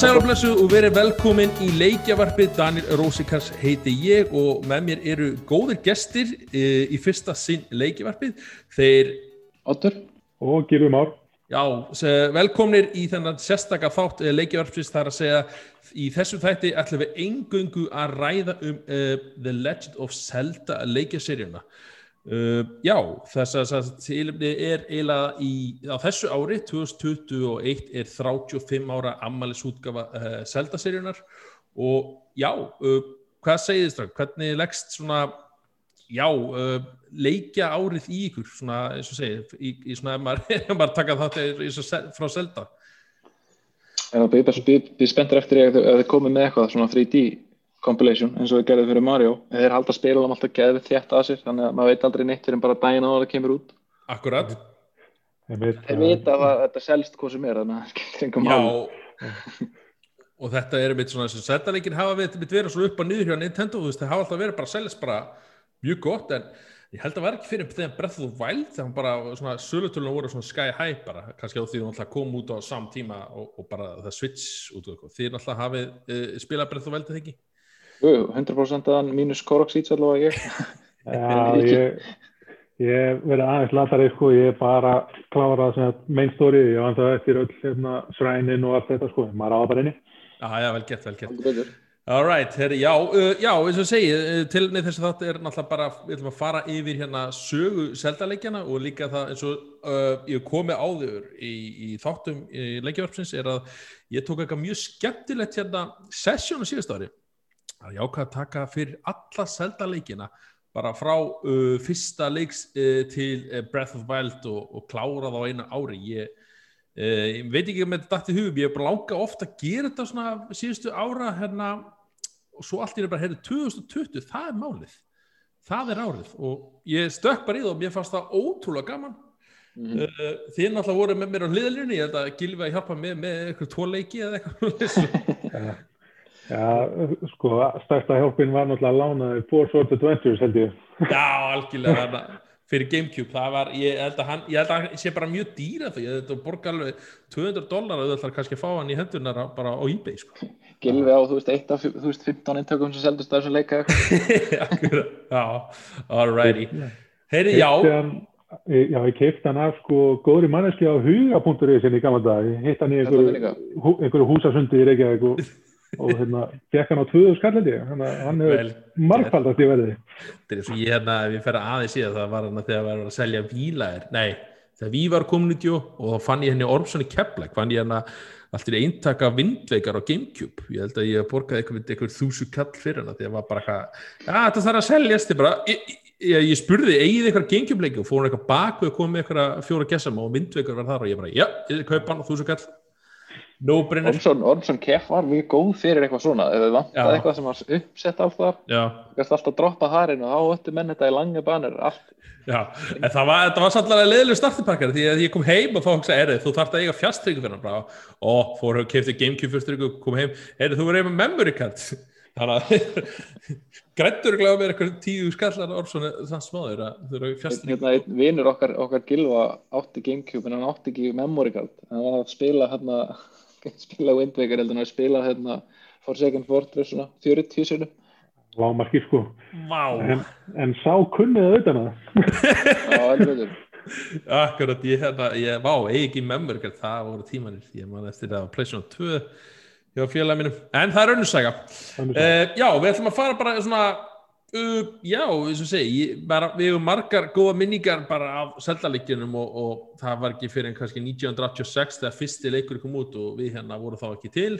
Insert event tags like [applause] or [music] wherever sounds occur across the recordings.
Komið sæl og blessu og verið velkomin í leikjavarpið. Daniel Rósikars heiti ég og með mér eru góðir gestir e, í fyrsta sinn leikjavarpið. Þeir, Otur og Gilvi Már já, velkomnir í þennan sérstaka þátt e, leikjavarpsins. Það er að segja, í þessum þætti ætlum við engungu að ræða um uh, The Legend of Zelda leikjaseríuna. Uh, já, þess að tilumni er eiginlega í, á þessu ári, 2021 er 35 ára ammælisútgafa uh, Zelda-seríunar og já, uh, hvað segir þið strák? Hvernig leggst svona, já, uh, leikja árið í ykkur, svona, eins og segir, í, í svona, ef maður, [laughs] maður taka það frá Zelda? Býð, býð spenntur eftir ég að þið komið með eitthvað svona 3D compilation eins og við gerðum fyrir Mario. En þeir halda spilunum alltaf geðið þétt að sér þannig að maður veit aldrei neitt fyrir bara daginn á það kemur út. Akkurat, þeir vita að þetta selst hvað sem er þannig að það skemmtir einhver já, mál og þetta er mitt svona, þessi Zelda-leikin hafa við, mitt verið svona upp og niður hjá Nintendo, þú veist, það hafa alltaf verið bara að seljast bara mjög gott, en ég held að var ekki fyrir þegar Breath of the Wild, þegar hann bara svona sölutölunum voru svona sky high bara, kannski á því hún alltaf kom út á sam tíma og, og bara það switch út og eitthvað, þið alltaf hafið uh, spilað Breath of the Wild eða ekki? Jú, 100% aðan mínus Korok Seeds allavega ég [laughs] Já, ég, ég verið aðeins latari sko, ég er bara klára sem main story, ég vant að eftir öll hérna, srænin og allt þetta sko, maður áða bara inni. Já, já, vel gett, vel gett. Heldur betur. All right, herri, já, uh, já, eins og segi, uh, tilnið þess að þetta er náttúrulega bara, við ætlum að fara yfir hérna sögu seldaleikjana og líka það eins og uh, ég komi áður í, í þáttum í leikjavarpsins er að ég tók eitthvað mjög skemmtilegt hérna sessjón á síðust ári að ég ákvað að taka fyrir alla seldaleikina bara frá uh, fyrsta leiks uh, til uh, Breath of Wild og, og klára það á einu ári. Ég Uh, ég veit ekki um þetta dætt í hugum, ég er bara langa ofta að gera þetta svona síðustu ára hérna, og svo allt einu bara heyrðu 2020, það er málið. Það er árið. Og ég stökk bara í það og mér fannst það ótrúlega gaman. Mhm. uh, þið náttúrulega voru með mér á hliðalínu, ég held að Gilvi að hjálpa mér með eitthvað tvo leiki eða eitthvað [laughs] Já, sko, stærsta hjálpin var náttúrulega að lána Four Swords Adventures held ég. já, algjörlega þarna, fyrir Gamecube, það var ég held að hann, ég held að hann sé bara mjög dýra því, ég held að borga alveg 200 dólar og þú ætlar kannski að fá hann í hendunar á- bara á eBay, sko. Gilvi á, þú veist, eitt af þú veist, 15 intökum sem seldust af þessu leika [laughs] já, alrighty. Heyri, já, já, ég keipti hann af sko góðri manneski á huga.is sinni í gamla dag. Hitt hann í er einhverju húsasundi í Reykjavík og, [laughs] og hérna, fekk hann á 2000 skallandi. Að hann hefur margfaldast í verði. Þetta er og ég hérna, ef ég fer aðeins síðan það var hérna þegar var að selja vílaðir nei, þegar við var community og þá fann ég henni Ormsson í Keflæk fann ég hérna allt í eintaka vindveikar á Gamecube, ég held að ég borgaði eitthvað, eitthvað þúsu kall fyrir hana því að var bara eitthvað, já þetta þarf að seljast bara, ég, ég, ég spurði eigið eitthvað Gamecube leiki og fór hún eitthvað bak og kom með eitthvað fjóra gessam og vindveikar var þar og ég bara, já, ég kaupa hann þúsu kall no Ormsson Keff var mjög góð fyrir eitthvað svona. Ef Já. vantaði eitthvað sem var uppsett alls þar gæst alltaf droppa harinn og þá öttu menn þetta í langa banir allt. Það var, var sannlega leðileg startipakkar því að ég kom heim og þá hugsaði, erið, þú þarft að eiga fjastringu fyrir hann og fór og kefti Gamecube fyrsturringu, kom heim, erið, þú verður með memory card [laughs] þannig að [laughs] grættur glæða mér eitthvað tíu skallar orðsson þann smáður að þú eru fjastringu hérna, einn vinur okkar, okkar Gilva átti Gamecube en hann átti ekki memory card. Hann var að spila hérna [laughs] spila Wind Waker heldur en að spila hérna Forsaken Fortress svona 40 sinum Lámarki sko. En, en sá kunnið auðvitað það. á helveitur [laughs] akkurat, ég hérna, ég, vá, eigi card, það voru tímanir, ég man eftir það á PlayStation 2 hjá félagið mínum, en það er að- Uh, já, við ætlum að fara bara svona uh, já, eins og segi ég, bara, við hefum margar góða minningar bara af seldaleikjunum og, og það var ekki fyrir en kannski 1986 þegar fyrsti leikur kom út og við hérna voru þá ekki til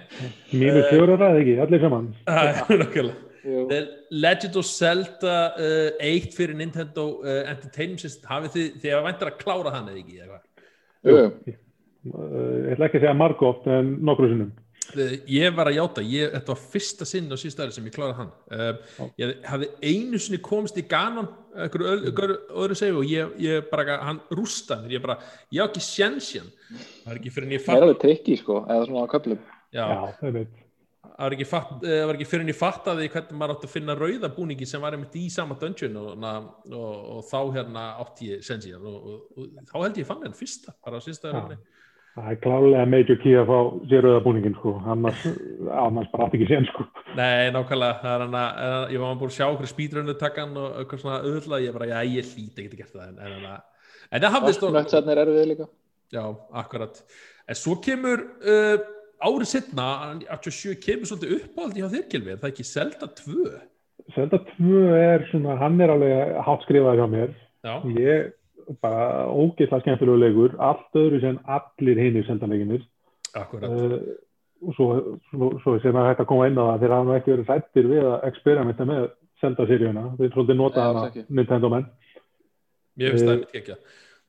[laughs] Mínus fjóra ræði ekki, allir saman. [laughs] Það er Legend of Zelda uh, 1 fyrir Nintendo uh, Entertainment System hafið þið, þið hafa væntar að klára hann eða ekki? Jú. Ég ætla ekki að segja margóft en nokkru sinnum. Uh, ég var að játa, ég, þetta var fyrsta sinn á síðust ári sem ég kláraði hann. Uh, ég hafði einu sinni komist í Ganon einhverju öð- einhverju öðru segi og ég, ég bara, hann rústaði mér ég bara, ég á ekki sjensjan það er ekki fyrir en ég það er fatt alveg trikki sko eða svona á köflum. Já, það veit. það var ekki, fatt, eh, var ekki fyrir en ég fattaði hvernig maður átti að finna rauða búningi sem var einmitt í sama dungeon og, og, og, og þá hérna átti ég sjensjan og, og, og þá held ég fann henn fyrsta bara á síðasta Já. Það er klálega major key að fá sér auðabúningin sko, annars, annars bara aftur ekki sen sko. Nei, nákvæmlega, það er hann að, ég var búin að sjá okkur spýtrunnu takkan og eitthvað svona auðvitað, ég bara, já, ég hlýta ekki að geta það, en, en, en, en það hafðist og... Nöttsarnir eru við líka. Já, akkurat. En svo kemur uh, árið setna, 87, kemur svolítið uppáldi hjá þér, Kilvið, það er ekki Zelda 2. Zelda 2 er svona, hann er alveg hátt skrifað hjá mér. Já. Ég, bara ógeðslega skemmtilegu leikur, allt öðru sem allir hinnir sendanleikinir. Akkurat. Uh, og svo, svo, svo sem að þetta koma inn á það, þeir hafa nú ekki verið rættir við að experimenta með Zelda-seríuna. Þeir svolítið nota ekki. Nintendo menn. Mér finnst það ekki ekki.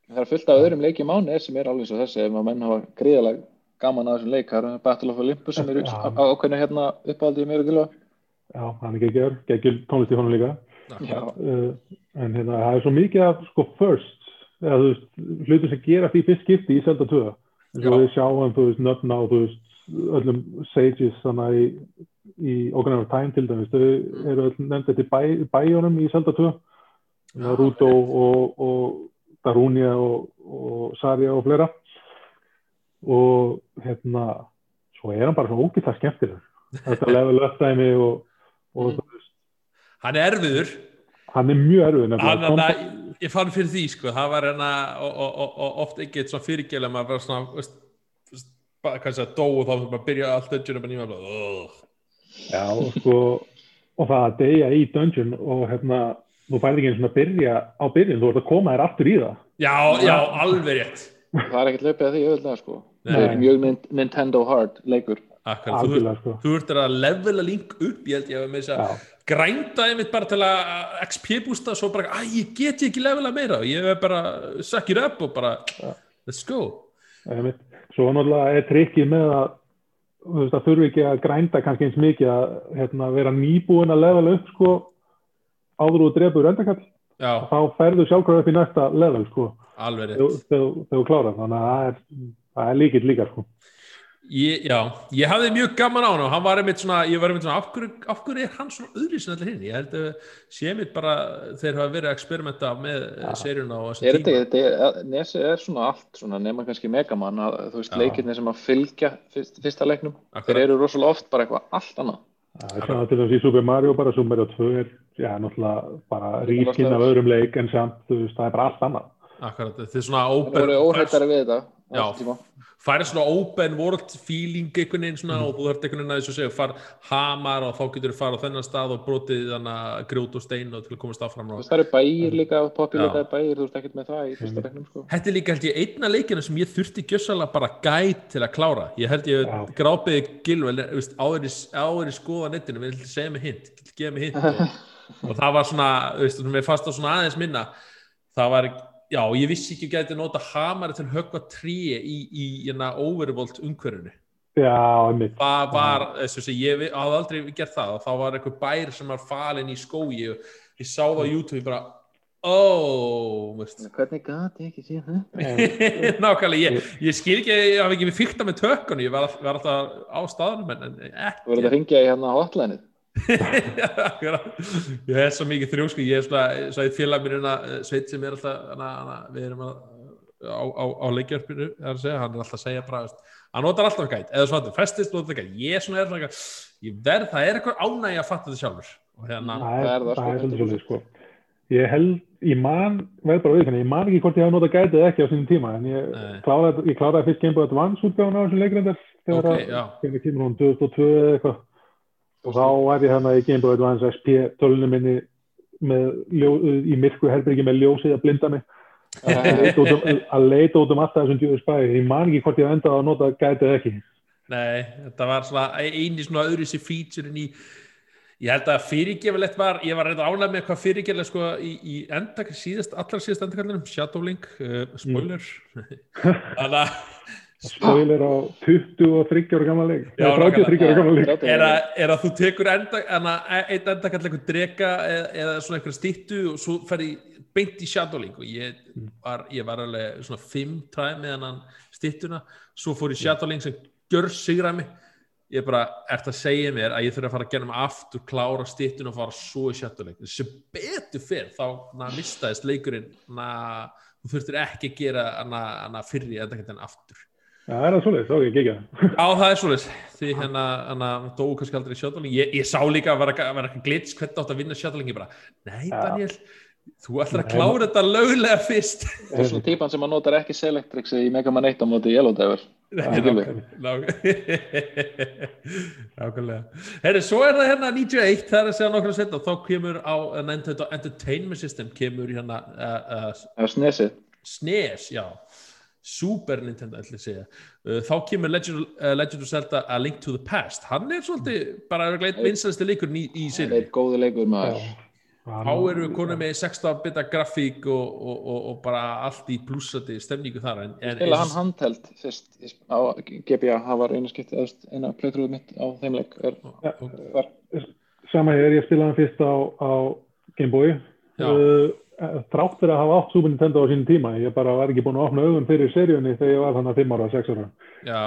Það er fullt af öðrum leikjum ánir sem er alveg svo þessi ef maður menn hafa gríðalega gaman að þessum leik. Það er Battle of Olympus sem er ákveðinu hérna uppáhaldið mér og gilva. Já, hann er geggjör, geggjur tónlist í honum líka. Já. Uh, en hérna, það er svo mikið af sko first, eða þú veist, hlutur sem gerast í fyrst skipti í Zelda 2. En svo Já. við sjáum, þú veist, nöfna á, þú veist, öllum sages þannig í, í Ocarina of Time til dæmis. Þau eru öll nefnd eftir bæ, bæjónum í Zelda 2. Já, Ruto og, og Darunia og, og Saria og fleira. Og hérna, svo er hann bara svo ógætlega skemmtilegur. Þetta level up dæmi og, og Mm. Hann er erfiður, hann er mjög erfið hann, nefnilega. Að, ég fann fyrir því, sko, það var hérna og, og, og, og oft ekki eitt svona fyrirgjöla maður var svona, veist, veist, bara kannski að dó og þá fyrir maður að byrja allt og nýma bara, ugh. Já, og sko, og það að deyja í dungeon og hérna, þú færði ekki einu svona að byrja á byrjun, þú ert að koma þér aftur í það. Já, já, alveg rétt. Það er ekkert löpið að því auðvitað sko. Nei. Það er mjög Nin- Nintendo hard leikur. Akkurat, þú, Algjörlega, sko. þú ert að levela link upp, ég held ég að með þess að grænda einmitt bara til að XP bústa svo bara, æ, ég get ekki levela meira. Ég er bara, suck it up og bara let's go. Einmitt. Svo náttúrulega er trikkið með að, þú veist, það þurfi ekki að grænda kannski eins mikið að hérna, vera nýbúin að level upp, sko, áður og drefur endakall, þá ferðu sjálfkvæða upp í næsta level, sko, þegar þú klárar. Þannig að það er, er líkitt líka, sko. Ég, já, ég hafði mjög gaman á hann og hann var einmitt svona, ég var einmitt svona af hverju, af hverju er hann svona öðri sem allir hinn ég held að sé einmitt bara þeir hafa verið að experimenta með ja. seríuna og Er þetta, tíma þetta er, Nesi er svona allt svona nema kannski Megaman að þú veist Já. leikirni sem að fylgja fyrst, fyrsta leiknum. Akkurat. Þeir eru rosalega oft bara eitthvað allt annað. Það er svona til þess í Super Mario bara, Super Mario 2 er, já, náttúrulega bara rískinn af öðrum leik en samt, þú veist, það er bara allt annað. Akkurat, þetta er svona Það open voru óhættari við þetta. á Já. Færi svona open world feeling einhvern veginn svona Mhm. og þú þarf einhvern veginn að þessu segja far hamar og þá getur þú fara á þennan stað og brotið þannig að grjót og stein og til að komast áfram Þú og veist, það eru bæir líka, Já. populitaði bæir, þú veist ekkert með það í fyrsta leiknum sko. Þetta er líka held ég einna leikina sem ég þurfti gjössalega bara gæt til að klára ég held ég Já. grápiði gilvel áður í- skoða netinu við ætlum segja mig hint, gefa mig hint og, [laughs] og það var svona, við fast á svona aðeins minna það var, já, ég vissi ekki gæti nota hamari til að höggva trí í, í hérna overvolt umhverfinu Já, einmitt. það var, þess að ég hafði aldrei gert það og þá var einhver bær sem var falin í skói og ég sá það á YouTube bara, ó veist. Hvernig gati ég ekki síðan þetta? [laughs] nákvæmlega, ég, ég skil ekki ég hafi ekki við fyrta með tökkunni ég var, var alltaf á staðanum en, en Þú verður ekki að ringja í hérna hotlineið. Akkurat. Ég er svo mikið þrjósku ég er svona, svo eitt félag mér hérna sveit sem er alltaf hana, hana, við erum að á, á, á leikjörpinu er að segja, hann er alltaf að segja bara, veist, hann notar alltaf gæt eða svona, festist notar gæt, ég er svona er svona, ég verð, það er eitthvað ánægi að fatta þetta sjálfur og hérna, Það Það er, það, það sko, er 100%. svolítið, sko. Ég held, ég man, verð bara viðkvæmni, ég man ekki hvort ég hafa notað gætið eða ekki á sínum tíma, en ég Nei. kláraði, ég kláraði fyrst Game Boy Advance útgáfuna á þessum leikrindar, þegar Ok, að, já. þegar tíma hún 2002 eða eitthvað, og þá var ég hérna í Game Boy Advance SP tölunum minni með, ljó, í myrku herbyrgi með ljósið að blinda mig, að [laughs] leita út um, um alltaf þessum djúður spæði, ég man ekki hvort ég hafa endað að nota gætið ekki. nei, þetta var svona eini svona öðru sér featurein í ég held að fyrirgefilegt var ég var reyndar ánægð með hvað fyrirgefilegt sko í, í endakall síðast, allra síðast endakallinum Shadowlink, uh, spoiler. [laughs] Þannig að Spoiler á 23 ára gamla leik, Já, eða 33 ára gamla leik. er að, er að þú tekur enda, einn endakall eitthvað drega eða, eða svona eitthvað stýttu og svo ferði beint í Shadowlink og ég var, ég var alveg svona fimm træð með hennan stýttuna svo fór í Shadowlink sem gjör sigra mig. Ég bara, ert að segja mér að ég þurfa að fara að gera mig aftur, klára stýttuna og fara svo í Shadowlink sem betur fyrr, þá na, mistaðist leikurinn na, þú þurftir ekki að gera hana, hana fyrri endakallin aftur Já, það er það svolítið, ok, ekki ekki Já, það er svolítið, því hérna, hérna dóu kannski aldrei sjáttaling, ég, ég sá líka að vera, ekki glits hvernig átt að vinna sjáttalingi bara, nei. Daniel, þú ætlar að klára þetta löglega fyrst. Það er svona típan sem að notar ekki Selectrix í Mega Man 1 á móti Yellow Diver. Nei, [laughs] Nákvæmlega. Herri, svo er það hérna 91, það er að segja nokkru setna, þá kemur á uh, Nintendo Entertainment System, kemur hérna uh, uh, Það er snesið. SNES, já Super Nintendo, ætla ég að segja uh, þá kemur Legend, uh, Legend of Zelda A Link to the Past, hann er svolítið bara eitt vinstæðasti leikurinn í, í Það sinni er góði leikur maður. þá erum við konum með 16 bita grafík og, og, og, og bara allt í blúsandi stemningu þar en, en Spila hann handheld fyrst GBA, það var einu skipti eina playthrough mitt á þeim leik. Er, var, Sama hér, ég spilaði hann fyrst á, á Game Boy Já. uh, þrátt fyrir að hafa átt Super Nintendo á sínum tíma ég bara var ekki búin að opna augun fyrir seríunni þegar ég var þannig 5 ára, 6 ára. Já,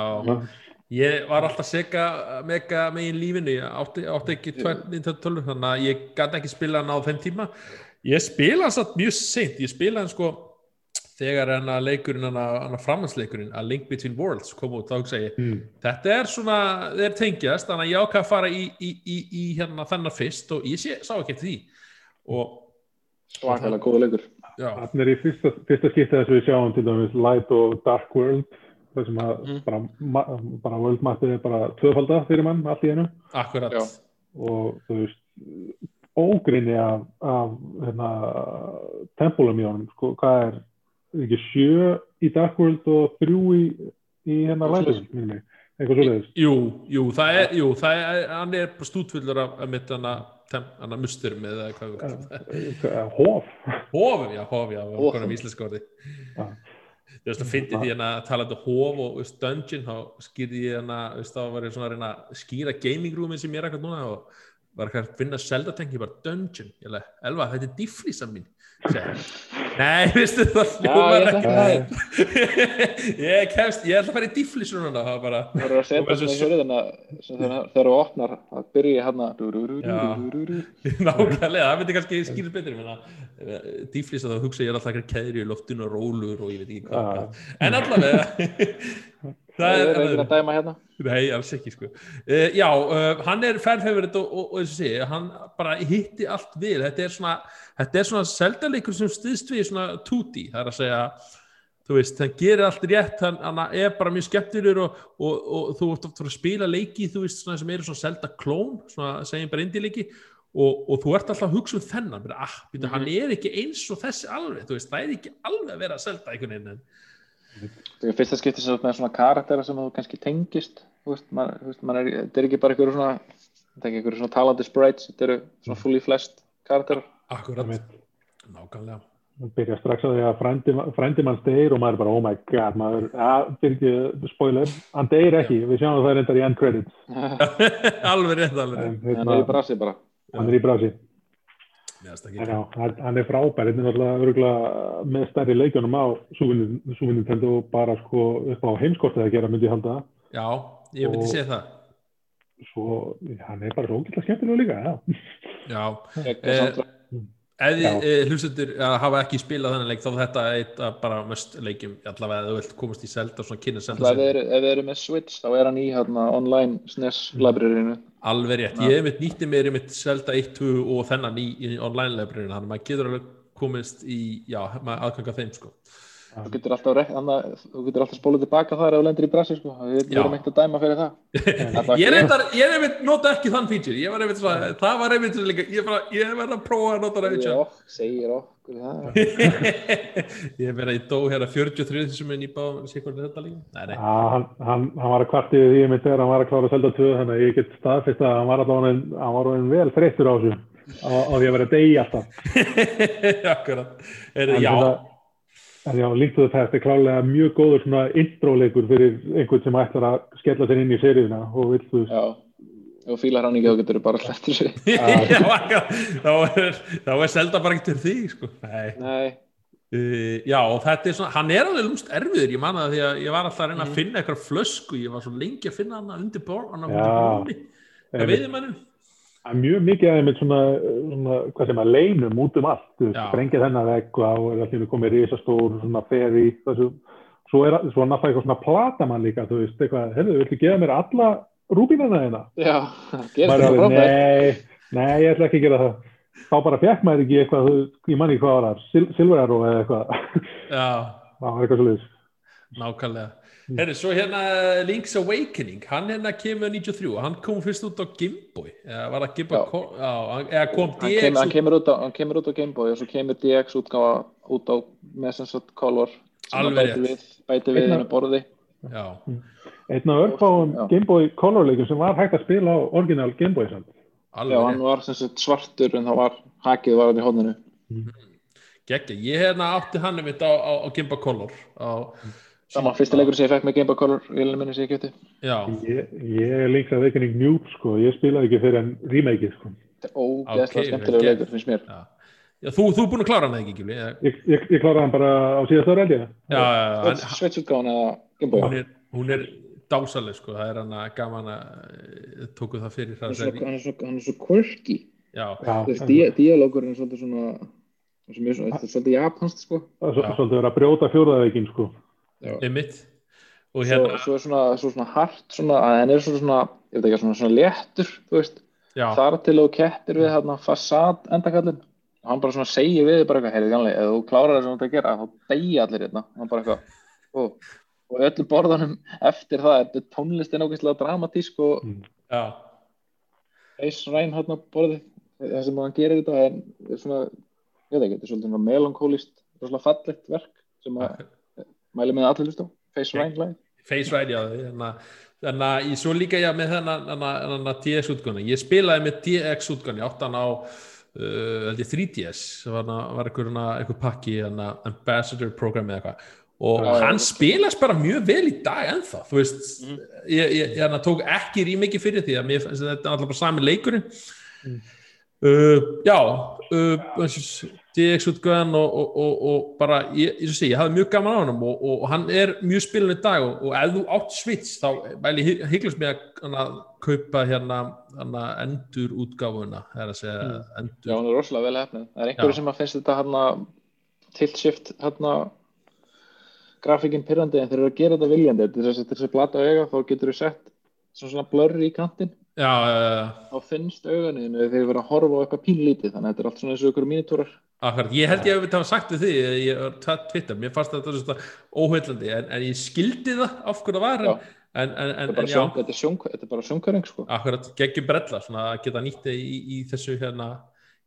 ég var alltaf seka mega megin lífinu, ég átti, átti ekki tvær Nintendo 12, þannig að ég gæti ekki spila hann á þeim tíma. Ég spila hann satt mjög seint, ég spila hann sko þegar hann að leikurinn hann að, að framhansleikurinn að Link Between Worlds kom út, þá ég mm. þetta er svona, þeir tengjast þannig að ég ákvað að fara í, í, í, í hérna þennan fyrst og ég sé, sá ekki eftir því. Og svakalega góði leikur. já, Þannig er í fyrsta, fyrsta skipti þess að við sjáum til dæmis Light og Dark World þar sem að Mhm. bara, ma- bara World Mappið er bara tvöfalda fyrir mann allt í einu akkurat Já. og þú veist ógrinni af, af hérna, tempulum í honum sko, hvað er ekki sjö í Dark World og þrjú í, í hérna Light. World eitthvað svoleiðis jú, jú, það er, jú, það er hann er bara stútfullur af, af mitt hann að musturum eða hvað við kallum það. Hof Hofum, já, hof, já, við konum íslenska orði. Þú veist, að fyndi því hérna að tala um hof og veist, dungeon, þá skýrði ég hérna, veist, þá var ég svona að reyna að skýra gaming roomin sem ég er ekkert núna og var ekki að finna Zelda-tengi, bara dungeon. Ég leði, Elva, þetta er difflísa mín. Nei, [laughs] veistu það hljómar ekki. það. [laughs] ég kemst, ég ætla að fara í difflísu núna, það var bara, Það að setja svona í hörðina þegar þú opnar að byrja hérna [laughs] nákvæmlega, það myndi kannski skýra betur, ég meina, difflísa þá hugsa ég er alltaf ekki keðri í loftinu og rólur og ég veit ekki hvað. En allavega, Það er er, ekki að dæma hérna Nei, alls ekki sko. Uh, já, uh, hann er fanfavorit og, og, og eins og sé, hann bara hitti allt við. Þetta er svona, þetta er svona seldaleikur sem stiðst við svona 2D. Það er að segja, þú veist, hann gerir allt rétt, hann, hann er bara mjög skemmtilegur og, og, og þú ert oft að spila leiki, þú veist, svona sem eru svona selda klón, svona segjum bara indie leiki og, og þú ert alltaf að hugsa um þennan, bara, ah, býta, hann er ekki eins og þessi alveg, þú veist, það er ekki alveg að vera að selda einhvern veginn. Er fyrsta skipti sem þú ert með svona karaktera sem þú kannski tengist þú veist, er, þetta er ekki bara einhverju svona þetta er ekki einhverju svona talandi sprites þetta eru svona fully flest karakterar. Akkurat, nákvæmlega. Það byrja strax á því að frændi, frændi mann deyr og maður er bara oh my god maður, að, ekki spoiler hann deyr ekki, við sjáum það reyndar í end credits. [laughs] [laughs] Alveg rétt, alveg en hérna, það er í brasi bara. hann er í brasi hann er frábær þetta er náttúrulega örugglega með stærri leikjunum á Super Nintendo bara sko upp á heimskortið að gera myndi ég halda Já, ég myndi segja það. svo hann er bara rókilega skemmtilega líka já. Já, Ekki Eh, þið eh, hlustendur að hafa ekki spilað þennan leik þá er þetta eitt af bara mest leikjum allavega ef þú vilt komast í Zelda svona kynna Ef Zelda þið eru, ef þið eru með Switch þá er hann í hérna, online SNES libraryinu. Alveg rétt, ég hef mitt nýtti mér mitt Zelda 1, 2 og þennan í, í online librarinu, þannig að maður getur alveg komist í, já, maður aðganga þeim sko. Þú getur alltaf, alltaf spólið tilbaka þar ef þú lendir í brasi sko. við Já. erum ekkert að dæma fyrir það [laughs] Ég er einmitt, ég er einmitt nota ekki þann feature, ég var einmitt svona, það var einmitt svona líka, ég, bara, ég verð að prófa að nota það feature. ok, segir okkur það [laughs] ég verði í dó hérna 43 þessum en ég bá sikur þetta líka. Nei, nei. Já, hann, hann, hann var að kvartið því mitt þegar hann var að klára Zelda 2 þannig að ég get staðfist að hann var allavega hann var orðinn vel þreyttur á þessu á, því að vera degi alltaf [laughs] Akkurat. Er, já, En já, Link to the Past er klálega mjög góður svona intro-leikur fyrir einhvern sem ætlar að skella sér inn í seríuna og vill þú já, þú fílar hann ekki þá getur þú bara hlætt þessu [laughs] já, akkurat. þá er, þá er Zelda bara ekkert því, sko. Nei. nei, Uh, já, og þetta er svona, hann er alveg lumst erfiður, ég man það því að ég var alltaf að reyna að Mhm. finna eitthvað flösku, ég var svo lengi að finna hann undir bór, hann Já. undir bórni, það veiðum mannum. Það er mjög mikið aðeins svona, svona, hvað sem að leinum út um allt, þú veist, Já. sprengja þennan vegg og þá er allir komið risastór svona ferry, þessu, svo er svo náttúrulega eitthvað svona platamann líka, þú veist, eitthvað, heyrðu, viltu gefa mér alla rúbínana þeina? Já, [laughs] er það frábært. nei, nei, ég ætla ekki að gera það. Þá bara fekk maður ekki eitthvað, ég manni hvað var það, Sil Silver Arrow eða eitthvað, Já, [laughs] það var eitthvað svolítið. nákvæmlega Herri, svo hérna Link's Awakening hann hérna kemur 93 hann kom fyrst út á Gameboy eða var það Gameboy Já. Ko- já, hann- eða kom Hann DX hann, út. kemur út á, hann kemur út á Gameboy og svo kemur DX útgáfa út á með sem sagt Color sem að Alveg rétt. við, bæti við hennar borði. Já, Einn af örfáum Já. Game Boy Color leikum sem var hægt að spila á original Game Boy samt. alveg Já, hann var sem sagt svartur en það var hakið var hann í hóðinu geggja, ég hérna átti hann um þetta á, á, á Gameboy Color á, Saman fyrsti leikur sem ég fekk með Gameboy Color vélinu minni sem ég já, Ég, ég er Link's Awakening Noob, sko, ég spilaði ekki fyrir en remakeið, sko. Þetta er ógeðslega Ok, skemmtilega vel leikur finnst mér. Já. já þú, þú er búin að klára hann eða ekki já, Ég, ég, ég kláraði hann bara á síðast ára held ég. já, já, hann, Switch útgáfan eða Gameboy hún er, hún er dásaleg sko, það er hann að gaman að eh, tóku það fyrir hann það er svo, seri, hann er svo, hann er svo quirky. Já, það dia- dialógurinn er svolítið svona sem er svo- þetta er svolítið japanst sko er svolítið verið að brjóta fjóraðveikin, sko. Einmitt. Og svo, hérna, svo er svona, svo svona hart svona, hann er svona, ég veit ekki, svona, svona léttur þar til þú keppir við hérna fasad endakallin og hann bara svona segir við bara eitthvað, heyrðu ganlega, ef þú klárar það sem þú ert að gera, þá deyja allir hérna, hann bara eitthvað og, og öllu borðanum eftir það, þetta er tónlistin ógeðslega dramatísk og já, Ace Ryan hérna borðið, það sem hann gerir þetta er, svona, ég veit ekki, þetta er svona melankólist, svona fallegt verk sem að mæli með allir hlust á, Face Ryan lag Face Ride, já þannig að- þannig að ég svo líka já með þennan DX útgáni ég spilaði með DX útgáni átt hann á uh, held ég 3DS það var, var einhver, pakki hana, Ambassador program eða eitthvað og já. hann spilast bara mjög vel í dag ennþá, þú veist Mhm. ég, ég, ég tók ekki rímikið fyrir því að mér þetta er alltaf bara sami leikurinn Mm. uh, já uh, DX útgöðan og, og, og, og bara, ég, ég, sé, ég hafði mjög gaman á hann og, og hann er mjög spilin í dag og, og ef þú átt Switch þá væli hygglust mig að kaupa hérna hana, endur útgáfuna það er að segja Já, endur hún er rosalega vel hefnið. Það er einhverju Já. sem að finnst þetta hérna tilt shift hérna grafíkinn pyrrandi en þeir eru að gera þetta viljandi. Þess að þetta er þessi blata auga þá getur þú sett svona, blurri í kantinn já, uh, þá finnst auganiðinu þegar þeir vera að horfa á eitthvað pínlítið þannig að þetta er allt svona eins og ykkur mínitúrar. Akkurat, ég held ég að við hafa sagt við því ég var tætt Twitter, mér fannst þetta svona óheillandi en, en ég skildi það af hverju það var en, en, en, Þetta er sjón- þetta er sjón- þetta er bara sjónkværing sko. akkurat geggjum brella svona að geta nýtt í, í þessu hérna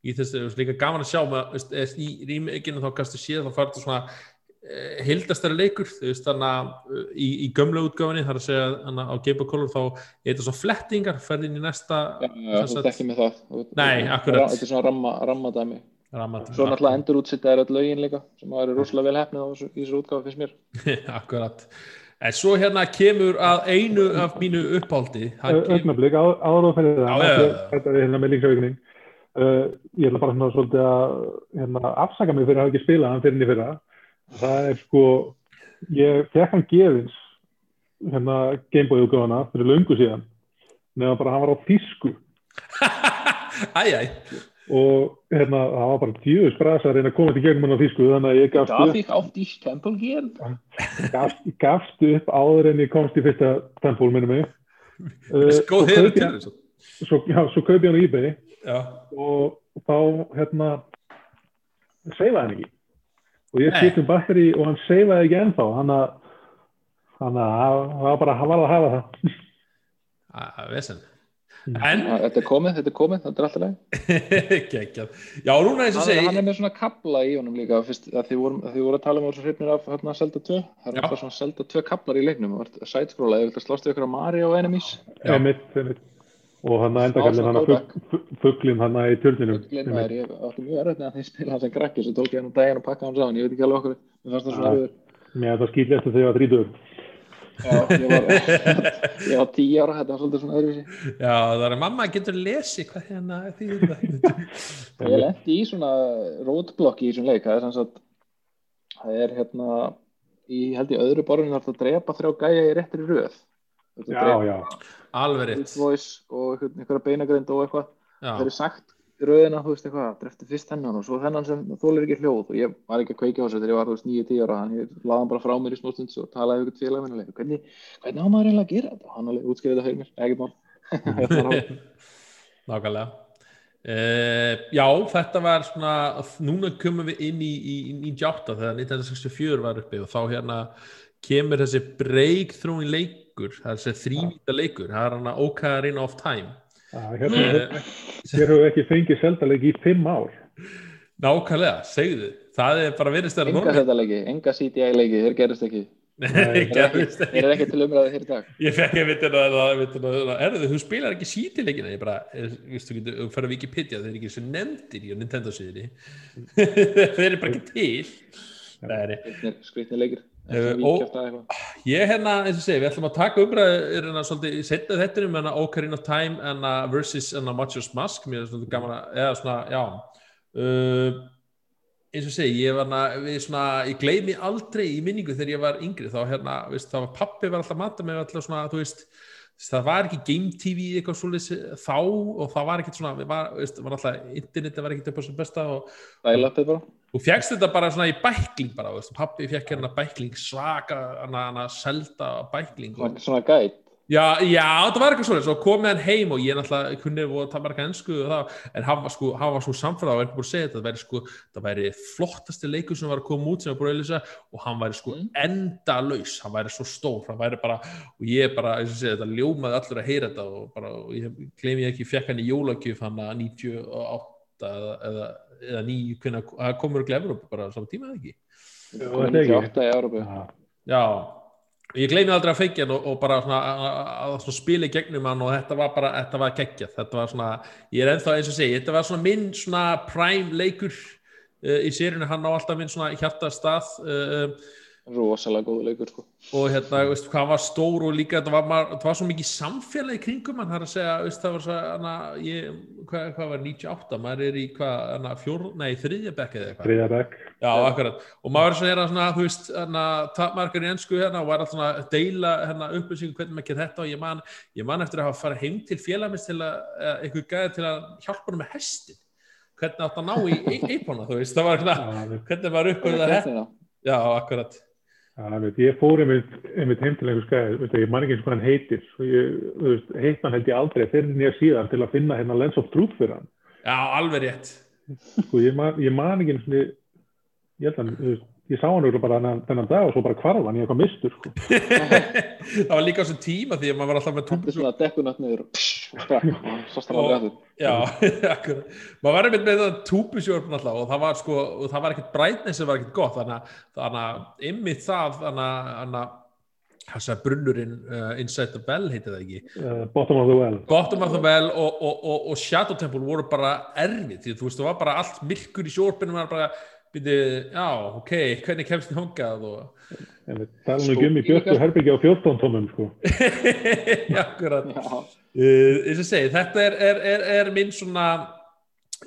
í þessu, líka gaman að sjá með, í rýmikinu þá kannski séð þá þetta svona eh, heildastari leikur þú veist þannig að uh, í, í gömlu útgáfinni þar að segja að á Color þá er þetta svo flettingar ferð inn í næsta Já, þú ekki með það. Nei, akkurat. Þetta er svona ramma, rammadæmi. Svo náttúrulega endur útsitta er öll lögin líka sem að eru rosalega vel hefnið á þessu, í þessu útgáfi finnst mér. [laughs] akkurat en svo hérna kemur að einu af mínu kemur, Ögnablík, áður og fyrir það. Já, já, já. Þetta er hérna með Link's Awakening. Uh, ég ætla bara svona svolítið að hérna, afsaka mig fyrir að hafa ekki spilað hann fyrir henni fyrra. Það er sko, ég fekk hann gefins hérna Gameboy útgáfana fyrir löngu síðan. Nefna bara að hann var á þýsku [laughs] æjæj og hérna, það var bara djöðus brasa að reyna að koma til gegnum hann á þýsku þannig að ég gafst Darf upp, ich auf die Stempel gehen? gafst, gafst upp áður en ég komst í fyrsta tempól minni mig. Uh, góð svo hefur kaupi til ég- þessu svo, já, svo kaupi ég hann á eBay. Já, og þá hérna seifaði hann ekki. Og ég Nei. skipt um batteri og hann seifaði ekki ennþá. Hann að það var bara, að hafa það. Að vesen en Já, Þetta er komið, þetta er komið, þetta er alltaf leið. [laughs] geggjað já, núna eins og Hann, segi hann er með svona kabla í honum líka fyrst, að þið voru, að voru að tala um þessu hrifnir af hérna, Zelda 2. Það er Já. alltaf svona Zelda 2 kablar í leiknum. Sætskróla, ég vil að slást við ykkur á Mario Enemies. Já. einmitt, einmitt. og hann að endakallin hann að fugglin hann að í turninum Fuglinn, það er, ég átti mjög erfitt að þið spila hann sem krakki, svo tók ég hann á daginn og pakkaði hann saman. Ég veit ekki alveg okkur, mér fannst það svona Já. erfiður. mér það eftir þegar ég var drítur Já, ég var, [laughs] ég var tíu ára, þetta var svolítið svona öðruvísi. já, það er mamma getur lesi hvað hérna það [laughs] Ég lendi í svona roadblock í þessum leik, það er sem sagt, það er hérna, í held ég öðru borðinu þarf það að drepa þrjá gæja í réttri röð. Já, já, alveg rétt Voice og einhver- einhverja beinagrind og eitthvað. já, Það er sagt í rauðina, þú veist eitthvað, drefti fyrst þennan og svo þennan sem þólir ekki hljóð. Og ég var ekki að kveika á þessu þegar ég var, þú veist, 9-10 ára ég laði hann bara frá mér í smá stund og talaði ykkur félag minnilega, hvernig, hvernig á maður eiginlega að gera þetta? Hann alveg útskriðið það fyrir mér, ekkert mál. [laughs] Þetta [laughs] Nákvæmlega. Uh, Já, þetta var svona núna komum við inn í, í, í 98 þegar 1964 var uppi og þá hérna kemur þessi breakthrough leikur, þessi þrývíta leikur það er hann að Hérna, uh, hér hefur við ekki fengið seldalegi í fimm ár. Nákvæmlega, segðu. Það er bara verið stæðan Enga þetta leiki, enga CDI leiki, þeir gerist ekki. Nei, gerðist Þeir eru ekki til umræði hér í dag. Ég fekk að vita það, erðu þú spilar ekki sítileikina, ég bara, eh, þú fer að Wikipedia, þeir eru ekki svo nefndir í Nintendo síðinni, [laughs] þeir eru bara ekki til. Nei, nei. Eh, og- Ég hérna, eins og segi, við ætlum að taka umræður hérna svolítið í setna þettinum en að Ocarina of Time en að versus en að Majora's Mask, mér er svona gaman að, eða svona, já, uh, eins og segi, ég var hérna, við svona, ég gleymi aldrei í minningu þegar ég var yngri, þá hérna, veist, þá var pappi var alltaf mata mig alltaf svona, þú veist, það var ekki Game TV eitthvað svolítið þá og það var ekkert svona, við var, veist, var alltaf, internetið var ekkert upp á sem besta og Dælappið bara Þú fjækst þetta bara svona í bækling bara, veist, pappi fjekk hérna bækling, svaka hana, hana selda bækling og, Svona, svona gæt já, já, þetta var eitthvað svona, svo komið hann heim og ég náttúrulega kunni og það var ekki ennsku og það, en hann var sko, hann var svo samfæða og er búin að segja þetta, það væri sko, það væri flottasti leikur sem var að koma út sem var búin að auðvisa og hann væri sko Mm. endalaus, hann væri svo stór, hann væri bara, og ég bara, eins og segja, þetta ljómaði allur að heyra þetta og bara, og ég gleymi ég ekki, fjekk hann í jólagjöf hann að 98 eða, eða, eða 9, hvernig það komur ekki Evrópu bara saman tíma eða ekki? Þetta ekki. 98 í Európu Já, ég gleymi aldrei að feikja og, og bara svona, að, að, að spila í gegnum hann og þetta var bara, þetta var geggjað. Þetta var svona, ég er ennþá eins og segi þetta var svona minn svona prime leikur uh, í sérinu, hann á alltaf minn svona hjartastað uh, Rosalega góðu leikur sko og hérna, veist, hvað var stór og líka þetta var, maður, þetta var svo mikið samfélag í kringum hann, það er að segja, veist, það var svo hana, ég, hvað, hvað var 98 maður er í hvað, hana, fjór, nei, þriðja bekk eða eitthvað þriðja bekk. Já, akkurat. Og maður er svona, hérna, svona þú veist, hérna, tapmarkar í ennsku hérna og var alltaf svona að deila hérna upplýsingum hvernig maður getur þetta og ég man, ég man eftir að hafa farið heim til félagmins til að, einhver gæði til að hjálpa hann með hestin. Hvernig átt að ná í eipona, þú veist, það var hérna, hvernig maður uppgöðið það hest. Já, akkurat. Veit, ég fór einmitt, einmitt heim til einhver skæði, veit, ég man ekki eins og hvað hann heitir, og ég, heitt hann held ég aldrei fyrir nýja síðan til að finna hérna Lens of Truth fyrir hann. Já, alveg rétt. Sko, ég man, ég man ekki eins og, ég held veist, ég sá hann bara þennan, þennan dag og svo bara hvarf hann í eitthvað mistur, sko. [laughs] það var líka á þessum tíma því að maður var alltaf með Þetta er túbus svona dekkunat niður og pss, og sprakk og svo aftur Já, [laughs] akkurat. Maður var einmitt með það túbusjórn alltaf og það var sko, og það var ekkert brightness sem var ekkert gott, þannig að, að ymmið það, þannig að, þannig að að brunnurinn uh, Inside the Bell heiti það ekki, Uh, bottom of the well. Bottom of the Well og, og, og, og Shadow Temple voru bara erfið, því þú veist, það var bara allt myrkur í sjórpinu, maður bara byrði, já, ok, hvernig kemst þið hongað og tala nú ekki um í björtu herbyggi á 14 tómum, sko. [laughs] akkurat Já, uh, eins og segi, þetta er, er, er, er minn svona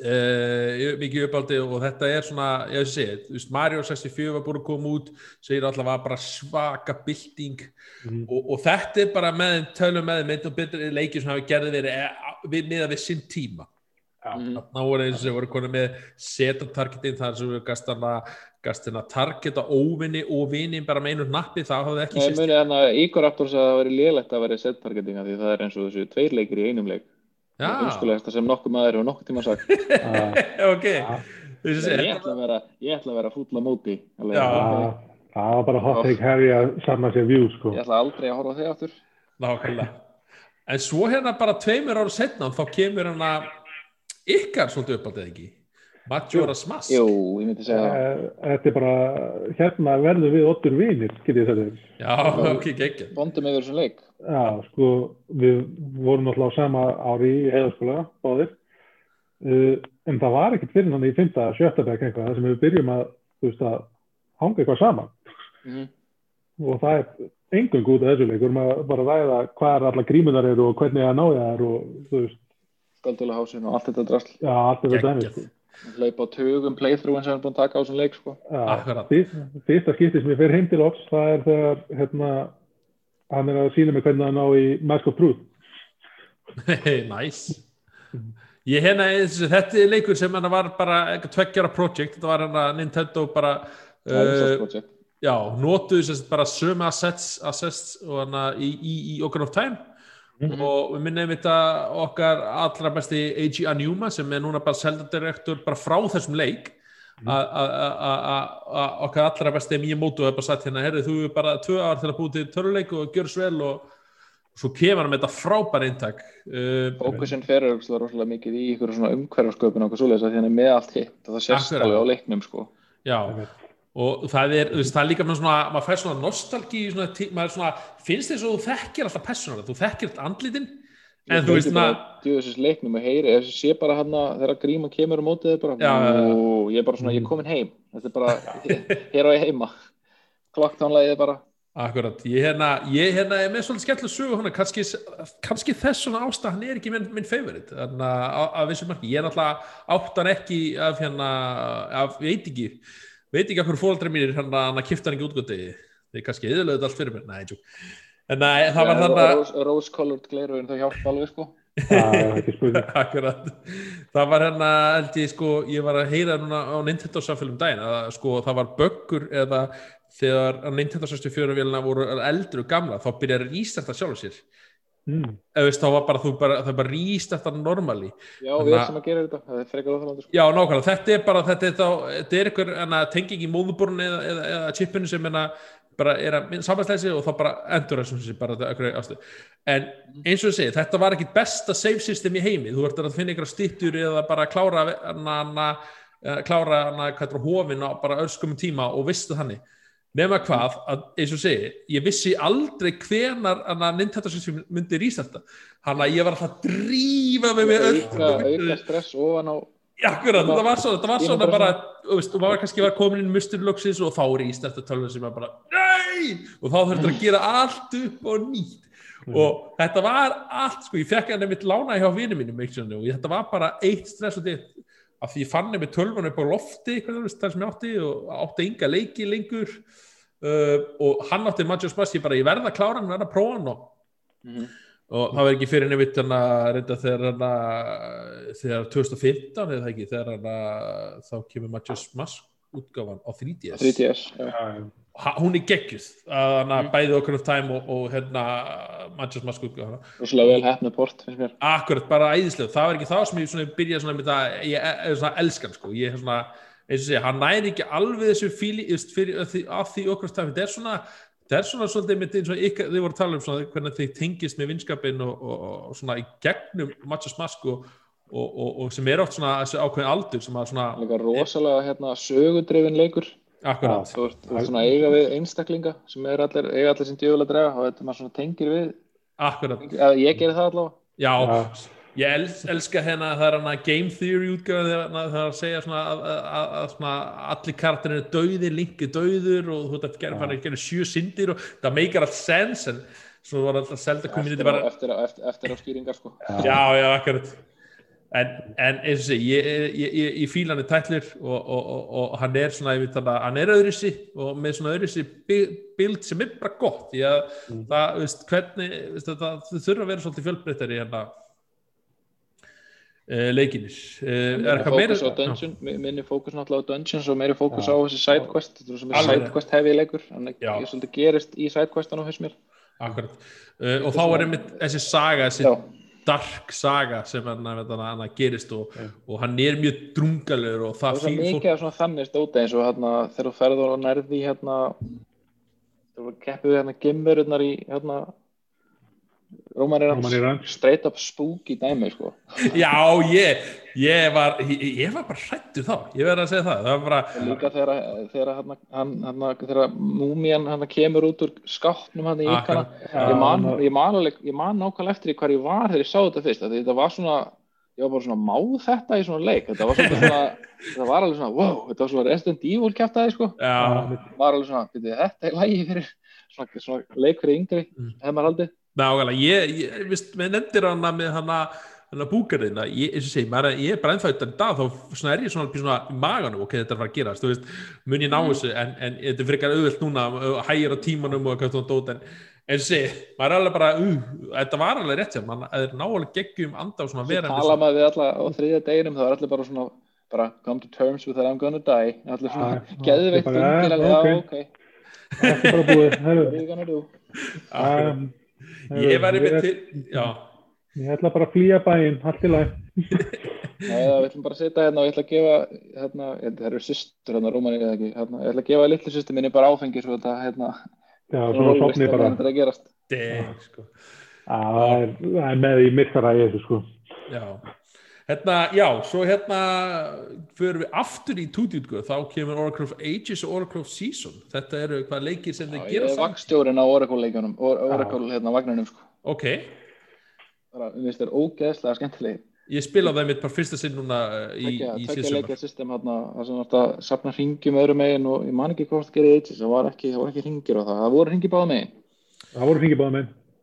uh, mikið uppáldi og þetta er svona, ég veist segi, þú veist, Mario 64 var búin að koma út, segir alltaf var bara svaka bylting Mhm. og, og þetta er bara með tölum með og betur leikir sem hafi gerði verið eh, við miða við sinn tíma. Þannig voru eins og voru konið með seta targetin þar sem við gastana gastina targeta óvinni og vinni bara með einu nappi, það hafði ekki Ég sést. muni þannig að Igor Raptors að það væri lélegt að vera set targetinga því það er eins og þessu tveir leikir í einum leik. Já, umskulegasta sem nokkuð maður hefur nokkuð tíma sagt. [laughs] Ok. Ég ætla að vera, ég ætla að vera fúll á móti alveg, Já. það það var bara hot take Harry að sanna sér view, sko. ég ætla aldrei að horfa þig aftur. Nákvæmlega. En svo hérna bara tveimur ára setna þá kemur hérna ykkar svolítið upp á þetta ekki Majora's Mask Jú, ég myndi segja það Eh, Þetta er bara, hérna verðum við ottur vinir, getið þeir. Já, ok, geggjað Bondum yfir þessum leik Já, sko, við vorum alltaf á sama ári í heiðaskóla, báðir. Uh, en það var ekkert fyrir hann í fymta, sjötta bekk eitthvað, þar sem við byrjum að, þú veist, að hanga eitthvað saman. Mhm. Og það er engung út af þessu leik, við erum að bara ræða hvað er alla grímunar eru og hvernig að ná þær og, þú veist, Skaldulahásin og allt þetta drasl já, allt þetta dæmi, Geggjað. sko. hlaupa á tugum playthrough sem hann búin að taka á þessum leik sko. Fyrsta skipti sem ég fer heim til oss, það er þegar, hérna, hann er að sína mig hvernig að ná í Mask of Truth. Næs Ég hérna, þetta er leikur sem hann var bara eitthvað tveggjara project, þetta var hérna Nintendo bara uh, já, notuðu bara sömu assets, assets og hana í, í, í Ocarina of Time og við minnum þetta okkar allra besti Eiji Anjuma sem er núna bara Zelda direktor bara frá þessum leik að- að að- að- að okkar allra besti Miyamoto hefur bara sagt hérna, herri þú er bara tvö ár til að búið til töluleik og gjör svo vel og svo kemur hann með þetta frábæra inntak. Uh, Fókusin fer örugglega rosalega mikið í ykkur svona umhverfarsköpun og okkur svoleiðis að því hann er með allt hitt og það sést alveg á leiknum sko. Já, og það er, veist, það er líka með svona, maður fær svona nostalgí, svona, maður svona, finnst þess að þú þekkir alltaf personar, þú þekkir alltaf andlitin, en þú veist, maður, Djúðisins leiknum og heyri, ef sé bara hann þegar gríma kemur á mótið þið bara. Ú, ég er bara svona, ég er komin heim. Þetta er bara, [laughs] hér á ég heima. Klokktónlægið bara. Akkurat, ég hérna, ég hérna er með svolítið skemmtilega sögu hana, kannski, kannski þess svona ástæð, hann er ekki minn, minn favorite, þannig að, að vissum marki, ég er náttúrulega áttan ekki af hérna, af, veit ekki, veit ekki hverju fóldra mínir, hann að kipta hann ekki útgöndi, þeir kannski eðlöðu þetta allt fyrir mér, tjók, en næ, það var þannig að, Rose, rose colored gleiruinn þau hjálpa alveg sko. [laughs] Það var hérna held ég sko, ég var að heyra núna á Nintendo samfélum daginn að sko það var böggur eða þegar Nintendo 64 vélina voru eldri og gamla þá byrjaði að rístarta sjálfur sér Mm. eða veist þá var bara þú bara, það bara rístarta normali Já, Þannig við sem að gera þetta, það er frekar óþálandi sko. Já, nákvæmlega, þetta er bara þetta er, þá, þetta er einhver hana, tenging í móðuborun eða, eða, eða chipinu sem hana, bara er að samvæðslega og þá bara endur þessum sér bara en eins og ég segi, þetta var ekki besta save system í heimi, þú ert að finna einhverja stýttur eða bara klára hana, hana, eh, klára hana, hvað er hófin á bara örskumum tíma og vistu þannig nema hvað, að, eins og segi ég vissi aldrei hvenar hana, Nintendo 60 myndi rístarta hann að ég var alltaf að drífa mig með auka, auka stress ofan á akkurat, þetta var svona, þetta var svona var bara, þú veist, þú var kannski var komin inn musturlöksis og þá er í stærsta tölvun sem er bara, nei, og þá þurftur að gera allt upp og nýtt. Og þetta var allt, sko, ég fekk hann einmitt lána hjá vinið mínum, svona, og þetta var bara eitt stress og þetta, af því ég fann einmitt tölvun upp á lofti, það sem ég átti og átti enga leiki lengur uh, og hann átti Mask, ég bara, ég verða að klára hann, verða að prófa hann og Mhm. og það var ekki fyrir hann að reynda þegar hann þegar 2015 eða það ekki þegar hann þá kemur Majora's Mask útgáfan á 3DS 3DS já. Já, Ha- hún er geggjuð að hann að bæði okkur of time og, og hérna Majora's Mask útgáfan rosalega vel hefnu port finnst mér. Akkurat bara æðislega, það var ekki það sem ég svona byrjaði svona með það, ég er svona elskan sko, ég er svona, eins og segja, hann næri ekki alveg þessu fíli, fyrir að því, því okkur stafn, þetta er svona það er svona svolítið með eins og ykkar, þið voru að tala um svona hvernig þið tengist með vinskapin og, og, og svona í gegnum Majora's Mask og, og, og, og sem er oft svona þessu ákveðin aldur sem að svona, líka rosalega hérna, sögudrifin leikur. Akkurat, þú ert, svona eiga við einstaklinga sem er allir, eiga allir sem djöfulega draga og þetta maður svona tengir við. Akkurat. Eða ég gerir það allavega. Já, Já. Ég els, elska hérna það er hana game theory hana- það er að segja svona að, að, að, svona allir karakterinu er dauðir, Link er dauður og þú ert að gera, fara að gera sjö syndir og það meikar allt sense en svo var alltaf selda community eftir, eftir, eftir, eftir á skýringar sko. Já, já, akkurat. En, en eins og sé, ég, ég, ég, ég fíla hann í tætlir og, og, og, og hann er svona, ég veit þannig að hann er öðruðsi og með svona öðruðsi bild sem er bara gott því að það, veist, hvernig veist, það, það þurfa að vera svolítið fjölbreyttari hérna uh, leikinir uh, er eitthvað meira fókus minni fókus náttúrulega á dungeons og meiri fókus Já. á þessi sidequest þetta er sem er Alveg. sidequest hefði leikur þannig að ég svolítið gerist í sidequestanum fyrst mér. Akkurat. Uh, og þá er einmitt þessi saga, þessi já, dark saga sem hann, hann, hann, gerist og, og hann er mjög drungalegur og það það er svo fín mikið af svona þannig stóta eins og hérna þegar þú ferður og nærði hérna þú keppið við hérna gimverurnar í hérna Róman er hann Ranch. straight up spooky dæmi sko. [laughs] Já, ég, ég var ég, ég var bara hrættur þá, ég verði að segja það það bara, líka þegar, þegar hann, múmían hérna kemur út úr skápnum hann í ykkana ég man, ég man, ég man nákvæmlega eftir í hvar ég var þegar ég sá þetta fyrst þetta var svona, ég var bara svona má þetta í svona leik, þetta var svona, svona [laughs] þetta var alveg svona, wow, þetta var svona Resident Evil kæftæði sko, já, var alveg svona þetta er lægi fyrir svona, svona leik fyrir yngri, Mm. hefði maður haldið nákvæmlega. Ég, ég, vist, með nefndir hana með hana hana búkarina, ég, eins og segi, maður, ég er ennþá í dag, þá svona er ég svona, svona í maganum, ok, þetta er að fara að gerast, þú veist mun ég ná þessu, en, en þetta er frekar auðvöld núna, hægir á tímanum og eitthvað svona dót, en, en sé, maður er alveg bara uh, þetta var alveg rétt sér, maður er nálega geggjum anda og svona Svo vera tala maður við alla á þriðja deginum þá er allir bara svona bara come to terms with that I'm gonna die. Allir svona [laughs] Já, geðveikt já, bara, ungir [laughs] ég væri með ég, til já, ég ætla bara að flýja bæinn, lagi. [laughs] Já, við ætlum bara að setja hérna og ég ætla að gefa hérna, ég það eru systur hérna Rómani eða ekki, hérna, ég ætla að gefa litlu systur minni bara áfengi svo þetta hérna Já, svona rólist sopni þegar bara. þetta er að gerast deg sko. Já, það er, það með í myrkara þessu, sko. já Hérna, já, svo hérna fyrir við aftur í tútjútgu þá kemur Oracle of Ages og Oracle of Season þetta eru hvað leikir sem Já, þeir ég gera er saman? vakstjórin á Oracle leikjunum Oracle hérna vagnunum sko. Ok, það er ógeðslega skemmtilegi ég spilaði það mitt bara fyrsta sinn núna uh, í, í Tvekja síðsumar leikja system hérna það sem vart að sapna hringjum öðru megin og ég man ekki hvort það gerir Ages það var ekki, það var ekki hringjur á það, það voru hringjur báða megin. Það voru fengið báða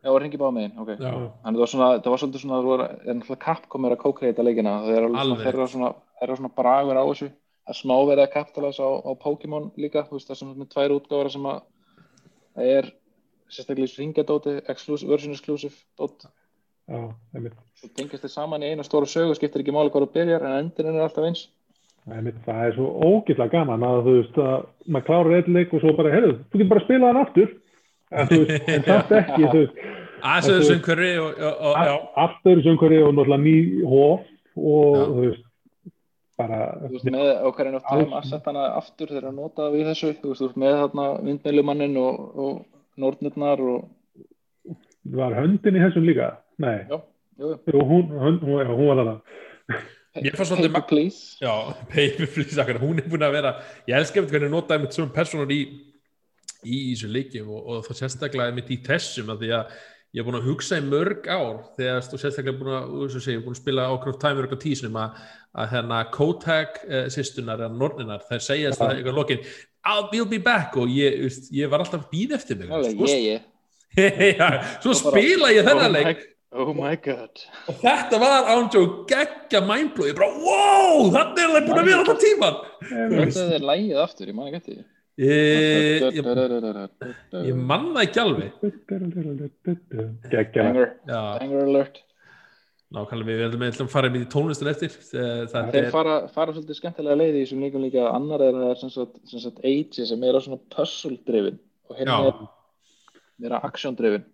með. það voru hringjur báða megin, ok já, Þannig það var svona, það var svolítið svona, það er náttúrulega Capcom er að kókreita leikina, það er alveg svona, Alveg. þeirra svona, þeirra svona bragur á þessu, það er smá verið að kapitalæsa á, á Pokémon líka, þú veist, það er svona með tvær útgáfara sem að, það er sérstaklega í ringadóti, exclusive, version exclusive dót, Já, einmitt. svo tengist þið saman í einu stóru sögu, skiptir ekki máli hvað þú byrjar, en endurinn er alltaf eins. Einmitt, það er svo ógeðslega gaman að þú veist að maður klárar eitt leik og svo bara, heyrðu, þú getur bara að spila hann aftur. En þú veist, [laughs] en samt ekki, þú veist, aðeins að þessu umhverfi og, náttúrulega ný hóf og Já. þú veist, bara, Þú veist, með okkar of time assetana aftur þegar að nota við þessu, þú veist, þú veist, með þarna vindmeilumannin og, og nórnirnar og, var höndin í þessum líka? Nei, já, jú, jú. Jú, hún, hún, hún, já, hún var þarna. [laughs] Paper please. já, baby please akkar, hún er búin að vera ég elskar einmitt hvernig notaði mitt svona personur í í þessu leikjum og, og það sérstaklega mitt í þessum að því að ég er búin að hugsa í mörg ár þegar þú sérstaklega búin að, segja, búin að spila of time og tísnum að, að hérna Kotak uh, sýstunar eða norninar þær segjast það eitthvað lokin I'll be back og ég, veist, ég var alltaf býð eftir mig Alveg, svo, ég, ég. [laughs] Já, svo spila ég þennan oh leik oh my god. og þetta var ándjó geggja mindblóð, ég bara wow, þannig er það búin að vera alltaf tíman Þetta er lægið aftur, ég man ekki eftir því. Ég, ég, ég man það ekki alveg. Já, banger alert. nákvæmlega við veldum með fara með í tónlistin eftir Eh, það er, fara, fara svolítið skemmtilega leið í þessum líkum líka. Annar er það er sem sagt, sem sagt Age sem er á svona puzzle drifin og hérna er meira action drifin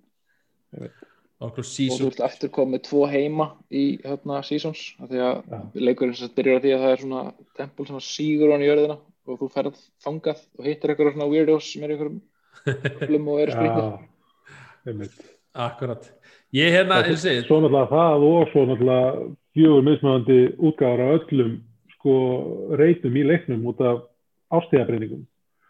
okkur og þú ert aftur komið tvo heima í hérna seasons. Af því að leikurinn sem sagt byrjar á því að það er svona tempul sem sígur hann í jörðina og þú ferð þangað og hittir eitthvað svona weirdos sem er einhverjum öflum og eru einmitt. akkurat ég hérna, ég segi, Svo náttúrulega það og svo náttúrulega fjögur mismöðandi útgáðar af öllum sko reytum í leiknum út af ástíðabreytingum.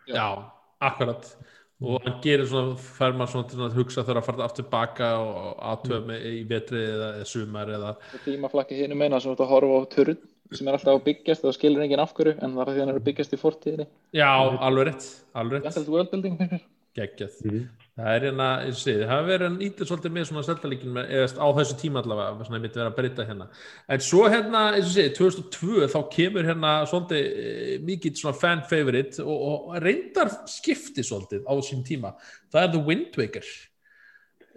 já, akkurat og hann gerir svona, fær maður svona til að hugsa þegar að fara aftur baka og aðtöða með í vetri eða, sumar eða, og tímaflakki hinu meina sem þú ert að horfa á turn sem er alltaf að byggjast og það skilur enginn af hverju en það er því að hann er að byggjast í fortíðinni. Já, alveg rétt alveg rétt, mér. geggjað. Mhm. það er hérna, ég segi, það hafa verið hann ítið svolítið með svona seltalíkin á þessu tíma allavega, svona ég myndi vera að breyta hérna. En svo hérna, og segi, 2002 þá kemur hérna svolítið e, mikið svona fan favorite og, og reyndar skipti svolítið á þessum tíma. Það er The Wind Waker.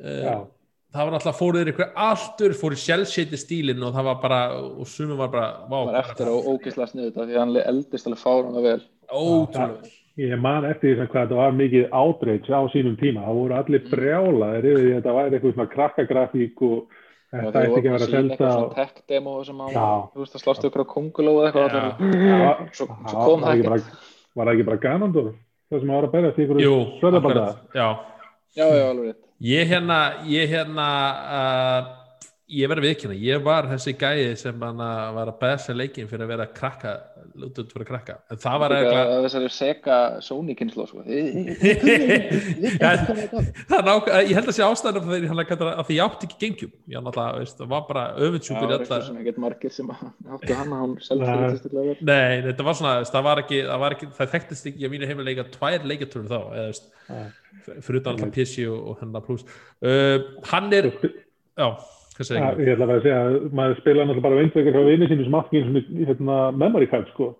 Já, uh, það var alltaf fóruður ykkur alltur, fóru sjálfsheiti stílinn og það var bara, og sumum var bara vá, Það var eftir á ógislega sniðu þetta því að hann eldist alveg fáranga vel. Ótrúlega ég man eftir því sem hvað þetta var mikið átreits á sínum tíma. Það voru allir brjálaðir yfir því að þetta væri eitthvað svona krakkagrafík og þetta ætti ekki að vera að sína senda eitthvað á... svona tech demo sem Já. þú veist að slástu ykkur á konguló eða eitthvað svo, kom var það ekki Var það ekki bara Ganondor? Það sem var að berjast í ykkur já. Já, já, alveg Ég hérna, ég hérna uh, ég verði viðkynna, ég var þessi gæi sem hann var að bæsa leikin fyrir að vera krakka, lútið fyrir krakka. En það var Líka eiginlega að þessari Sega Sony kynslu sko. Ég held að sé ástæðan fyrir hann að að því ég átti ekki Gamecube. Ég alltaf, veist, það var bara Já, öfundsjúkur það er eitthvað sem ekkert margir sem að hún selst Nei. þetta var svona, það var ekki það, var ekki, það þekktist ekki að mínu heimilega tvær leikjartúrum þá, eða fyrir utan alltaf PC og, hennar pluss uh, hann er, já Ja, ég? ég ætla að segja að maður spila náttúrulega bara vindveikar hjá vinni sínu sem og hérna memory card sko.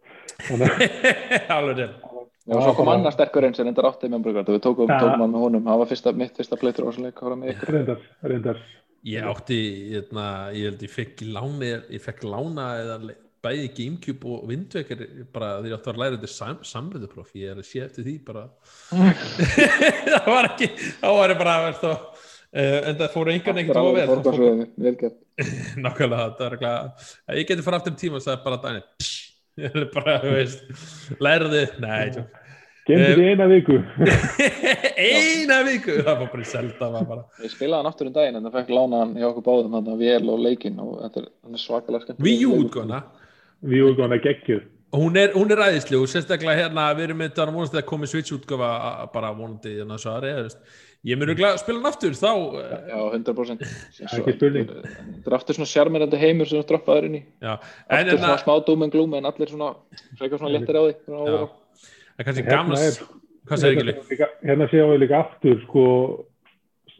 Að [laughs] alveg rétt Já, svo kom annar sterkur eins en þetta átti með Brugard og við tókum, Ja. tókum hann með honum, það var fyrsta, mitt fyrsta playtur á þessum leik að fara með ykkur. reyndar, reyndar Ég átti, hérna, ég held ég fekk lána, ég fekk lána eða bæði Gamecube og Windwaker bara því ég átti að læra þetta sam, samröðupróf ég er að sé eftir því bara [laughs] [laughs] það var ekki, þá var ég bara veist, og, uh, en það fóru fór- forgangsröðinni, vel gert. [laughs] nákvæmlega, það er ekki að ég geti fara aftur í tíma og sagði bara er bara, þú veist lærði, Gemdi Eh, þið eina viku. [laughs] Eina viku, það var bara í bara Ég spilaði hann aftur um daginn en það fekk lána hann hjá okkur báðum hann vel og leikinn og þetta er, hann er svakalega skemmt. Við vorum góðan að geggjuð. Hún er, hún er ræðisli og sérstaklega hérna við erum með þetta vonast að komi Switch útgófa bara vonandi hérna svo aðri ég mun að spila hann aftur þá eh, Já, 100%. er ekki spurning. Þetta er aftur svona sjarmirandi heimur sem þú droppaður inn í. já, en Aftur hérna svona smá dúm en glúm en allir svona, frekar svona léttir á því. overall. en kannski Hérna gaman er- hvað segir hérna, ekki líka- hérna séum við líka aftur sko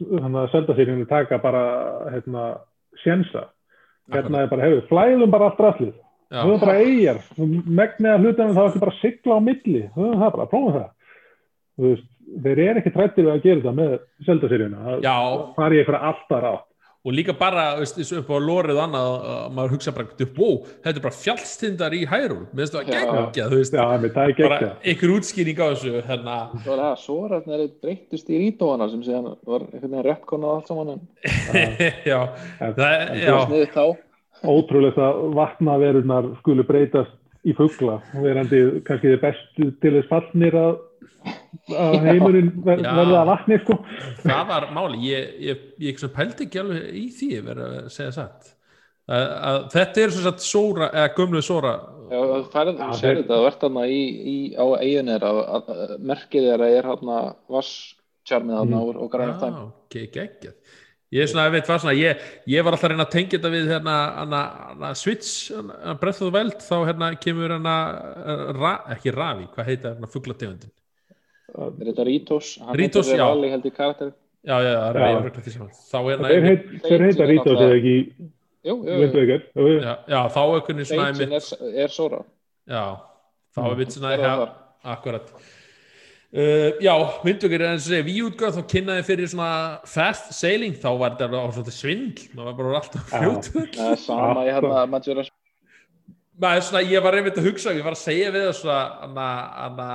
þannig að hérna taka bara hérna sjensa hérna er bara, hefur, flæðum bara allt rastlið höfum bara eigjar, megniða hlutanum þá ekki bara sigla á milli það bara, prófum það Þú veist, þeir eru ekki trættir við að gera þetta með selda sér já, fara í eitthvað alltaf rátt. Og líka bara veist, og upp á lórið og annað að maður hugsa bara, þetta er bara fjallstindar í það já, með það er bara geggja einhver útskýring á þessu hérna, Svo er það, Sórarnir breyttist í rítóana sem síðan var einhvern veginn retkonað allt saman en [laughs] já, En- það, já, sniðið þá. ótrúlegt að vatnaverunar skulu breytast í fugla. Verandi kannski þið bestu til þess fallnir að, að heimurinn ver, verða að vatni sko. það var máli ég, ég, ég svona pældi ekki alveg í því verið að segja satt að, að þetta er svo satt sóra eða gömlu sóra Já, Já, þú sér þetta, þú ert þarna í, í, á eiginu þeirra, að- að- merkið þeirra er þarna vasstjarmið þarna Mm. og, og græna tæm. Já, ok, geggjað ég er svona, ég veit hvað svona, ég, ég var alltaf að reyna að tengja þetta við hérna, hérna, hérna Switch, Breath of the Wild þá hérna kemur hérna ra, ekki Ravi, hvað heita hérna fugglategundin Er þetta Rítos? Hann Rítos, já. Rally held í karakter. já, já, það er Já. ég saman þá hérna, þeir, heit, þeir heita Rítos eða ekki Jú, jú, jú. Já, já, þá svona Deitsin einmitt, er, er Sóra. já, þá er við Er ja, þar? akkurat Uh, já, myndugir er eins og segja víútgöð þá kynnaði fyrir svona fast sailing þá var þetta á svona svindl það var bara alltaf Já. fljótfull Það er sama í hérna Majora's maður svona, ég var einmitt að hugsa ég var að segja við það svona anna, anna,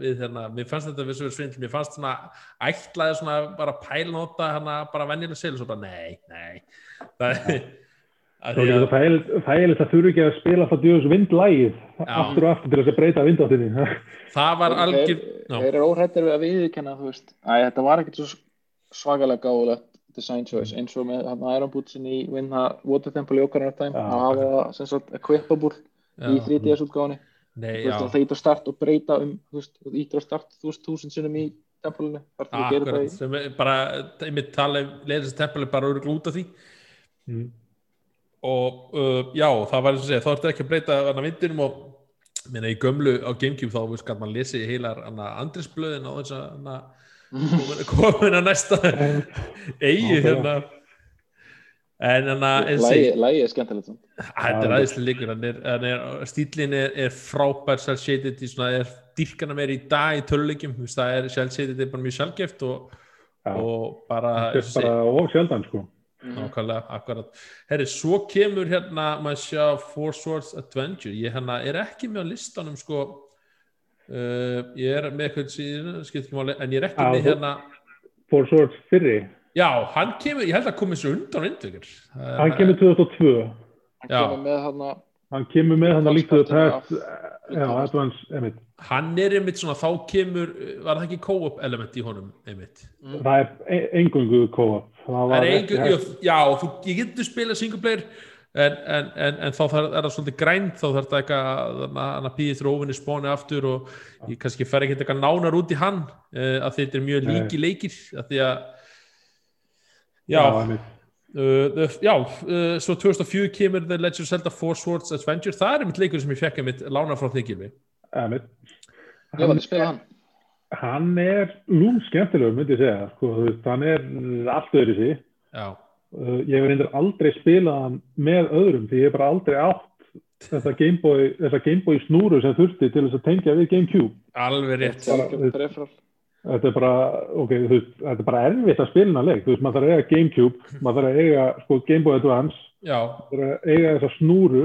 við hérna, mér fannst þetta við svo svindl, mér fannst svona ætlaði svona bara pælnóta hérna bara venjulega seil og svo bara nei, nei það [laughs] að Það því er að, þægilegt að þurfi ekki að spila það djöðs vindlægið aftur og aftur til þess að breyta vindáttinni [laughs] það var algjör Þeir, eru óhættir við að viðkenna, þú veist. Æ, þetta var ekkert svo svakalega gáðulegt design choice eins og með hann Iron Bootsin í Winna Water Temple í. Já. Það hafa það sem sagt equipable í já, 3DS útgáðinni. Nei, Þú veist, það ít á start og breyta um, þú veist, þú ítir á start þú veist, þúsund sinnum í. Þar til þú gerir það í. sem er bara einmitt tala, leiðist tempel er bara örugl út af því Mm. og uh, já, það var eins og segja, þá ertu ekki að breyta hana vindinum og minna í gömlu á Gamecube þá veist hvað maður lesi heilar hana andrisblöðin á þess að hana komin, [laughs] að næsta [laughs] eigi hérna en hana eins og Lægi er skemmtilegt. samt. Þetta er aðeinslega líkur stílin er, er frábær sjálfssétit í svona, er dýrkana meir í dag í veist, það er sjálfssétit er bara mjög sjálfgeft og, og bara, þetta er bara of sjaldan sko. Nákvæmlega, akkurat. Herri, svo kemur hérna, maður sjá Four Swords Adventure, ég hérna er ekki með á listanum sko. Uh, ég er með eitthvað síðan, skipt ekki máli, en ég er ekki með hérna For Swords fyrri, já, hann kemur, ég held að komið svo undan vindvíkir hann kemur 2002 Hann kemur með hann hann kemur með hann að Af- past já, advance, einmitt hann er einmitt svona, þá kemur var það ekki co-op element í honum einmitt það er engungu co-op. Það er einhver, já, þú, ég getur spila single player en, en, en, en þá er það svolítið grænt þá þarf það eitthvað að pýði þér ofinni spóni aftur og ég kannski fer ekki eitthvað nánar út í hann uh, að þetta er mjög líki leikir að því að já, já, einmitt. Uh, the- já uh, svo 2004 kemur The Legend of Zelda Four Swords Adventure. Það er mitt leikur sem ég fekk að mitt lána frá einmitt. Var að spila hann. Hann er lúm skemmtilegur myndi ég segja sko, veist, hann er allt öðru uh, ég hef reyndir aldrei spilað hann með öðrum því ég hef bara aldrei átt þetta Gameboy, þessa Gameboy snúru sem þurfti til þess að tengja við Gamecube. Alveg rétt. Er peripheral. Þetta er bara, ok, þú veist, þetta er bara erfitt að spila hennar leik, þú veist, maður þarf að eiga Gamecube, maður þarf að eiga, sko, Game Boy Advance, já, maður þarf að eiga þessa snúru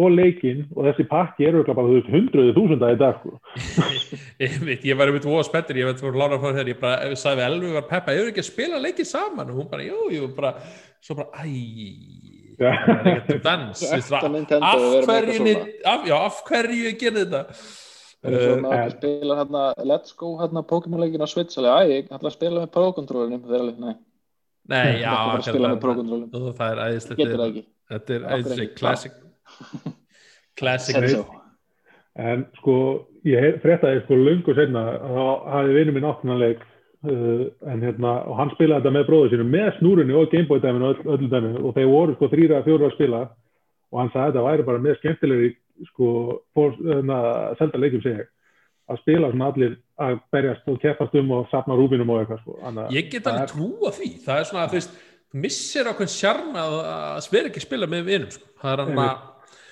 og leikin og þessi pakki eru bara, þú veist, hundruði þúsunda í dag, sko. [laughs] ég veit, ég var einmitt voða spettur, ég veit voru lána frá þegar ég bara, ég sagði við Elvi var Peppa, ég er ekki að spila leikið saman? Og hún bara, jú, jú, bara svo bara, æ Já. það er ekkert dans, af hverju af hverju ég gerði þetta Það er svo maður en- ekki spila hérna Let's Go hérna Pokémon-leikin á Switch alveg, æ, ég ætla að spila með það er alveg, nei, nei, [laughs] já, að spila með akkurat, Pro-controllinum það- það er æðislegt getur það ekki. Þetta er ekki? classic [laughs] classic. En sko, ég fréttaði sko löngu senna að þá hafði vinur minn áttunanleik uh, en hérna, og hann spilaði þetta með bróður sínum með snúrunni og Gameboy dæminu og öll, öllu dæminu og þeir voru sko þrýra, fjóra að spila og hann sagði að þetta væri bara með skemmtilegri sko, fór, hérna, selda leikjum sig að spila svona allir að berjast og keppast um og sapna rúbinum og eitthvað sko. Þannig að ég get alveg trúa því það er svona, þú veist, missir ákveðin sjarm að, að spila ekki spila með vinum sko. það er hann að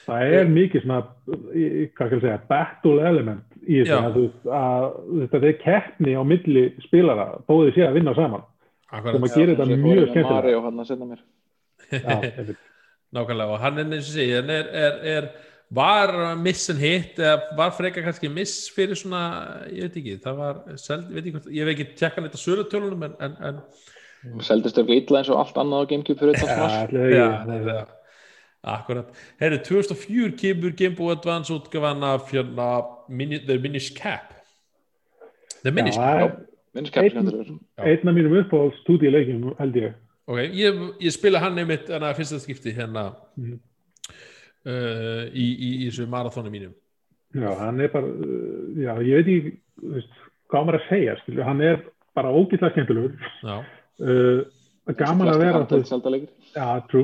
Það er mikið svona, hvað skal ég segja, battle element í þessu, Já. að, að þetta er keppni á milli spilara, bóðið sé að vinna saman. akkurat, Sem að gera þetta mjög skemmtilegt. Mario hann að senda mér Já. [laughs] Nákvæmlega og hann er eins og segja hann er, er, er, var miss and hit eða var freka kannski miss fyrir svona, ég veit ekki það var, seld, veit ekki hvort, ég veit ekki tjekka þetta sölutölunum en, en, en seldist eitthvað illa eins og allt annað á Gamecube fyrir þetta það, akkurat. Herri, 2004 kemur Game Boy Advance útgafan af hérna mini, The Minish Cap. The Minish Cap, það er minnst kæmskjöndur Já. einn af mínum uppáhalds 2D leikjum, held ég. ok, ég, ég spila hann einmitt en að fyrsta skipti hérna. Mhm. Uh, í, í, í þessu marathónu mínum Já, hann er bara, uh, já, ég veit ekki, þú veist, hvað maður að segja, skilju, hann er bara ógætlega skemmtilegur. Já, Uh, gaman að vera, seldalegir Já, trú.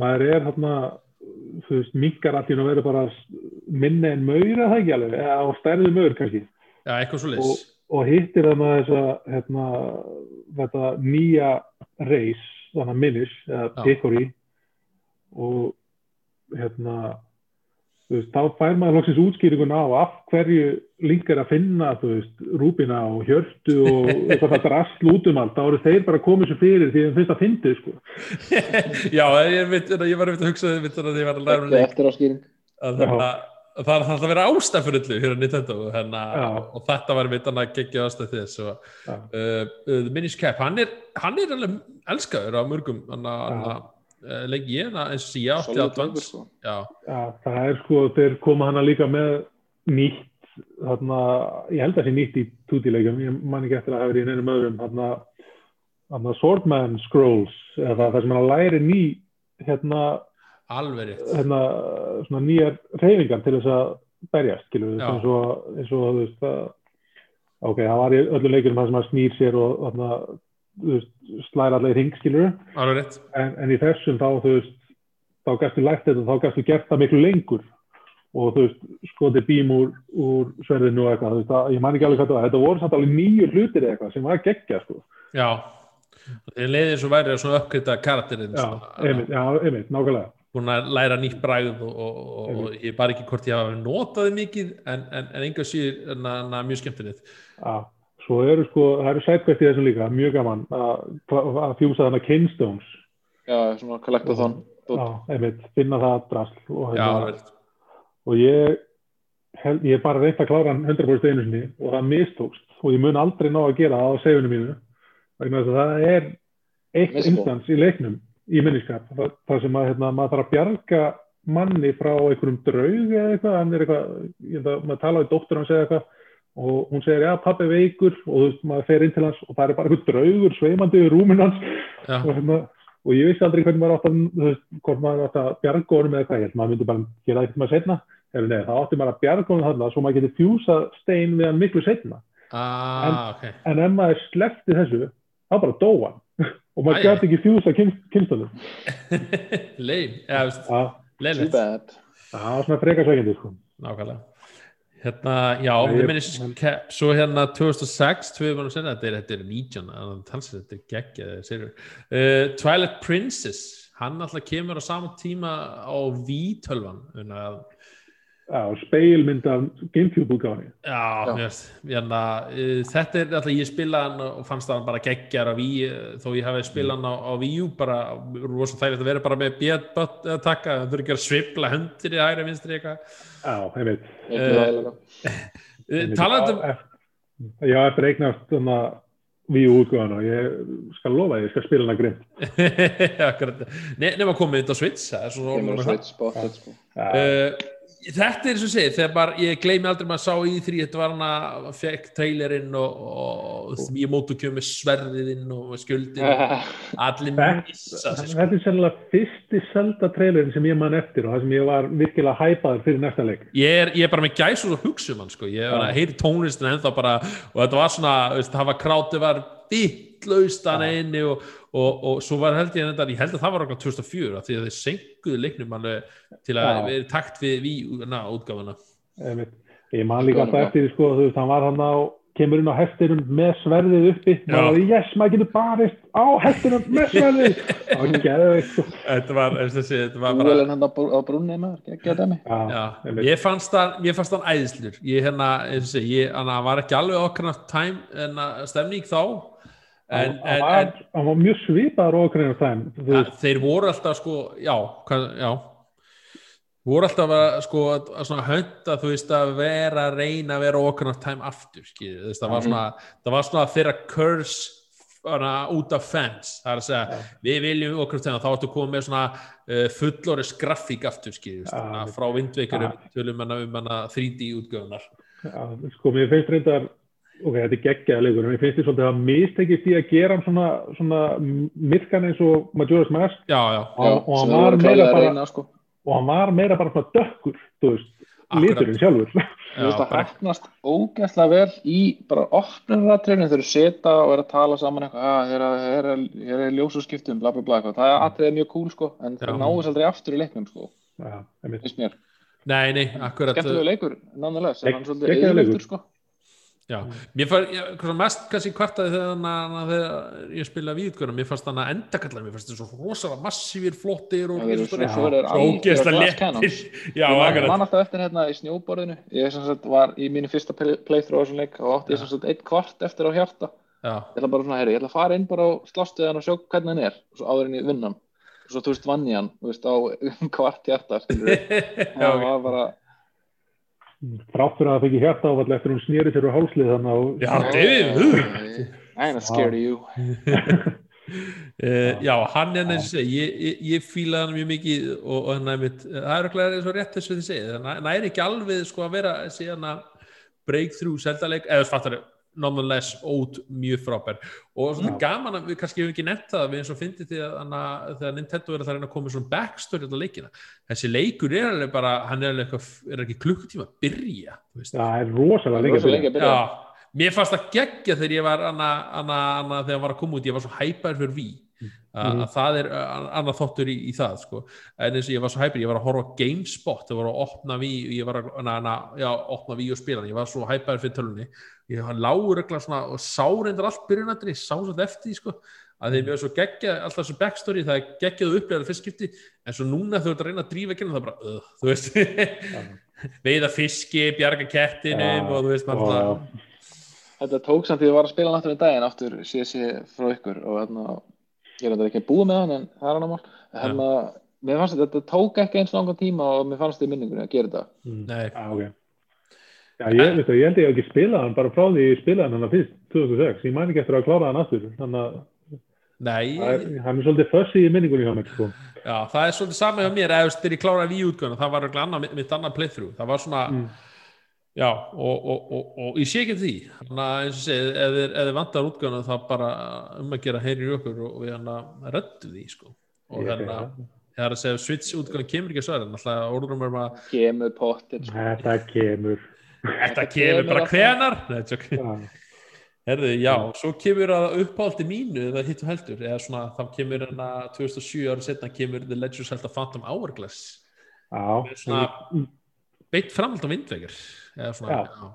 Maður er hérna, þú veist, minkar allir að vera bara minni en maur eða það ekki alveg, eða á stærði maur kannski. já eitthvað svo Og, og hittir þarna þessa, hérna, þetta nýja reis, þannig minish, eða Já. pekori og hérna, veist, þá fær maður loksins útskýringun á af hverju link er að finna, veist, rúbina og hjörtu og þetta drasl út um allt, þá eru þeir bara komið svo fyrir því þeim finnst að fyndið, sko. [laughs] Já, ég, veit, ég var að hugsa þegar ég var að læra um þetta leik á það er alltaf að vera ástæð fyrir öllu hérna Nintendo hérna, og þetta var mitt annað geggja ástæð þess uh, uh, Minish Cap, hann er, hann er alveg elskaður á mörgum hann að leiki ég hana eins og sé ég átti að Já, það er sko, þeir koma hana líka með nýtt, þarna, ég held að það sé nýtt í 2D-leikum, ég man ekki eftir að hafa verið í neinum öðrum, þarna, þarna Swordman Scrolls, eða það, það sem hann læri ný, hérna, hérna, svona nýjar reyfingar til þess að berjast, skilur við, Já. eins og, eins og, þú veist, það, ok, það var í öllum leikurum það sem hann snýr sér og, þarna, slæra allir hring, skilur en, en í þessum þá, þú veist, þá gæstu lært þetta, þá gæstu gert það miklu lengur. Og þú veist, skotið bím úr, úr sverðinu og eitthvað, þú veist, að, ég man ekki alveg hvað það var, þetta voru samt alveg nýju hlutir eitthvað sem var geggja, sko. Já, þeir leiði eins og væri að svona uppkvita karakterinn Já, einmitt, já, einmitt, nákvæmlega. búin að læra nýtt bræð og, og, og, og ég bara ekki hvort ég hafa notaði mikið en, en, en einhver síður en, en, mjög skemmtilegt. Já, svo eru sko, það eru sidequest í þessum líka, mjög gaman að, fjúsa þarna Kingstones, já, svona collectathon já, einmitt, finna það drasl og, Já, hérna, alveg rétt og ég, held, ég bara reynt að klára hann 100% einu sinni og það mistókst. Og ég mun aldrei ná að gera það á segunum mínu vegna þess að það er eitt Misgóð. instans í leiknum í minniskap, það, það sem að hérna, maður þarf að bjarga manni frá einhverjum draug eða eitthvað, hann er eitthvað ég held að maður tala við dóttur hans eða eitthvað og hún segir, já, pappi er veikur. Og þú veist, maður fer inn til hans og það er bara einhver draugur sveimandi við rúmin hans. Já, og, hérna, og ég vissi aldrei hvernig maður átt að, þú veist, hvort maður átt að bjarga honum eða hvað, ég held maður myndi bara gera eitthvað setna, eða nei, það átti maður að bjarga honum þarna svo maður geti fjúsa stein við hann miklu setna, ah, ok. en ef maður sleppti þessu, þá bara dó hann. Og maður gæti ekki fjúsa kynstunum Leim, eða veist, Hérna, já, Minish Cap Svo hérna 2006, tvö mannum senna Þetta er, þetta er 19, þannig að talsið þetta er geggja uh, Twilight Princess Hann alltaf kemur á sama tíma á V12 þannig að speilmynd af Gamecube útgáðinni. Já, Já. veist, hérna, uh, þetta er alltaf, ég spilaði hann og fannst það bara geggjar á Wii, uh, þó ég hafi spilað hann á, á Wii U, bara, rosa þægilegt að vera bara með bjöt að taka, það þurfi ekki að svipla höndir í hægri vinstri eitthvað. Já, ég veit. Mikið Eh, vægilega. Uh, Talandi um, Já, eftir eignast þannig að við útgáðan og ég skal lofa ég skal spila hana grimm. [laughs] Akkurat. Ne nema komið þetta á Switch, er með það. Switch sko. Uh, þetta er svo segið, þegar bara, ég gleymi aldrei maður sá í því, þetta var hann að fekk trailerinn og, og, og ég mótu kjöfum með sverðiðinn og skjöldin, [laughs] allir missa sko. Þetta er sennilega fyrsti Zelda trailerin sem ég man eftir og það sem ég var virkilega hæpaður fyrir næsta leik. Ég er, ég er bara með gæs og hugsa um hann sko. ég heyri tónlistin ennþá bara og þetta var svona, það var krátið var vittlaust hann einni og, og, og svo var held ég þetta ég held að það var okkur 2004 af því að þeir senkuðu leiknum alveg til að vera í takt við, við na, útgáfuna. Ég, ég man líka alltaf Já. eftir sko, þú veist, hann var hann á kemur inn á hestinum með sverðið uppi. Maður var, yes, maður getur barist á hestinum með sverðið. Það var geðveikt, sko. þetta var, þessi, þetta var bara Úvelin hann á, brúnni maður, geggja dæmi. Já, Já, einmitt. ég fannst hann, ég fannst hann æðislur ég hérna, og ég, hann var ekki alveg okkar time en að stemning þá en, en, var, en var mjög svipaður okkur veist, þeir voru alltaf sko, já, hvað, já. Voru alltaf að sko að, að hönda, þú veist, að vera að reyna að vera okkar time aftur skil, þú veist, það var Mhm. svona, það var svona þeirra curse út af fans, það er að segja. Við viljum okkar time, þá að koma með svona uh, fullorðis grafík aftur skil, Já, ja, við- frá vindveikurum um hana 3D útgöfunar já, sko, mér finnst reyndar ok, þetta er geggjaða leikur, en mér finnst því svolítið að mistekist í að gera hann svona, svona myrkan eins og Majora's Mask. Já, já, og, Já, og hann við var meira að bara reyna sko. og hann var meira bara svona dökkur þú veist, liturinn sjálfur. Þú veist já að bara, hefnast ógæslega vel í bara opnunaratriðinu þegar þú setja og er að tala saman eitthvað, að eru- þeir eru- þeir eru ljósaskiptum, bla bla bla eitthvað, það er atriðið mjög cool sko, en Já. það náðist aldrei aftur í leiknum sko, finnst mér. nei, nei, akkurat Skemmtilegu leikur, nánlega, sem Gegg- hann svolítið geggjaður leikur. eðlöftur sko. Já, mér fannst, mest kannski kvartaði þegar, hana- þegar ég spilaði víðgörnum, mér fannst hann að endakallar, mér fannst þetta svo rosalega massífir, flottir og er léttir. cannons. [laughs] Já, akkurat. man alltaf eftir hérna í snjóborðinu, ég var í mínu fyrsta play- playthrough á þessum leik og átti ég sem sagt eitt kvart eftir á hjarta. Já, Ég ætla bara svona, heyri, ég ætla að fara inn bara og slást við hann og sjá hvernig hann er, og svo áður en ég vinn hann. Og svo, þú veist, vann ég hann, á [laughs] kvart hjarta, [laughs] Það var bara, þrátt fyrir að það fengi hjarta áfall eftir hún snýri sér úr hálslið þannig að Já, David, I'm not scared of you. Uh, [laughs] já, hann er eins og segi, ég, ég, ég fílaði hann mjög mikið og, og hann er mitt, það er okkur eins og rétt þess að þið segið, það næri ekki alveg sko að vera síðan að breakthrough seldaleik, eða fattar nonetheless ót mjög frábær. Og svona gaman að við kannski hefum ekki nefnt það við eins og fyndið því að, að þegar Nintendo er að það reyna að koma svona backstory á leikina. Þessi leikur er alveg bara hann er alveg eitthvað, er ekki klukkutíma að byrja þú veist. Það er rosalega lengi Rosa að lengi byrja. að byrja. Já, mér fannst það geggja þegar ég var anna, anna, anna, þegar ég var að koma út, ég var svo hæpaður fyrir ví að að það er uh, annað þáttur í, í það sko. en eins og ég var svo hæpir, ég var að horfa GameSpot, það var að opna ví ég var að, na, na, já, opna ví og spila ég var svo hæpaður fyrir tölunni ég hann lágur eitthvað svona og sá reyndar allt byrjunandri, sá svo eftir sko. Að þeim er svo geggjað, alltaf þessu backstory það er geggjað upplegaður fyrst skipti en svo núna þau ert að reyna að drífa ekki það er bara, uh, þú veist. [laughs] Veiða fiski, bjarga kettinum Já, og þú veist, maður og- svona Þetta tók samt því að ég var að spila aftur í daginn aftur CSC frá ykkur og ég er þetta ekki búið með hann en það er hann á mál hérna, mér fannst þetta, þetta tók ekki eins langan tíma og mér fannst þetta í minningunni að gera þetta. Nei, Já, ok. Já, ég, veistu, ég held ég ekki spilað hann bara frá því ég spilaði hann hann fyrst 2006, ég mæn ekki eftir að klára hann aftur þannig að nei. Það er- hann er svolítið fössi í minningunni hjá mér sko. Já, það er svolítið sama hjá mér þegar ég kláraði við útgöðuna, það var mitt annað playthrough, það var svona Mm. Já, og, og, og, og ég sé ekki því. Þannig að eins og segið, ef þið, vantar útgöðuna þá bara um að gera heyri í okkur og við hann að reddu því sko. og þannig að segi það. er að segja Switch útgöðuna kemur ekki að svara en alltaf orðurum er maður kemur pottir sko. Þetta kemur. Þetta kemur bara hvenar Herðu, já, svo kemur að uppáldi mínu eða hitt og heldur, eða svona þá kemur hérna 2007 ára setna kemur The Legend of Zelda Phantom Hourglass. Já, svona beitt framhald á vindvegar eða svona, Já. já,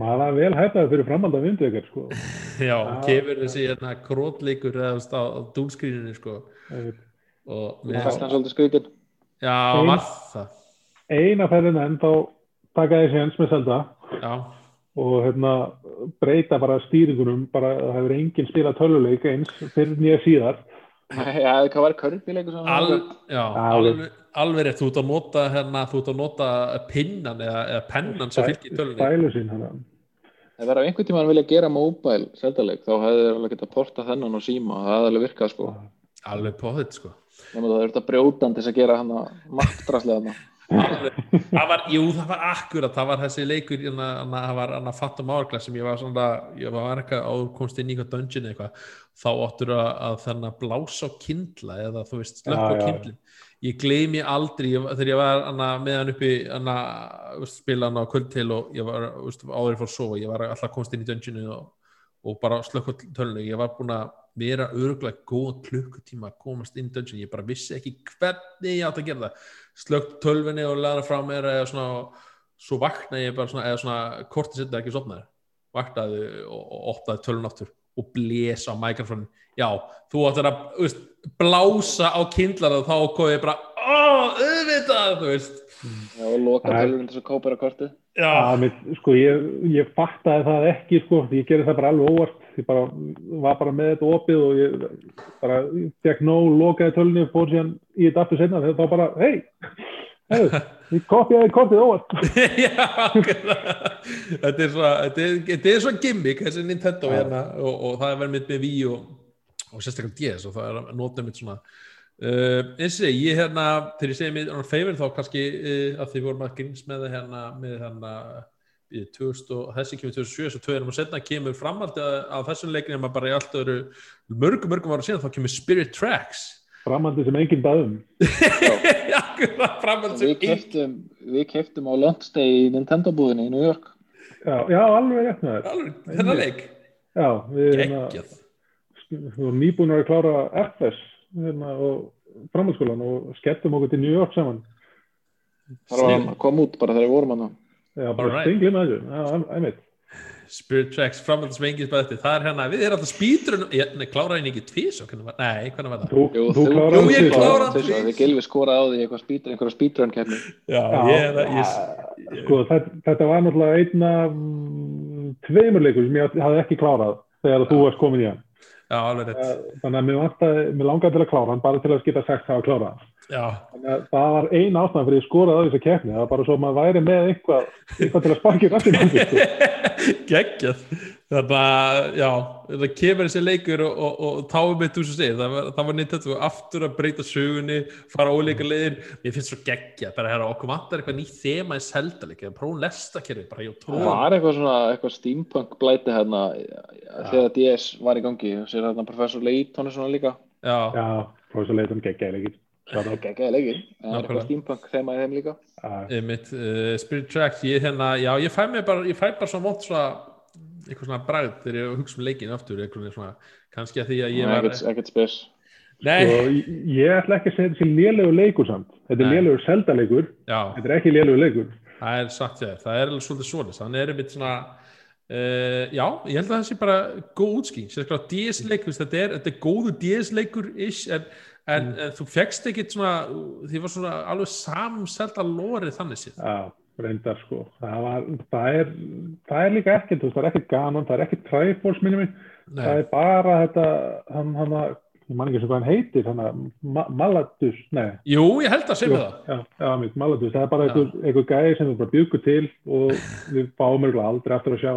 maður var vel hæpaði fyrir framhald af vindveikar sko. [laughs] já, kemur þessi hérna krótleikur eða þú veist, á, á dúlskríninu sko. Og mér mér, fannst hann svolítið skautin já, var það. eina ferðin enn þá taka ég séns með Zelda. Já, og hérna breyta bara stýringunum bara það hefur enginn spilað töluleik eins fyrir nýja síðar [laughs] Já, hvað var Já, alveg, alveg rétt, þú ert að nota hérna, þú ert að nota pinnan eða, eða pennan sem fylgir í tölunni hérna. Það verður einhvern tímann vilja gera mobile seldaleik, þá hefði þeir alveg getað porta þennan og síma, það hefði alveg virkað sko. Alveg på þetta sko. Nema það er þetta brjótan til að gera hann að maktdraslega það var, jú það var akkurat það var þessi leikur, hérna, hérna, það var hann að fatta mágla sem ég var svona ég var eitthvað áður komst inn í eitthvað dungeon eitthvað. Þá áttur að, að þannig að blása á kindla eða þú veist, slökk á kindlin ég gleymi aldrei, ég, þegar ég var hana, með hann uppi veist, spila hann á kvöld til og ég var veist, áður fór að sofa, ég var alltaf komst inn í dungeonu og, og bara slökk á tölunni ég var búin að vera örgulega góðan klukkutíma að komast inn í dungeon ég bara vissi ekki hvernig ég átt að gera það slökkt tölvinni og laða frá mér eða svona, svo vaknaði ég bara svona, eða svona kortið setja ekki sopnaði vaknaði og, og opnaði tölvun aftur og blés á mikrofónin já, þú áttir að veist, blása á kindlar og þá kom ég bara, ó, auðvitað þú veist, Já, og loka tölvun til þess að kópa þér að kortið. Já, að, mér, sko, ég, ég fattaði það ekki sko, ég gerði það bara alveg óvart ég bara, var bara með þetta opið og ég bara fekk nóg lokaði tölunni og fór síðan í þetta aftur senna þegar þá bara, hei hey, [laughs] ég kopjaði kortið óvart já þetta er svona þetta er, er svona gimmick, þessi Nintendo Já. hérna, og, og það er verið mitt með Wii og, og sérstaklega DS og það er að nota mitt svona. Uh, eins og ég, hérna þegar ég segi mér on favor þá kannski uh, að því vorum að gríns með það hérna með hérna í 2000 og þessi kemur 2007 svo tvö erum og setna kemur framhaldi að, að þessum leikinu maður bara í allt öðru mörgum mörgum ára síðan þá kemur Spirit Tracks. Framhandi sem enginn baðum [laughs] Við keftum, við keftum á launch day í Nintendo búðinni í New York. Já, já, alveg rétt með alveg, þennan leik. Já, við erum nýbúin að klára FS hérna, og framhaldsskólan og skelltum okkur til New York saman. Það var að koma út bara þegar við vorum hann já, bara stingli með þessu. Spirit Tracks framhaldi sem engin spæði það er hérna, við erum alltaf spýtrun nei, kláraði henni ekki tvís og hvernig var, nei, hvernig var það? Þú, Jú, þú þú- kláraði kláraði. Tvisvar, Við Gilvi skoraði á því einhverja ég, ég, sko, þetta, þetta var náttúrulega einn af mm, tveimur leikur sem ég hafði ekki klárað þegar þú varst komin í hann. Já, alveg rétt. Þannig að mér, vantaði, mér langaði til að klára hann bara til að geta sagt það að klára hann það var ein ástæðan fyrir ég skoraði á þessa keppni. Það var bara svo að maður væri með eitthvað, eitthvað til að sparki rassin sko. [laughs] geggjað. Þannig að, já, það kemur þessi leikur og, og, og táum með þú sem segir. Það var, það var Nintendo aftur að breyta sögunni fara óleika leiðin, mér finnst svo geggjað. Bara hérna, okkur vantar eitthvað nýtt þema í seldaleg, prófum lestakerfi, bara ég Það trúi var eitthvað svona, eitthvað steampunk blæti hérna þegar DS var í gangi [laughs] geggjaði leikir Það er er eitthvað steampunk þema í þeim líka. Já, mitt uh, Spirit Tracks, ég hérna, já, ég fæ mér bara, ég fæ bara svo mótt svona eitthvað svona bragð þegar ég hugsa um leikin aftur, svona, kannski að því að ég var, ekkert, ekkert spes. Nei, og ég, ég ætla ekki að segja þessi lélugur leikur samt. Þetta er Nei. lélugur seldaleikur já, þetta er ekki lélugur leikur. Það er sagt þér, það er alveg svolítið svoleiðis, þannig er einmitt svona uh, já, ég held að það sé bara góð útskýring, sérstaklega DS-leikur þetta er, þetta er góðu DS-leikur ish, en, en, en þú fegst ekkit svona, því var svona alveg samselda lórið þannig séð. Já, reyndar sko. Það, var, það, er, það er líka ekkert, þú það er ekkert gaman, það er ekkert mig, það er bara þetta, hann, hann, ég man ekki sem hvað hann heitir, hann að Ma Maladus, nei, jú, ég held að segja það. já, já, mitt Maladus, það er bara einhver, einhver gæði sem við bara bjuggu til og við fáum aldrei aftur að sjá,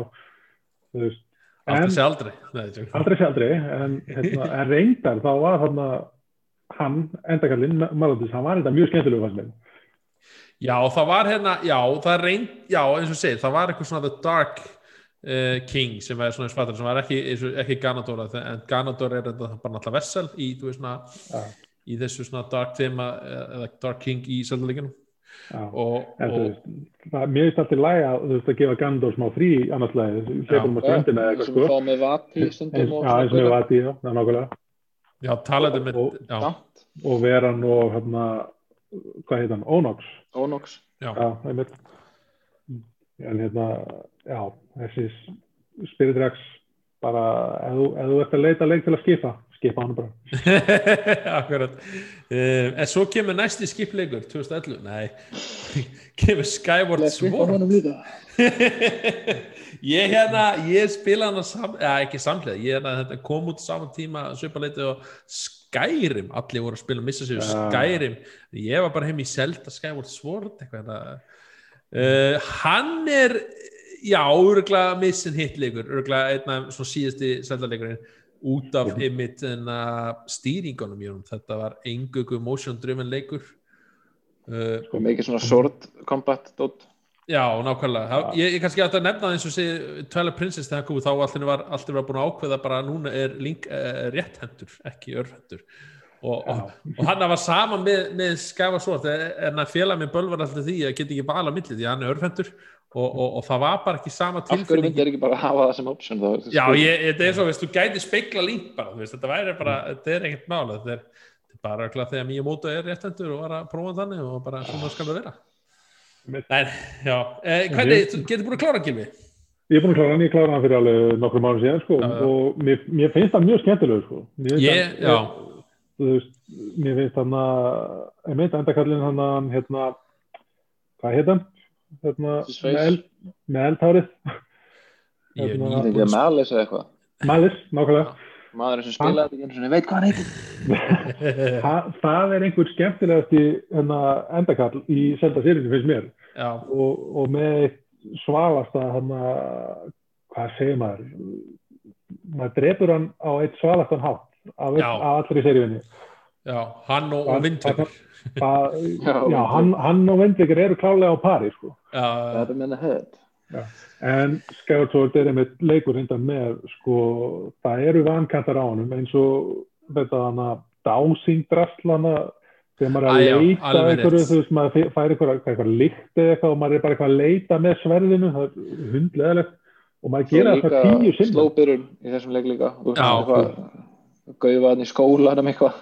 þú veist, aldrei sé aldrei. Aldrei sé aldrei, en, hérna, en reyndar þá var hann hann, endakallinn, Maladus, hann var þetta mjög skemmtilegu fannst mér. Já, það var hérna, já, það reynd, já, eins og segir, það var eitthvað svona The Dark uh, King sem er svona svartur, sem var ekki, eins og- ekki Ganador, en Ganador er þetta bara náttúrulega vessel í, þú veist, svona, Já. í þessu svona Dark Thema eða Dark King í seldaleginu Já. og, En þú og veist, það, mér finnst alltaf læg að, þú veist, að gefa Gandor smá frí annars lægi, hleypum á ströndina eða eitthvað sem við sko. fáum með vati Eins, stundum og já, eins og við vati, já, nákvæmlega. Já, talaðu með, Og- Dant, Og veran og hérna, hvað heit hann, Onox. Onox. Já, Já. En hérna, já, þessi Spirit Rex, bara, ef þú, ef þú ert að leita leik til að skipa, skipa hann bara. [laughs] Akkurat. Um, En svo kemur næsti skipleikur 2011, nei [laughs] kemur Skyward Sword. [laughs] Ég hérna ég spila hana sam, eða, ekki samlega, ég hérna þetta kom út saman tíma og Skyrim. Allir voru að spila að missa sig Ja. Skyrim, ég var bara heim í Zelda Skyward Sword eitthvað hérna. uh, hann er já, örgulega missin hitleikur örgulega einn af svona síðasti Zelda leikurinn út af einmitt en stýringunum í honum þetta var engugu motion driven leikur. Uh, Sko mikið svona sword combat dót. já, nákvæmlega. Ja. ég, ég kannski átti að nefna það eins og sé Twilight Princess þegar hann kom út, þá allir var allir var búin að ákveða bara að núna er Link uh, rétthendur, ekki örhendur og, og, og hann var saman með, með Skæfa Svort en að félag með bölvar alltaf því að geta ekki vala milli því að hann er örhendur og, og, og það var bara ekki sama Af hverju tilfinning myndir ekki bara hafa það sem option þá? Já, ég, þetta er svo, veist, þú gæti speikla link bara, þú veist, þetta væri bara, þetta er ekkert mála, þetta er, þetta er bara örugglega þegar Miyamoto er réttendur og var að prófa þannig og bara svona skal það vera. Nei, já, eh, hvernig, þú getur búin að klára Gilvi? Ég er búin að klára hann, ég klára hann fyrir alveg nokkrum árum síðan sko Já, já. og mér, mér finnst það mjög skemmtilegur sko. Mér finnst Ég, hann- já, þú veist, mér finnst hann að, hann að, hérna, hann? Með, með eldhárið, ég er Hérna- að að Malice eða eitthvað. Malice, nákvæmlega. Maðurinn sem spilaði þetta ekki einu sinni, veit hvað hann heitir. [laughs] [laughs] Þa, það er einhver skemmtilegasti hérna, endakall í Zelda sérinu finnst mér Já, og, og með eitt svalasta hérna, hvað segir maður maður drefur hann á eitt svalastan hátt af, af allri seríunni já, hann og, og vindtökur. Það- [laughs] Já, já, hann, hann og Vendvikar eru klálega á pari sko. Já, Það er minna höfð. en Sword er einmitt leikur hindan með sko, það eru vankantar á honum eins og þetta hana dásing drastlana þegar maður er að Æ, já, leita alveg einhverju, þú veist, maður fær eitthvað, líkt eða eitthvað og maður er bara eitthvað að leita með sverðinu, það er hundleðilegt og maður gera það tíu sinnum. Slóbyrun í þessum leik líka. Já. hann í skólanum eitthvað.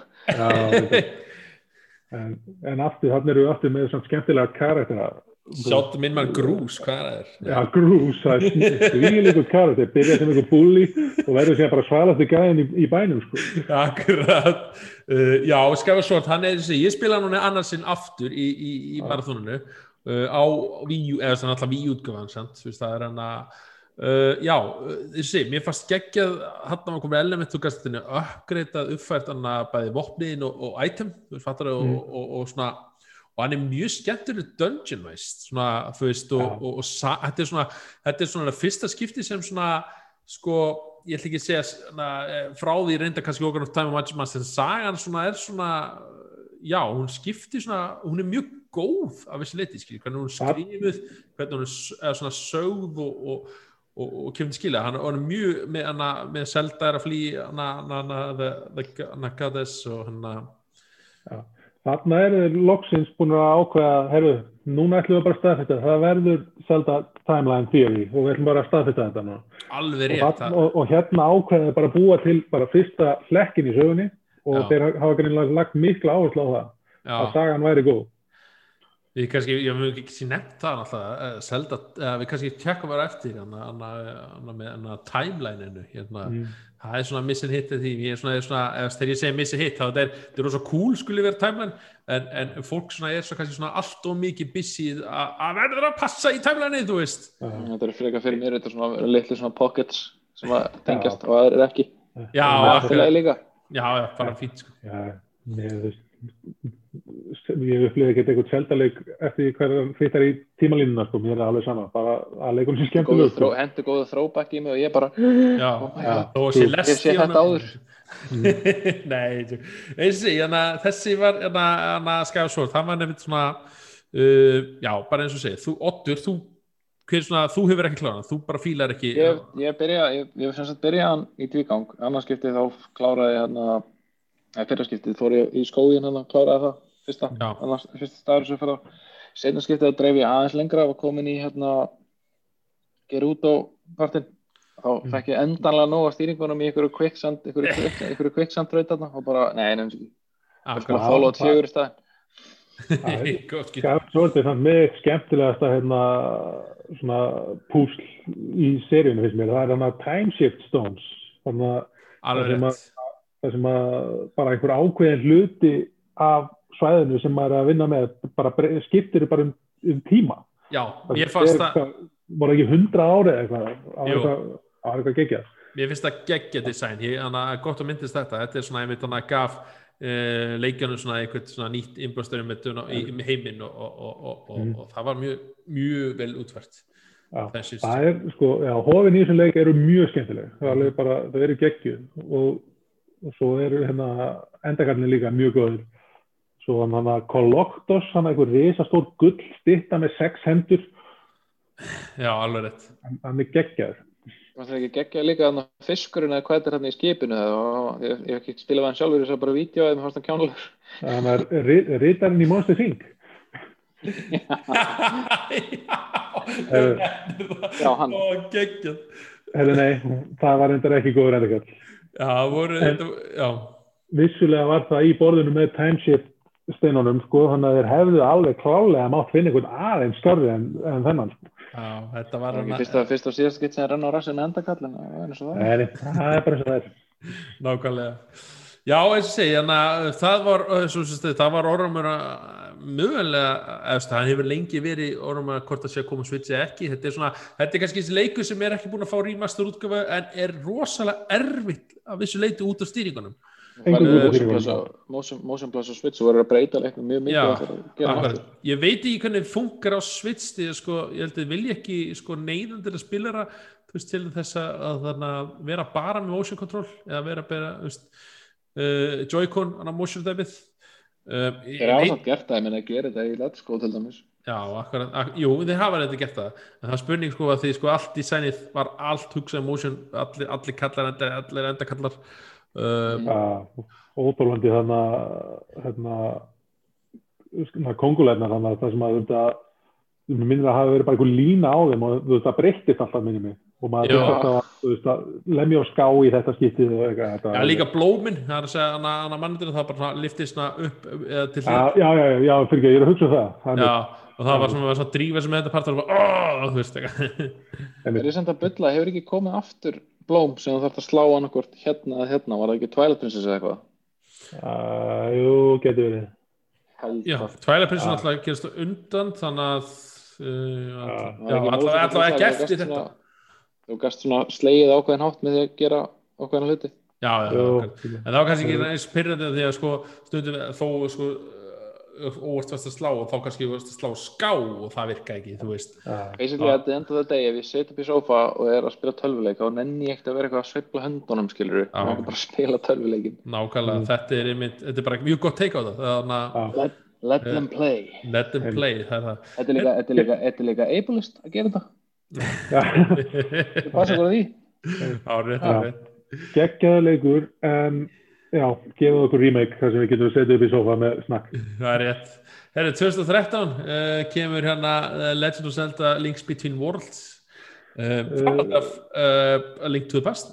En, en aftur, þannig eru við aftur með svona skemmtilega karaktera. Sjáttu minn mann grús, hvað er það? Já, grús, það er svíleikur karakter, byrja sem einhver búli og verður síðan bara svalasti gæðin í, í bænum, sko. Akkurat uh, Já, Skæfa Svort, hann er þessi ég spila núna annarsinn aftur í, í, í marathónunu uh, á Wii U, eða svona alltaf Wii U-utgöfan sant? Þú veist, það er hann að uh, já, þessi, mér fannst geggjað hann að komið element þú gæst þetta uppgreitað, uppfært hann að bæði vopniðin og, og item, þú veist, fattar og, Mm. og, svona og hann er mjög skemmtileg dungeon veist, svona, þú veist, og, Já. og, og, þetta er svona, þetta er svona fyrsta skipti sem svona, sko ég ætla ekki að segja svona, eh, frá því reynda kannski okkur of time of Master en sagan svona er svona já, hún skiptir svona, hún er mjög góð af þessi leiti, skilji, hvernig hún skrifuð hvernig hún er svona sögð og, og, og, og kemur til skilja hann, hann er mjög með, hana, með Zelda er að flý the, hana goddess og hann Þarna eru þeir loksins búin að ákveða, herru, núna ætlum við bara að staðfesta, það verður Zelda Timeline Theory og við ætlum bara að staðfesta þetta nú. alveg Og, rétt þarna- og, og hérna ákveða bara að búa til bara fyrsta hlekkin í sögunni og Já. þeir hafa greinlega lagt mikla áherslu á það, að já, sagan væri góð. Við kannski, ég hef ekki sé nefnt það alltaf, uh, Zelda, uh, við kannski tjekka bara eftir hann með hana timeline-inu hérna Mm. það er svona missin hit því ég er svona, er svona ef, þegar ég segi missin hit þá er, þetta er rosa cool skulle vera timeline en, en fólk svona er svo kannski svona allt og mikið busy að að verður að passa í timeline þú veist Já. Þetta er frekar fyrir mér, þetta er svona litli svona pockets sem að tengjast og það er ekki. já, Það er akkurat, líka. já, já, bara fínt sko. Já, þú veist, ég upplýði ekki eitthvað seldaleg eftir því hver fyrtar í tímalínuna, sko, mér er alveg sama, bara að leikunum sé skemmtileg, sko. hendur góðu þróbakk í mig og ég bara, já, oh Já. þó að [laughs] Ég sé Ég lest sé þetta áður. nei, þessi hana, þessi var hana, hana skæðsvort, það var nefnt svona uh, já, bara eins og segið þú, Ottur, þú er svona, þú hefur ekki klárað, þú bara fílar ekki Ég, ég byrja, ég, ég hef sem sagt byrjað hann í tvígang, annarskiptið þá kláraði hann að, eða fyrraskiptið fór ég í skógin hann að kláraði það fyrsta, Já. annars, fyrsta staður sem fyrir á setna skiptið þá dreif ég aðeins lengra og komin í hérna Gerudo partinn. Þá Mm. fekk ég endanlega nóga stýringunum í einhverju quicksand, einhverju, quick, [laughs] einhverju quicksand raut þarna og bara, nei, nefnum [laughs] ekki Akkurat. sko Fallout 4 í Sword er samt með skemmtilegasta hérna, svona púsl í seríunum, finnst mér, það er hann að Time Shift Stones, þannig að það sem að bara einhver ákveðin hluti af svæðinu sem maður er að vinna með bara skiptir bara um, um tíma. Já, Það mér fannst það voru ekki hundra ári eða eitthvað? Á eitthvað, geggjað? Mér finnst það geggja design. Ég, hana, gott að myndist þetta, þetta er svona einmitt hana gaf uh, leikjanum svona eitthvað svona nýtt innblásturinn með heiminn og, og, og, og, og, og það var mjög, mjög vel útvært Já, þessi það er sko, já, hófin í þessum leik eru mjög skemmtileg. Það er alveg bara, það eru geggjuð og, og svo eru hérna endakallin líka mjög góður svo hann hann að Koloktos hann einhver risastór gull stitta með sex hendur. Já, alveg rétt. Hann, hann er geggjaður. Það er ekki geggja líka þannig að fiskurinn eða hvað er hann í skipinu? Og ég, ég hef ekki spilað hann sjálfur þess að bara vídeo eða hann kjánulegur. hann er ri- ritarinn í Monster Inc. Já, [laughs] hann. Ó, geggjað. Hefði nei, það var reyndar ekki góður endakall já, voru, En- þetta, já. vissulega var það í borðinu með timeship steinunum sko, þannig að þeir hefðu alveg klálega mátt finna einhvern aðeins störri en, en þennan sko. Já, þetta var Það er hana, ekki fyrst og, síðast skitt sem hann renna á rassinu endakallin og eins og það. Nei, nei, það er bara eins og það er [laughs] nákvæmlega Já, eins og segja, þannig að það var það var orðumur mögulega, eða það hefur lengi verið orðumur hvort það sé að koma switch eða ekki þetta er svona, þetta er kannski þessi leikur sem er ekki búin að fá rýmastur útgöfu en er rosalega erfitt að vissu leiti út af stýringunum Motion plus og- Motion motion plus og switch og voru að breyta leiknum mjög mikið að. Ég veit ekki hvernig funkar á Switch því að sko, ég held að þið vilja ekki sko, neyðandir að spilara þú veist, til þess að, að vera bara með motion control eða vera bara uh, Joy-Con á motion dæmið uh, ég Þeir hafa veit- samt gert það, ég meina að gera þetta í Let's Go til dæmis. Já, akkurat, ak jú, þeir hafa þetta gert það. En það er spurning sko að því sko allt designið var allt hugsað um motion allir, allir kallar, enda, allir enda Já, ótrúlandi þannig að hérna kongulegnar þannig að það sem að þetta minnir að hafa verið bara einhver lína á þeim og þú veist það breyttist alltaf minni mig. Og maður þurfti að, þú veist, að lemja á ská í þetta skiptið og eitthvað þetta, Já, líka blómin, það er að segja hana, hana mannindinu það bara svona upp eða til Já, já, já, já, já fyrir ekki, ég er að hugsa um það það er Já, og það var svona, svona drífa sem þetta part og bara, oh, þú veist samt að bylla, hefur ekki komið aftur blóm sem þú þarf að slá annarkvort hérna eða hérna, var það ekki Twilight Princess eða eitthvað? Uh, jú, getur verið Held Já. Twilight Princess Já. alltaf gerast undan þannig að uh, allavega allavega ekki eftir þetta Þú gast svona slegið ákveðin hátt með því að gera ákveðina hluti. Já, já, já, en það var kannski ekki eins pyrrandi því að sko stundum þó sko óvart varst að slá og þá kannski varst að slá ská og það virka ekki, þú veist Basically, at the end of the day, ef ég set upp í sofa og er að spila tölvuleik, þá nenni ég ekkert að vera eitthvað að sveifla höndunum, skilur við. Ég bara spila tölvuleikin. nákvæmlega, Mm. þetta er einmitt, þetta er bara mjög gott take á það þannig að já. Let, let them play. let them play það er Þetta er líka, þetta er líka, þetta er líka ableist að gera þetta. [laughs] Þetta passa að því. það árið, árið geggjaða leikur en já, gefum okkur remake þar sem við getum setið upp í sofa með snakk Það er rétt. Herri, 2013 uh, kemur hérna uh, Legend of Zelda Links Between Worlds uh, uh, of uh, A Link to the Past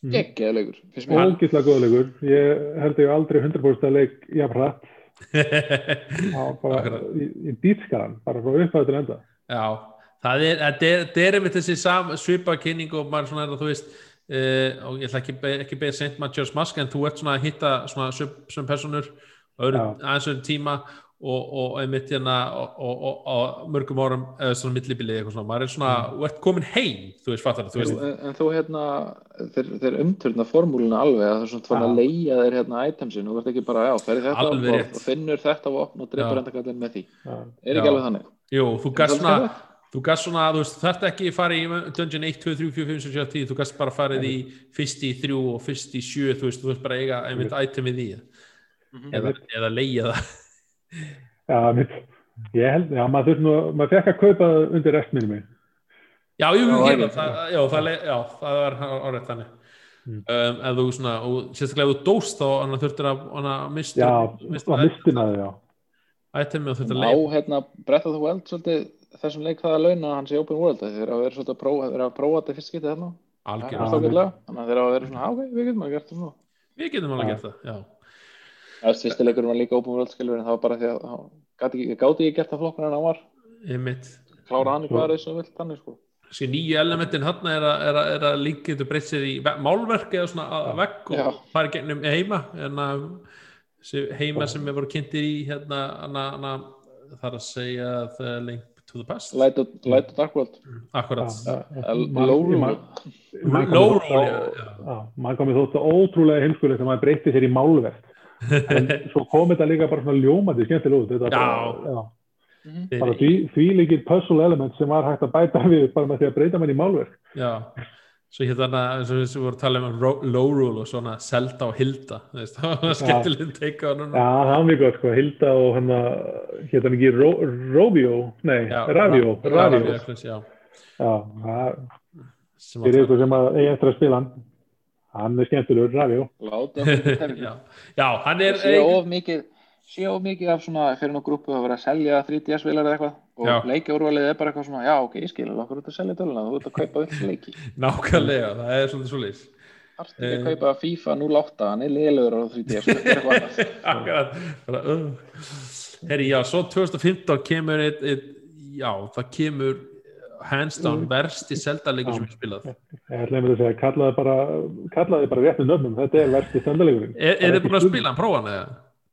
Gekkjaði leikur. Fyrst mér. ógislega góða leikur ég held ég aldrei 100% að leik jafn hratt [laughs] á bara Akkurat. í, í dýrskaran, bara frá upphæðu til enda Já, það er, þetta er, þetta er einmitt þessi sam, svipa kynning og maður svona er að þú veist uh, og ég ætla ekki, ekki beðið seint Mattias Mask en þú ert svona að hitta svona sem personur aðeins öðrum tíma og, og einmitt hérna og, og, og, og mörgum árum eða svona millibilið eitthvað svona, maður er svona og ert komin heim, þú veist, fattar þú veist En, en þú hérna, þeir, þeir umturna formúluna alveg að það er svona Já. að leia þeir hérna itemsin og þú ert ekki bara, já, ferði þetta Alveg rétt. og finnur þetta vopn og Já. dreipur endakallin með því. Já. Er Já. ekki alveg þannig? Jú, þú það svona? Þú gast svona, þú veist, þarft ekki fara í Dungeon 1, 2, 3, 4, 5, 6, 7, 10 þú gast bara farið í fyrst í 3 og fyrst í 7, þú veist, þú veist bara eiga einmitt itemið í eða, eða leia það. Já, mitt, ég held, já, maður þurft nú, maður fekk að kaupa það undir restminni mig. Já, jú, einmitt. hérna, það, já, það, já, það var árið þannig Mm. um, ef þú svona, og sérstaklega ef þú dóst þá hann þurftir að hana, mista, Já, mista það mistina þau, já. itemið og þurftir að Á leia hérna, of the Wild svolítið þessum leik það að launa hans í Open World þeir hafa verið svolítið að prófa, hafa prófað þetta fyrst getið þarna. Það algjör, er stókillega, þannig að þeir hafa verið svona, "Ah, ok, við getum að gera þetta svona. við getum alveg gert það já, Það er fyrsti leikurinn var líka Open World skilur en það var bara því að ekki, gáti ekki gert það flokkun en hann var klára hann í er þessu vilt þannig sko. þessi nýju elementin hann er að, er að, er að líka getur breytt sér í ve- málverk eða svona að Já. og fara gegnum heima en að heima sem við voru kynntir í hérna hana, hana, þar að segja The Link to the Past? Light of, Light of Dark World. Akkurat. Lóru Lóru, já, já. mann komið þótt ótrúlega heimskulegt að maður breytti sér í málverk. En [laughs] svo kom þetta líka bara svona ljómandi skemmtilega út. Þetta Já. bara, já, Þeir- bara því, því líkir puzzle element sem var hægt að bæta við bara með því að breyta mann í málverk. Já, svo hérna eins og við vorum að tala um low rule og svona Selda og Hilda það var skemmtileg teika á Já, núna það var mjög gott, sko, Hilda og hann hétt hann ekki Ro- Rovio, nei, Já, Ravio, Ra- Ravio, Ravio, já, já, það sem fyrir að- ykkur sem að eiga eftir að spila hann, hann er skemmtilegur, Ravio. [laughs] Já, já, hann er sé of mikið sé of mikið af svona fyrir nú grúpu að vera að selja 3DS vilar eða eitthvað og Já. leikjaúrvalið er bara eitthvað svona já ok, ég skil alveg okkur út að selja töluna þú ert að kaupa upp leiki [laughs] nákvæmlega, það er svolítið svolítið Arst ekki að kaupa FIFA 08 hann er liðlegur á 3DS þetta er eitthvað annað. [laughs] Akkurat, bara, uh. Herri, já, svo 2015 kemur eitt, eitt, já, það kemur hands down versti seldaleikur sem ég spilað Ég ætla einmitt að segja, kallaði bara, kallaði bara réttu nöfnum, þetta er versti söndalegurinn. Er, er þið búin að spila hann, prófa hann eða?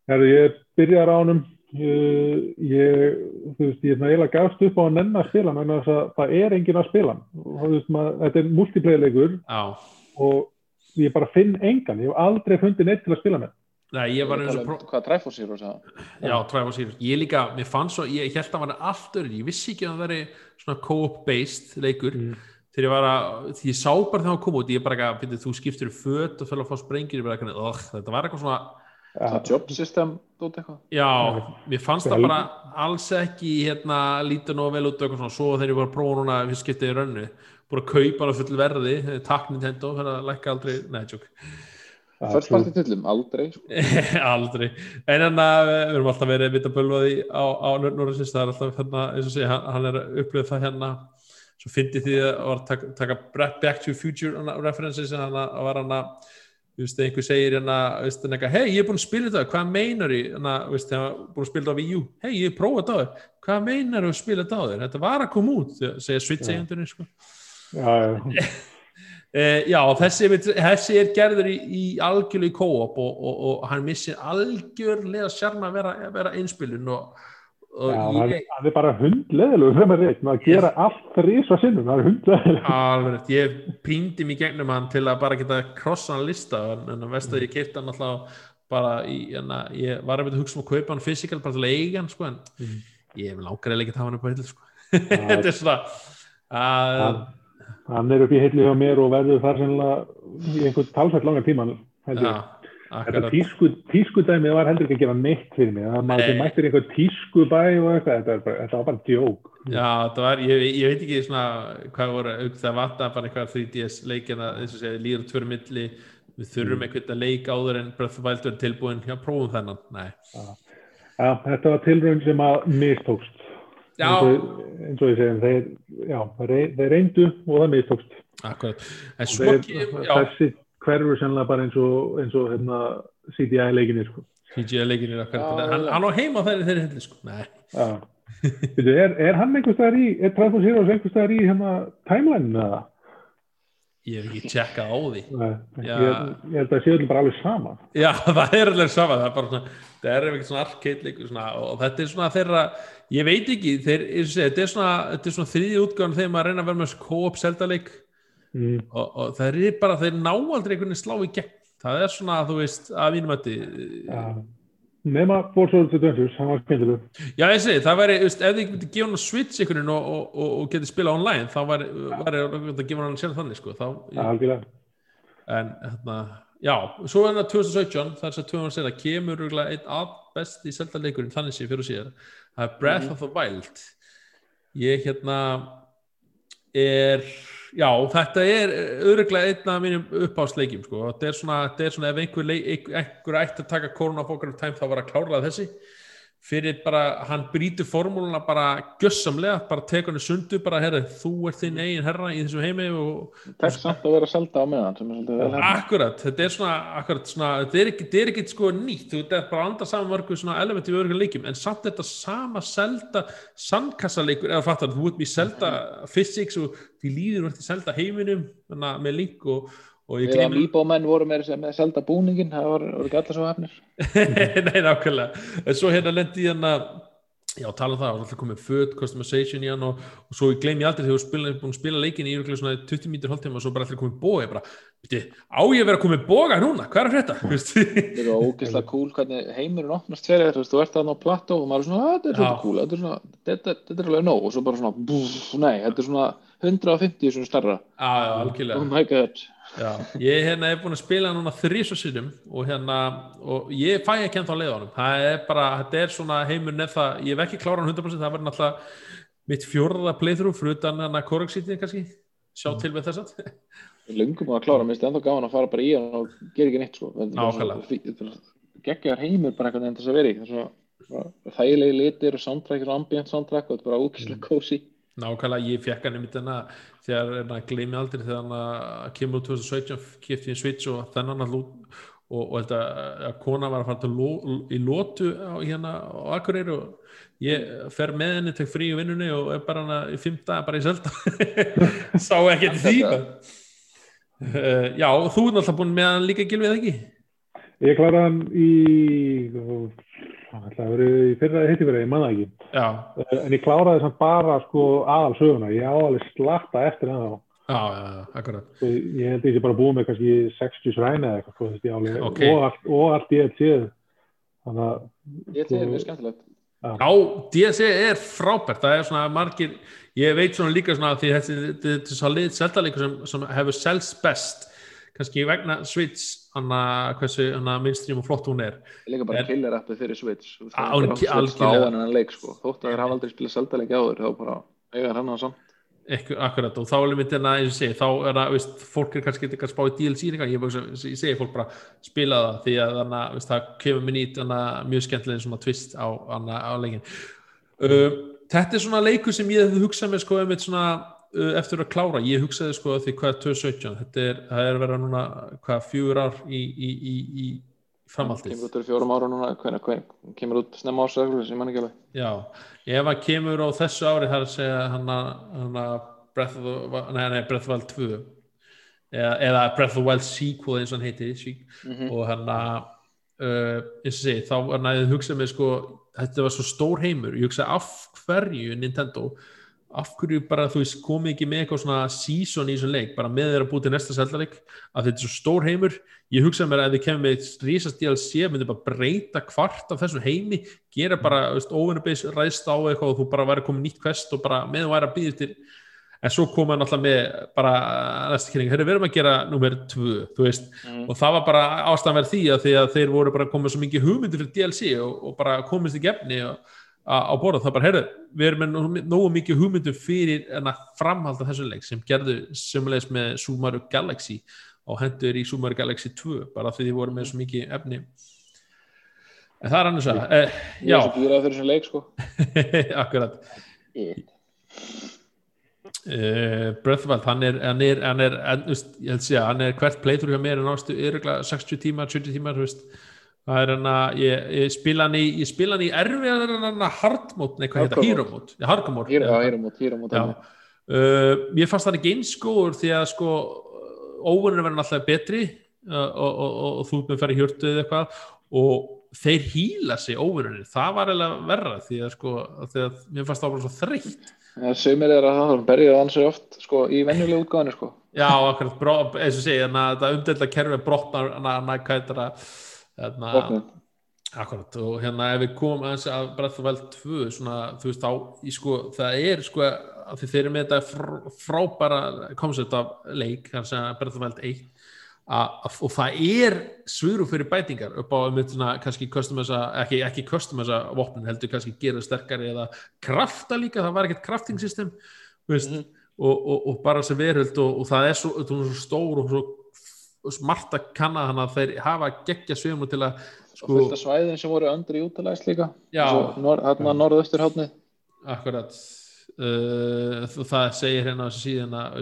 Herru, ég byrjar á honum, ég, ég, þú veist, ég er svona eiginlega gafst upp á að nenn að spila, menn að það er enginn að spila. Og veist, maður, þetta er multiplayer-leikur og ég bara finn engan, ég hef aldrei fundið neitt til að spila með. nei, ég var eins og um pró- hvað Triforce Heroes að Já, Series. Ég líka, mér fann svo, ég held að það var allt öðru, ég vissi ekki að það veri svona co-op-based leikur þegar ég var að, því ég sá bara þegar það kom út, ég bara ekki að, þú skiptir föt og fyrir að fá sprengir, ég bara ekki, ugh, það job system dót eitthvað. Já, mér fannst það bara alls ekki, hérna, lítið nóg vel út og svo þegar ég var að prófa núna við skiptið í rönnu, búin að kaupa á full verði, takk Nintendo, fyrir að lækka aldrei, nei, tjók. first party tillum, aldrei sko. [laughs] aldrei. En hann að við erum alltaf verið vita bölvaði á, á Norðursins. Það er alltaf hérna, eins og segja, hann, hann er að upplöða það hérna. Svo fyndi því að var að taka, taka Back to the Future references en hann að var hann að veist, einhver segir hérna, hei, ég er búin að spila þetta, hvað meinar ég, veist, þegar hann er búin að spila þetta á Wii U, hei, ég er prófað á þér, hvað meinar þú að spila þetta á þér, þetta var að koma út, segja Switch eigendurinn, sko. Já, já, Uh, [laughs] já, þessi, þessi er gerður í, í algjörlega í co-op og, og, og hann missir algjörlega sjarma að vera, vera einspilun og, hann, ég, er bara reitt, maður gera allt þrísva sinnum, hann er rétt, ég píndi mig gegnum hann til að bara geta krossa hann lista en, en að veist að ég keipti hann alltaf bara í, en að ég var að hugsa um að kaupa hann fysikal bara til að eiga hann sko, en ég vil eða ekki að hafa hann upp á hillu sko. [laughs] þetta er svona að Hann, er upp í heilli hjá mér og verður þar sennilega í einhvern talsvægt langar tíma held já, ég. Þetta akkurat tísku, tískudæmið var heldur ekki að gera neitt fyrir mig. Það maður mættir í einhvern tískubæ og eitthvað, þetta, er bara, þetta var bara djók. Já, það var, ég, ég veit ekki svona hvað voru, auk það vanta bara eitthvað 3DS leikina, eins og segja, líður tvöru milli, við þurfum einhvern að leik áður en of the Wild er tilbúin, já, prófum þennan, nei. Já, þetta var tilraun sem að mistókst. Eins og, ég segjum, þeir, já, þeir, reyndu og það mistókst. akkurat. En svo, kem- já, hverfur sennilega bara eins og, eins og hérna, CDI leikinni, sko. CGI leikinir hann, hann á heima þeirri þeirri hildi, sko, nei. Já. Veitu, er, er hann einhvers staðar í, er Triforce Heroes einhvers staðar í hérna timeline eða? Ég hef ekki tjekkað á því. Nei. Ég, ég held að það sé öllum bara alveg sama. Já, [laughs] það er alveg sama, það er bara svona, það er eitthvað svona svona, og þetta er svona þeirra, ég veit ekki, þeir, þetta er svona, þetta er svona þriði útgáðan þegar maður reyna að vera með co-op seldaleik Mm. og, og það er bara, þeir ná aldrei einhvern veginn slá í gegn, það er svona, þú veist, að mínum að Ja. Nema Forza Adventures, hann var skemmtileg. Já, ég segi, það væri, veist, ef þið myndi gefa hann að switch einhvern veginn og, og, og, getið spila online, þá væri, væri að gefa hann að sér þannig, sko, þá, algjörlega. en hérna, já, svo er það 2017, það er þess að 200 sér að kemur einn af besti seldaleikurinn þannig sé fyrir sér, það er Breath of the Wild ég hérna er já, þetta er öruglega einn af mínum uppáðsleikjum sko. þetta er svona, þetta er svona ef einhver, leik, einhver ætti að taka Corona Poker of Time þá var að klárlega þessi fyrir bara, hann brýtur formúluna bara gjössamlega, bara tekur henni sundu bara, herri, þú ert þinn eigin herra í þessu heimi og Tekst samt að vera selda á meðan sem er svolítið vel hefna. akkurat, þetta er svona, akkurat svona þetta er ekki, þetta er ekki sko nýtt, þú veit bara anda saman mörgu svona element í örgulega leikjum en samt þetta sama selda sandkassaleikur, eða fattar, þú ert mér selda physics og því líður þú í selda heiminum, þannig að með link og, Við að Mýbómenn voru meira sem með selda búningin, það voru, ekki allir svo hefnir. [laughs] Nei, nákvæmlega. En svo hérna lendi ég hann að já, tala um það, það var alltaf komið föt, customization í hann og, og svo ég gleymi aldrei þegar var spila, búin að spila leikin í örugglega svona 20 mítur hálftíma og svo bara allir komið bóga, ég bara, veitir, á ég að vera komið bóga núna, hvað er að [laughs] veist? Það er ógeðslega cool hvernig heimurinn opnast fyrir þér, þú ert þarna á plattó og maður er svona, "Ah, þetta er svolítið cool, þetta er svona, þetta, þetta er alveg nóg og svo bara svona, búf, nei, þetta er svona 150 svona starra. Já, já. Oh my god. Já, ég hérna er búin að spila núna þrísvarsinnum og hérna og ég fæ ekki ennþá leið á hann það er bara, þetta er svona heimur nefn það ég hef ekki klárað hann 100% það verður náttúrulega mitt fjórða playthrough fyrir utan hann að korreksítið kannski sjá til með þess að Lungum að klára, mér finnst ennþá gaman að fara bara í hann og gera ekki neitt, sko. Geggjaðar heimur bara einhvern veginn þess að. Það er bara þægilegi litir og soundtrack og ambient soundtrack og þetta er bara ógeðslega cozy. Nákvæmlega, ég fekk hann einmitt þarna þegar, hérna, gleymi aldrei þegar hann að kemur úr 2017 kipti í Switch og þennan að lút og, og þetta að kona var að fara til lo, í lótu á, hérna á Akureyri og ég fer með henni til frí í vinnunni og er bara hana í fimm daga bara í selda [laughs] sá ekki því. uh, já, og þú er náttúrulega búin með hann líka gilvið ekki? Ég kláraði hann í, hann ætlaði að vera í fyrra hitti verið, ég manna ekki. já, Eh, En ég kláraði samt bara sko aðal söguna, ég á alveg slatta eftir það þá. já, já, já, akkurat Sko, Ég held að ég sé bara búið með kannski 60 sræni eða eitthvað, sko, þú veist, ég alveg, Ok. og allt, og allt séð. Þannig að, Ég til mjög skemmtilegt. Já, DSE er frábært, það er svona margir, ég veit svona líka svona því þetta er svo lið seldaleikur sem, sem hefur selst best kannski vegna Switch hana, hversu hana, minnstrím og flott hún er Líka bara Er- killer appið fyrir Switch. og Á, Það er á hann en leik, sko. Þótt að þeir hafa aldrei spilað selda leik áður, þá bara eiga hann að samt. Ekkur, akkurat, og þá er myndin að, eins og segi, þá er það, veist, fólk er kannski ekki að spá í DLC líka, ég, ég segi fólk bara spila það, því að þannig að það kemur mér nýtt mjög skemmtilegin svona twist á, á leikin uh, þetta er svona leikur sem ég hefði hugsað mér sko einmitt svona uh, eftir að klára, ég hugsaði sko að því hvað er 2017, þetta er, er vera núna hvað, fjögur ár í, í, í, í framhaldið. Kemur út fyrir fjórum ára núna, hvernig, hvernig, kemur út snemma ásæður, sem mann ekki alveg. Já, ef hann kemur á þessu ári það er að segja hann að Breath of the nei, nei, Breath of the Wild 2 eða, eða Breath of the Wild sequel eins og hann heiti sequel, Mhm. og hann að uh, eins og segi, þá hann að hugsa með sko, þetta var svo stór heimur. Ég hugsa af hverju Nintendo af hverju bara þú veist komið ekki með eitthvað svona season í þessum leik bara með þeirra búið til næsta seldarik að þetta er svo stór heimur. Ég hugsaði mér að ef þið kemur með rísast DLC myndi bara breyta kvart af þessum heimi gera bara óvinnubis ræðst á eitthvað og þú bara væri komið nýtt quest og bara með þú væri að býða til en svo kom hann alltaf með bara næsta kynning, þeir eru verið að gera nummer 2, þú veist, Mhm. og það var bara ástæðan að því að þeir voru bara komið svo mikið hugmyndir fyrir DLC og, og bara komist í gefni og, á, borða, það bara, heyrðu, við erum með nógu- mikið hugmyndum fyrir en að framhalda þessu leik sem gerðu sömulegis með Super Mario Galaxy og hendur í Super Mario Galaxy 2 bara því þið voru með svo mikið efni. En það er annars að eh, já, er þessum leik, sko. [laughs] akkurat. Uh, Wild hann er, hann er, hann er hann er hvert playthrough hjá mér er yfirlega 60 tímar, 70 tímar þú veist, það er hann að ég, ég spila hann í, ég spila hann í erfiðar en hann að hardmót, nei hvað heita, Hardcore hero mót já, hardcore Hýra, já, hýra mót, hýra mót. Já. Uh, ég fannst það ekki eins góður því að sko óvunir verður alltaf betri uh, og, og, og, og þú ert með að fara í hjörtu eða eitthvað og þeir hýla sig óvunir, það var eiginlega verra því að sko, því að mér fannst það bara svo þreytt. Ja, Sumir er að það berjið að ansa oft, sko, í venjulega útgáðinu, sko. já, akkurat, eins og segja þannig að þetta umdelda kerfi brotnar heitir það hérna. Akkurat og hérna ef við komum aðeins að Wild 2 svona, þú veist þá, í sko, það er sko að þeir eru með þetta fr frábæra koncept af leik, kannski að Wild 1 að, að, og það er svuru fyrir bætingar upp á um svona, kannski customisa, ekki, ekki customisa vopnin heldur kannski gera sterkari eða krafta líka, það var ekkert crafting system veist, Mhm. og, og, og bara sem veröld og, og það er svo, er svo stór og svo smart að kanna þannig að þeir hafa geggja svimur til að og fullt af svæðin sem voru öndri útalæst líka. Já. nor, hérna norðaustur hátnið Akkurat. Uh, það segir hérna á þessu síðan að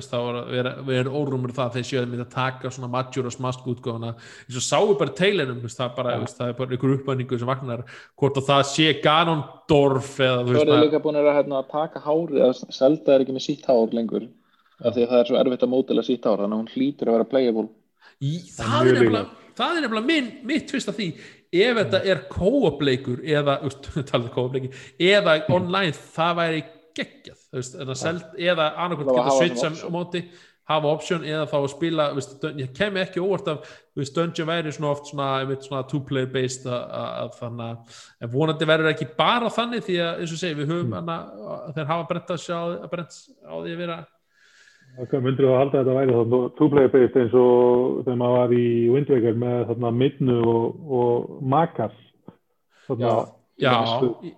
við, er, við erum órumur það að þeir séu að að taka svona Majora's Mask útgáfuna. Eins og sáu bara teilinum það, er bara, veist, það er bara ykkur uppbæningu sem vagnar hvort að það sé Ganondorf eða þú er maður- líka búin að hérna, taka hárið að Zelda er ekki með sítt hár lengur af því að það er svo erfitt að mótila sítt hár þannig að hún hlýtur að vera playable Það er er nefnilega, er minn, mitt fyrst af því. Ef þetta er co-op-leikur eða, úst, [laughs] talað co-op-leiki eða online, það væri geggjað þú veist, en að seld, eða að geta switcha móti hafa option eða þá að spila veist, ég kemi ekki óvart af veist, Dungeon væri svona oft svona, svona two-player based að, að, að þannig að en vonandi verður ekki bara þannig því að eins og segi við höfum hana, þeir hafa brent að sjá brent á því að vera Það myndir þú að halda að þetta væri þarna based eins og þegar maður var í Wind Waker með þarna Midnu og, og Makas? Þarna, Já,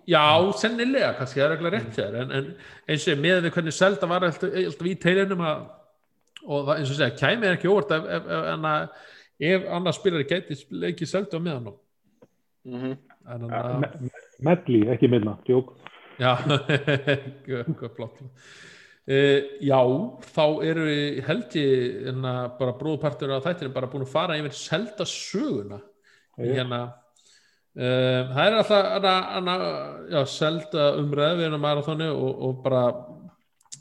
já, sennilega kannski, það er ekki rétt hér en, en eins og ég með við hvernig Zelda var alltaf, í teilinum að, og það, eins og segja, kæmi er ekki óvart ef, ef, ef, ef annars spilari gæti leikið Zelda á meðan og mm -hmm. en ja, me, me, Medley, ekki Midna, djók. Já [laughs] hvað flott uh, já, þá eru við held ég en að bara bróðpartur á þættinu bara búin að fara yfir Zelda söguna. Hérna um, það er alltaf hana, hana, já, selda umræð við erum marathoni og, og bara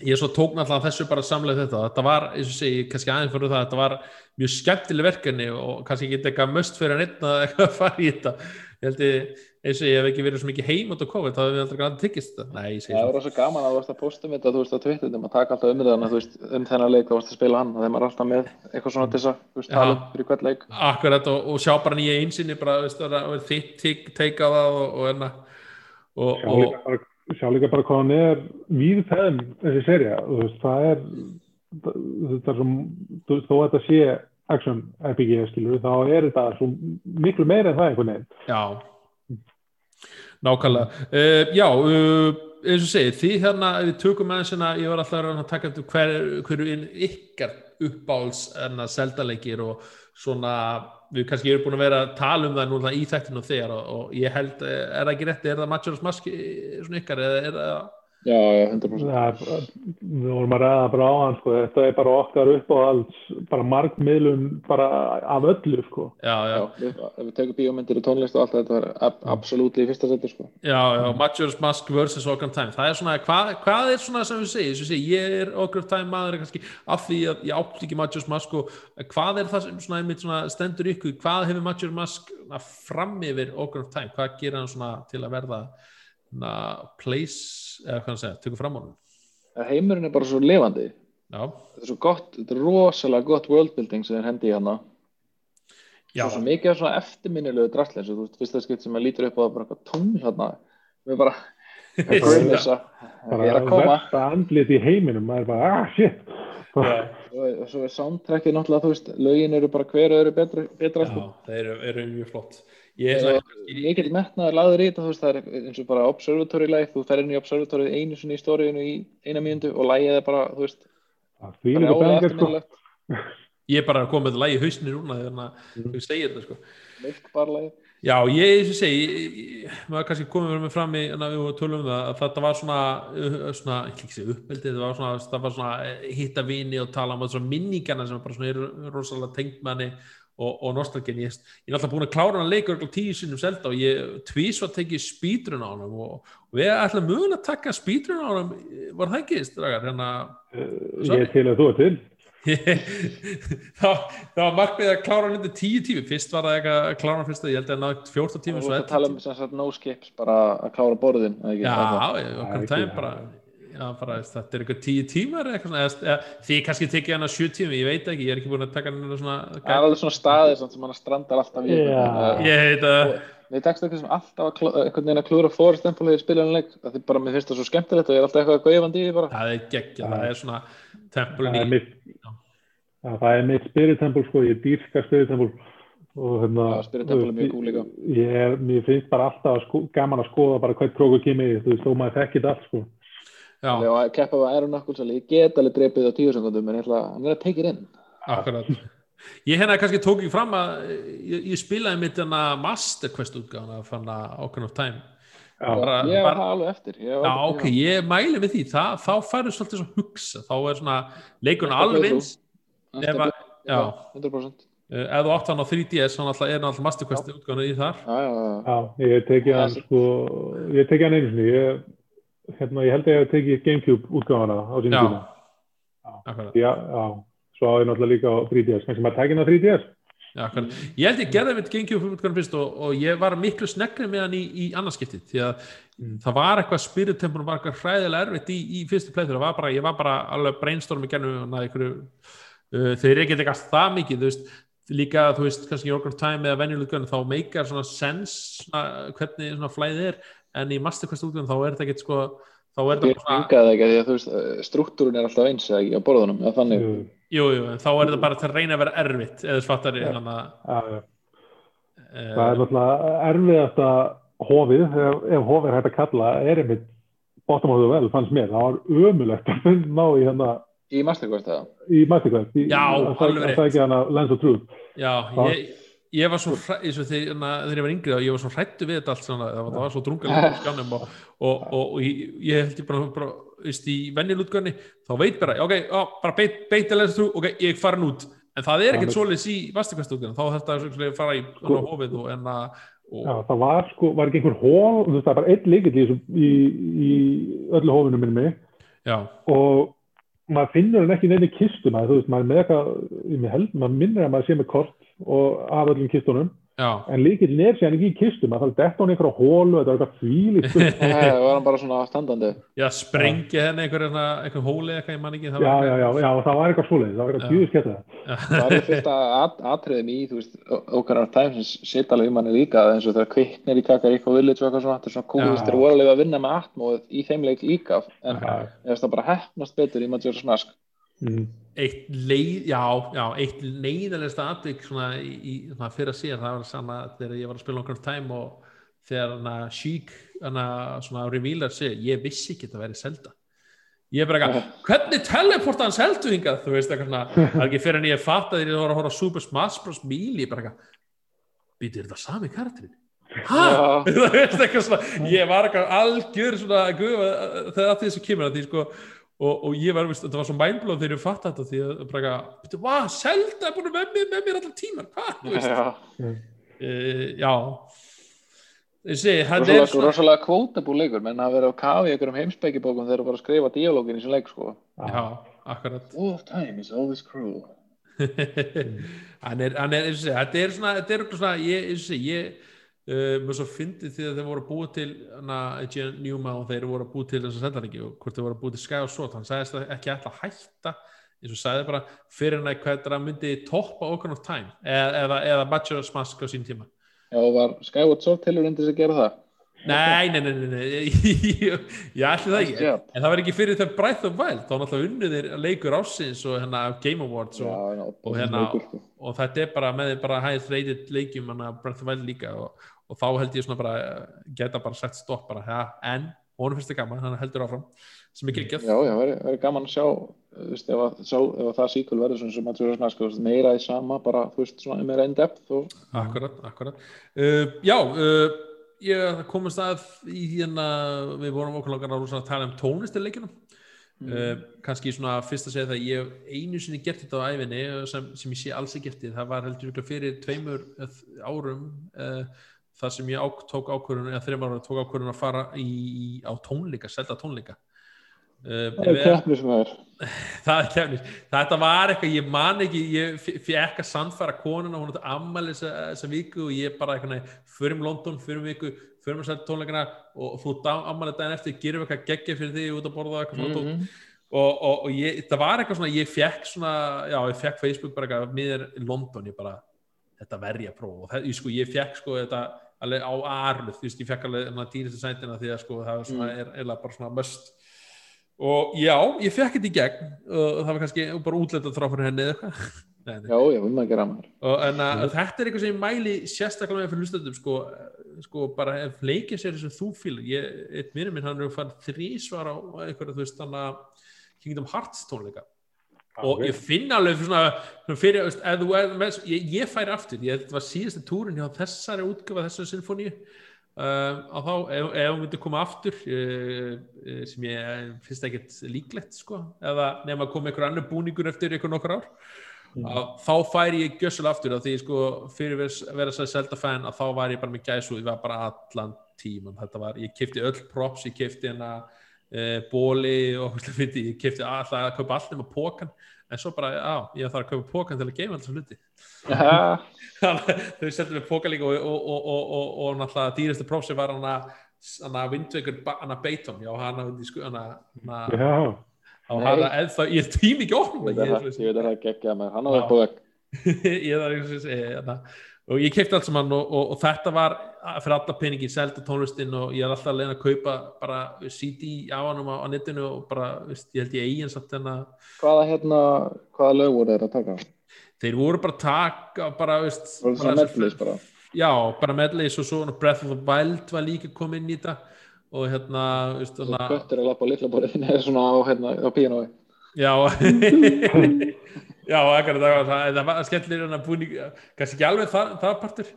ég svo tók náttúrulega þessu bara samlega þetta. Þetta var, eins og segi, kannski aðeins fyrir það þetta var mjög skemmtileg verkefni og kannski ekki eitthvað möst fyrir að neitt [laughs] að fara í þetta. Ég held ég, eins og ég hef ekki verið svo mikið heim út á COVID, þá hefur við aldrei gæðið tyggist þetta. Nei, ég segi Það það var rosa gaman að þú varst að posta um þetta þú veist á Twitter, að taka alltaf veist, um þennan leik þú varst að spila hann og þeim er alltaf með eitthvað svona til þess að þú veist, Já. tala fyrir hvert leik. Akkurat og, og sjá bara nýja einsinni bara, veist, það er þitt tigg teika það og, og enna og, sjá og, líka bara, sjá líka bara hvað hann er víðfæðum þessi serja þú veist, það er er þó að þetta sé action RPG skilur þá er þetta svo miklu meira en það einhvern veginn. Já Nákvæmlega. Uh, Já, uh, eins og segið því hérna, við tökum aðeins hérna ég var alltaf að taka eftir hver, hverju inn ykkar uppáhalds en að seldaleikir og svona við kannski erum búin að vera að tala um það núna í þættinu þegar og, og ég held, eh, er það ekki rétt er það Majora's Mask svona ykkar eða er það Já, já, 100% það er, við vorum að ræða bara á hann sko. þetta er bara okkar upp á alls bara markmiðlum bara af öllu sko. Já, já, Já, við, ef við tekum bíómyndir og tónlist og allt þetta var ab absolutt í fyrsta seti sko. Já, já, Majora's Mask versus Ocarina of Time það er svona, hvað, hvað er svona sem við segja, sem við segja ég er Ocarina of Time maður kannski af því að ég átt ekki Majora's Mask og hvað er það sem svona, einmitt svona stendur ykkur, hvað hefur Majora's Mask fram yfir Ocarina of Time, hvað gerir hann svona til að verða na, place, eða hvað hann segja, tökur fram á hann heimurinn er bara svo lifandi. Já, þetta er svo gott, þetta er rosalega gott worldbuilding sem er hendi í hana. Já, svo, svo mikið af svona eftirminnilegu drastli eins og þú veist, fyrsta skipt sem maður lítur upp á það bara eitthvað tungl hérna. Við bara, [laughs] að er bara að koma. versta andlit í heiminum maður er bara, ah shit. Og og svo er soundtrackið náttúrulega, þú veist, lögin eru bara hver öðru betra, betra sko. já þeir eru, eru mjög flott Ég er svona, mikill metnaður laður í þetta, þú veist, það er eins og bara observatory life, þú fer inn í observatory einu sinni í stóriðinu í eina mínútu og lægið er bara, þú veist, líka álega bengar sko. eftirminnilegt ég er bara að koma með lagi hausni núna þegar mm. ég segir þetta sko milk bar lægið Já, ég, segi, ég- ég- maður kannski komið með fram í, að að tala um það, að þetta var svona, uh, svona, ekki ekki uppbeldið, það var svona, það var svona eh, hitta vini og tala um að svona minningarna sem bara svona eru rosalega tengt manni og, og nostalgin. Ég, ég er alltaf búin að klára hann leikur okkur tíu sinnum selda og ég tvís var tekið spýtrun á hann og, og við ætlum mögulega að taka spýtrun á hann, var það ekki, stragar, hérna, ég er til að þú er til. [laughs] Það, það var markmið að klára hann undir tíu tími, fyrst var það eitthvað að klára hann fyrst að ég held að náðu 14 tími Þú ert að tala um no skips, bara að klára borðin ekki? Já, ég- okkar ekki, tæm bara, já, bara þetta er eitthvað tíu tímar eða eitthvað svona, eða, því kannski tekið hann að sjö tími, ég veit ekki, ég er ekki búin að taka hann svona Það er alveg svona staðir samt sem hann strandar alltaf í Já. ég heit að Mér tekst eitthvað sem alltaf einhvern veginn að klúra Forrest Temple þegar ég spila hann leik að því bara mér finnst það svo skemmtilegt og ég er alltaf eitthvað gauðandi í því bara. Það er geggja, það er svona tempul það er í, það er mitt spirit temple sko, ég dýrska spirit temple. Og hérna Já, Spirit Temple er mjög cool líka. ég er, mér finnst bara alltaf að sko, gaman að skoða bara hvert króku kemur þú veist, þó maður þekkir þetta allt sko já, Þegar að keppa við Iron Knuckles ég get alveg drepið á tíu sekundum en ég ætla, I'm gonna take it in. Akkurat. Ég hérna kannski tók ekki fram að ég, ég spilaði mitt hérna Master Quest útgáðan að fann að Ocarina of Time. Já, bara, Ég var bara, það alveg eftir. Ég Já, alveg- ok, ég mæli með því. Það, þá færðu svolítið svo hugsa. Þá er svona leikun Þetta alveg eins. Þetta ef að- er- já. 100% Uh, ef þú átt hann á 3DS, hann alltaf er alltaf Master Quest útgáðan í þar. Já, já, já Já, ég tekið hann sko, ég tekið hann einu sinni, ég, hérna, ég held að ég hef tekið Gamecube útgáfana á Já, tíma. akkurat, Já, já, svo á ég náttúrulega líka á 3DS, kannski maður tekið hann á 3DS. já, Ég held ég gerði mitt Gamecube útgáðan fyrst og, og ég var miklu sneggri með hann í, í annarskiptið því að það var eitthvað spiritempunum var eitthvað hræðilega erfitt í, í fyrstu bara, ég var bara alveg brainstorm í gennum uh, þeir ekki ekki það mikið, þú veist. Líka, þú veist, kannski Organ of Time eða venjuleg gunn, þá meikar svona sens svona, hvernig svona flæðið er en í Master Quest útgáðan þá er þetta ekkert sko þá er þetta bara engaði ekki þú veist eh, struktúrun er alltaf eins ekki á borðunum eða þannig Jú, jú, þá er þetta bara til að reyna að vera erfitt eða Já. þannig að uh, Það er náttúrulega erfiðast að hofið, ef, ef hofið er hægt að kalla, er einmitt bottom of the well, fannst mér. Það var ömulegt að ná í hérna, í Masterquest eða í Masterclass. í- Já, sækja- alveg rétt. Að sækja hana Lens of Truth. Já, Það- ég, ég var svo hræ- eins og þegar, ég var yngri ég var svo hrættu við þetta allt svona, það var, það var svo drungalega og, og, og, og ég, held ég bara, bara veist, í venjulutgönni þá veit bara, ok, á, bara beit, beit að lesa trú, ok, ég farin út en það er ekkert Já, svoleiðis í vastakvæstutgönni þá þetta að fara í Sko- hófið og en að Já, það var sko, var ekki einhver hól, þú veist, það var bara einn líkill í, í, í öllu hófinu minni. Já, og maður finnur hann ekki í neinni kistu maður, þú veist, maður er með eitthvað, ég held, maður minnir að maður sé með kort og af öllum kistunum, já, en líkillin er sér ekki í kistu, maður þarf detta hann einhverja hólu, þetta er eitthvað spurt. [laughs] Það var hann bara svona standandi. Já, sprengja henni einhver, einhver, einhver hóli eitthvað, ég man ekki það já, var já, já, já, það var eitthvað svoleiðis, það var eitthvað djúðis geta Það er fullt að at atriðum í þú veist, okkar af time sem sitt alveg um hann líka eins og þegar kviknir í Kakariko Village og eitthvað svona, þetta er svona veist, þeir voru alveg að vinna með atmóð í þeim leik líka en Já. ég veist það bara hefnast betur í Mask mm. eitt leið, já, já, eitt svona í svona fyrir að síðan, það var sama þegar ég var að spila okkur time og þegar svona revealar sig, ég vissi ekki að það væri Zelda ég er bara eitthvað, [laughs] hvernig teleporta hann Zelda hingað, þú veist eitthvað svona það er ekki fyrir en ég fatt að ég var að horfa Super Smash Bros. Melee, ég er bara eitthvað býtir þetta sami karakterinn hæ? Já. [laughs] þú veist eitthvað svona ég var algjör svona guð, þegar að því þessu kemur að því sko og, og ég var, veist, þetta var svo mindblóð þegar ég fatt þetta því að bara hvað, Zelda er búin með mér, með mér allan tíman, hvað, þú veist? Já. uh, já. Ég segi, hann rosalega, er svona rosalega kvótabú leikur menn að vera á kafi í einhverjum heimsbækibókum þegar þú bara að skrifa díalógin í sem leik sko. Já, akkurat. All time is always cruel. [laughs] Hann er, hann er, og segja, þetta er svona þetta er svona, ég, og segja, ég uh, mér svo fyndi því að þeir voru búa til hana, Newman og þeir voru búa til þess að senda ekki og hvort þeir voru búa til Sky og Sword, hann sagðist ekki að hætta eins og sagði bara fyrir hann að hvað það myndi toppa Ocarina of Time eða, eða, eða Majora's Mask á sín tíma. Já, og var Skyward Sword tilur undir þess að gera það? Nei, nei, nei, nei, nei. [laughs] ég ætli það ekki. En það var ekki fyrir þegar Breath of Wild. Þá náttúrulega unnu þeir leikur ásins og hérna Game Awards og, Já, já, og hérna sko. og þetta er bara með bara highest rated leikjum hana Breath of Wild líka og, og þá held ég svona bara eh, geta bara sett stopp bara, ja, en? Honum finnst það gaman, hann heldur áfram sem ekki ekki Já, já, verður gaman að sjá þú veist, ef, að, sjá, ef að það síkul verður svona sem Mask, þú veist, meira í sama bara, þú veist, svona meira in depth og Akkurat, akkurat. Uh, Já, uh, ég komast að í hérna, við vorum okkur langar að tala um tónlistileikjunum uh, kannski svona fyrst að segja það ég einu sinni gert þetta á æfinni sem, sem ég sé alls ekki eftir, það var heldur fyrir tveimur eh, árum uh, þar sem ég ák, tók ákvörðun eða þreim ára tók ákvörðun að fara í, í, á tónleika, selda tónleika. Uh, það er keppni sem það er. [laughs] Það kefnis, þetta var eitthvað ég man ekki, ég fekk að sannfæra konuna, hún átti ammæli þessa, viku og ég bara eitthvað, förum London förum viku, förum að selja tónleikana og þú ammæli daginn eftir, gerum eitthvað geggja fyrir því út að borða eitthvað mm og, og, og ég, það var eitthvað svona ég fekk svona, já ég fekk Facebook bara eitthvað miður London, ég bara þetta verði að prófa. Og það, ég, sko, ég fekk sko þetta alveg á arluð, þú veist, ég fekk alveg dýristu sætina því að sko það var svona, er eiginlega bara svona möst og já, ég fekk þetta í gegn og það var kannski bara útlætt frá fyrir henni eða eitthvað. [laughs] Já, já, um að gera maður. En að, þetta er eitthvað sem ég mæli sérstaklega með fyrir hlustöndum sko, sko bara ef leikið sér sem þú fíl ég, eitt minnum minn hann er fann þrísvar á eitthvað þú veist þannig að Kingdom Hearts tónleika og ég finn alveg svona, fyrir, þú er með, ég, ég færi aftur, ég þetta var síðasti túrin hjá þessari útgöfa þessari sinfoníu um, að þá, ef, ef hún myndi koma aftur uh, uh, sem ég finnst ekkert líklegt sko, eða nefn að koma einhver annar búningur eftir einhver nokkur ár að þá færi ég gjössul aftur. Að því sko fyrir að vera svo selda fan að þá var ég bara með gæsu, ég var bara allan tíman, þetta var, ég kefti öll props, ég kefti hérna uh, bóli og fyndi, ég kefti alltaf að kaupa allt nema pókan, en svo bara, já, ég þarf að kaupa pókan til að geima alltaf hluti. [laughs] Að þau settum við póka líka og, og, og, og, og, og náttúrulega dýrastu prófsi var hana hana Windwaker, hana Beitum já, hana eða ég tím ekki ofnum ég veit að það- ég veit að það geggja maður, hann á á vegg. [laughs] ég þarf ekki að. Og ég kefti allt saman og, og, og þetta var fyrir alla peningi, selda tónlistinn og ég er alltaf að leina að kaupa bara CD á hann á, á netinu og bara, veist, ég held ég eigin satt að Hvaða hérna, hvaða lög voru þeir að taka? þeir voru bara taka bara, veist, Voru það bara- medleys bara? já, bara medleys og svo Breath of the Wild var líka komið inn í þetta og hérna, veist, köttur að lappa á litla borðinu [laughs] eða svona á, hérna, á píanói. já [laughs] [laughs] já, ekkert það var, það, það var skemmtilega en að búin kannski ekki alveg það, það partur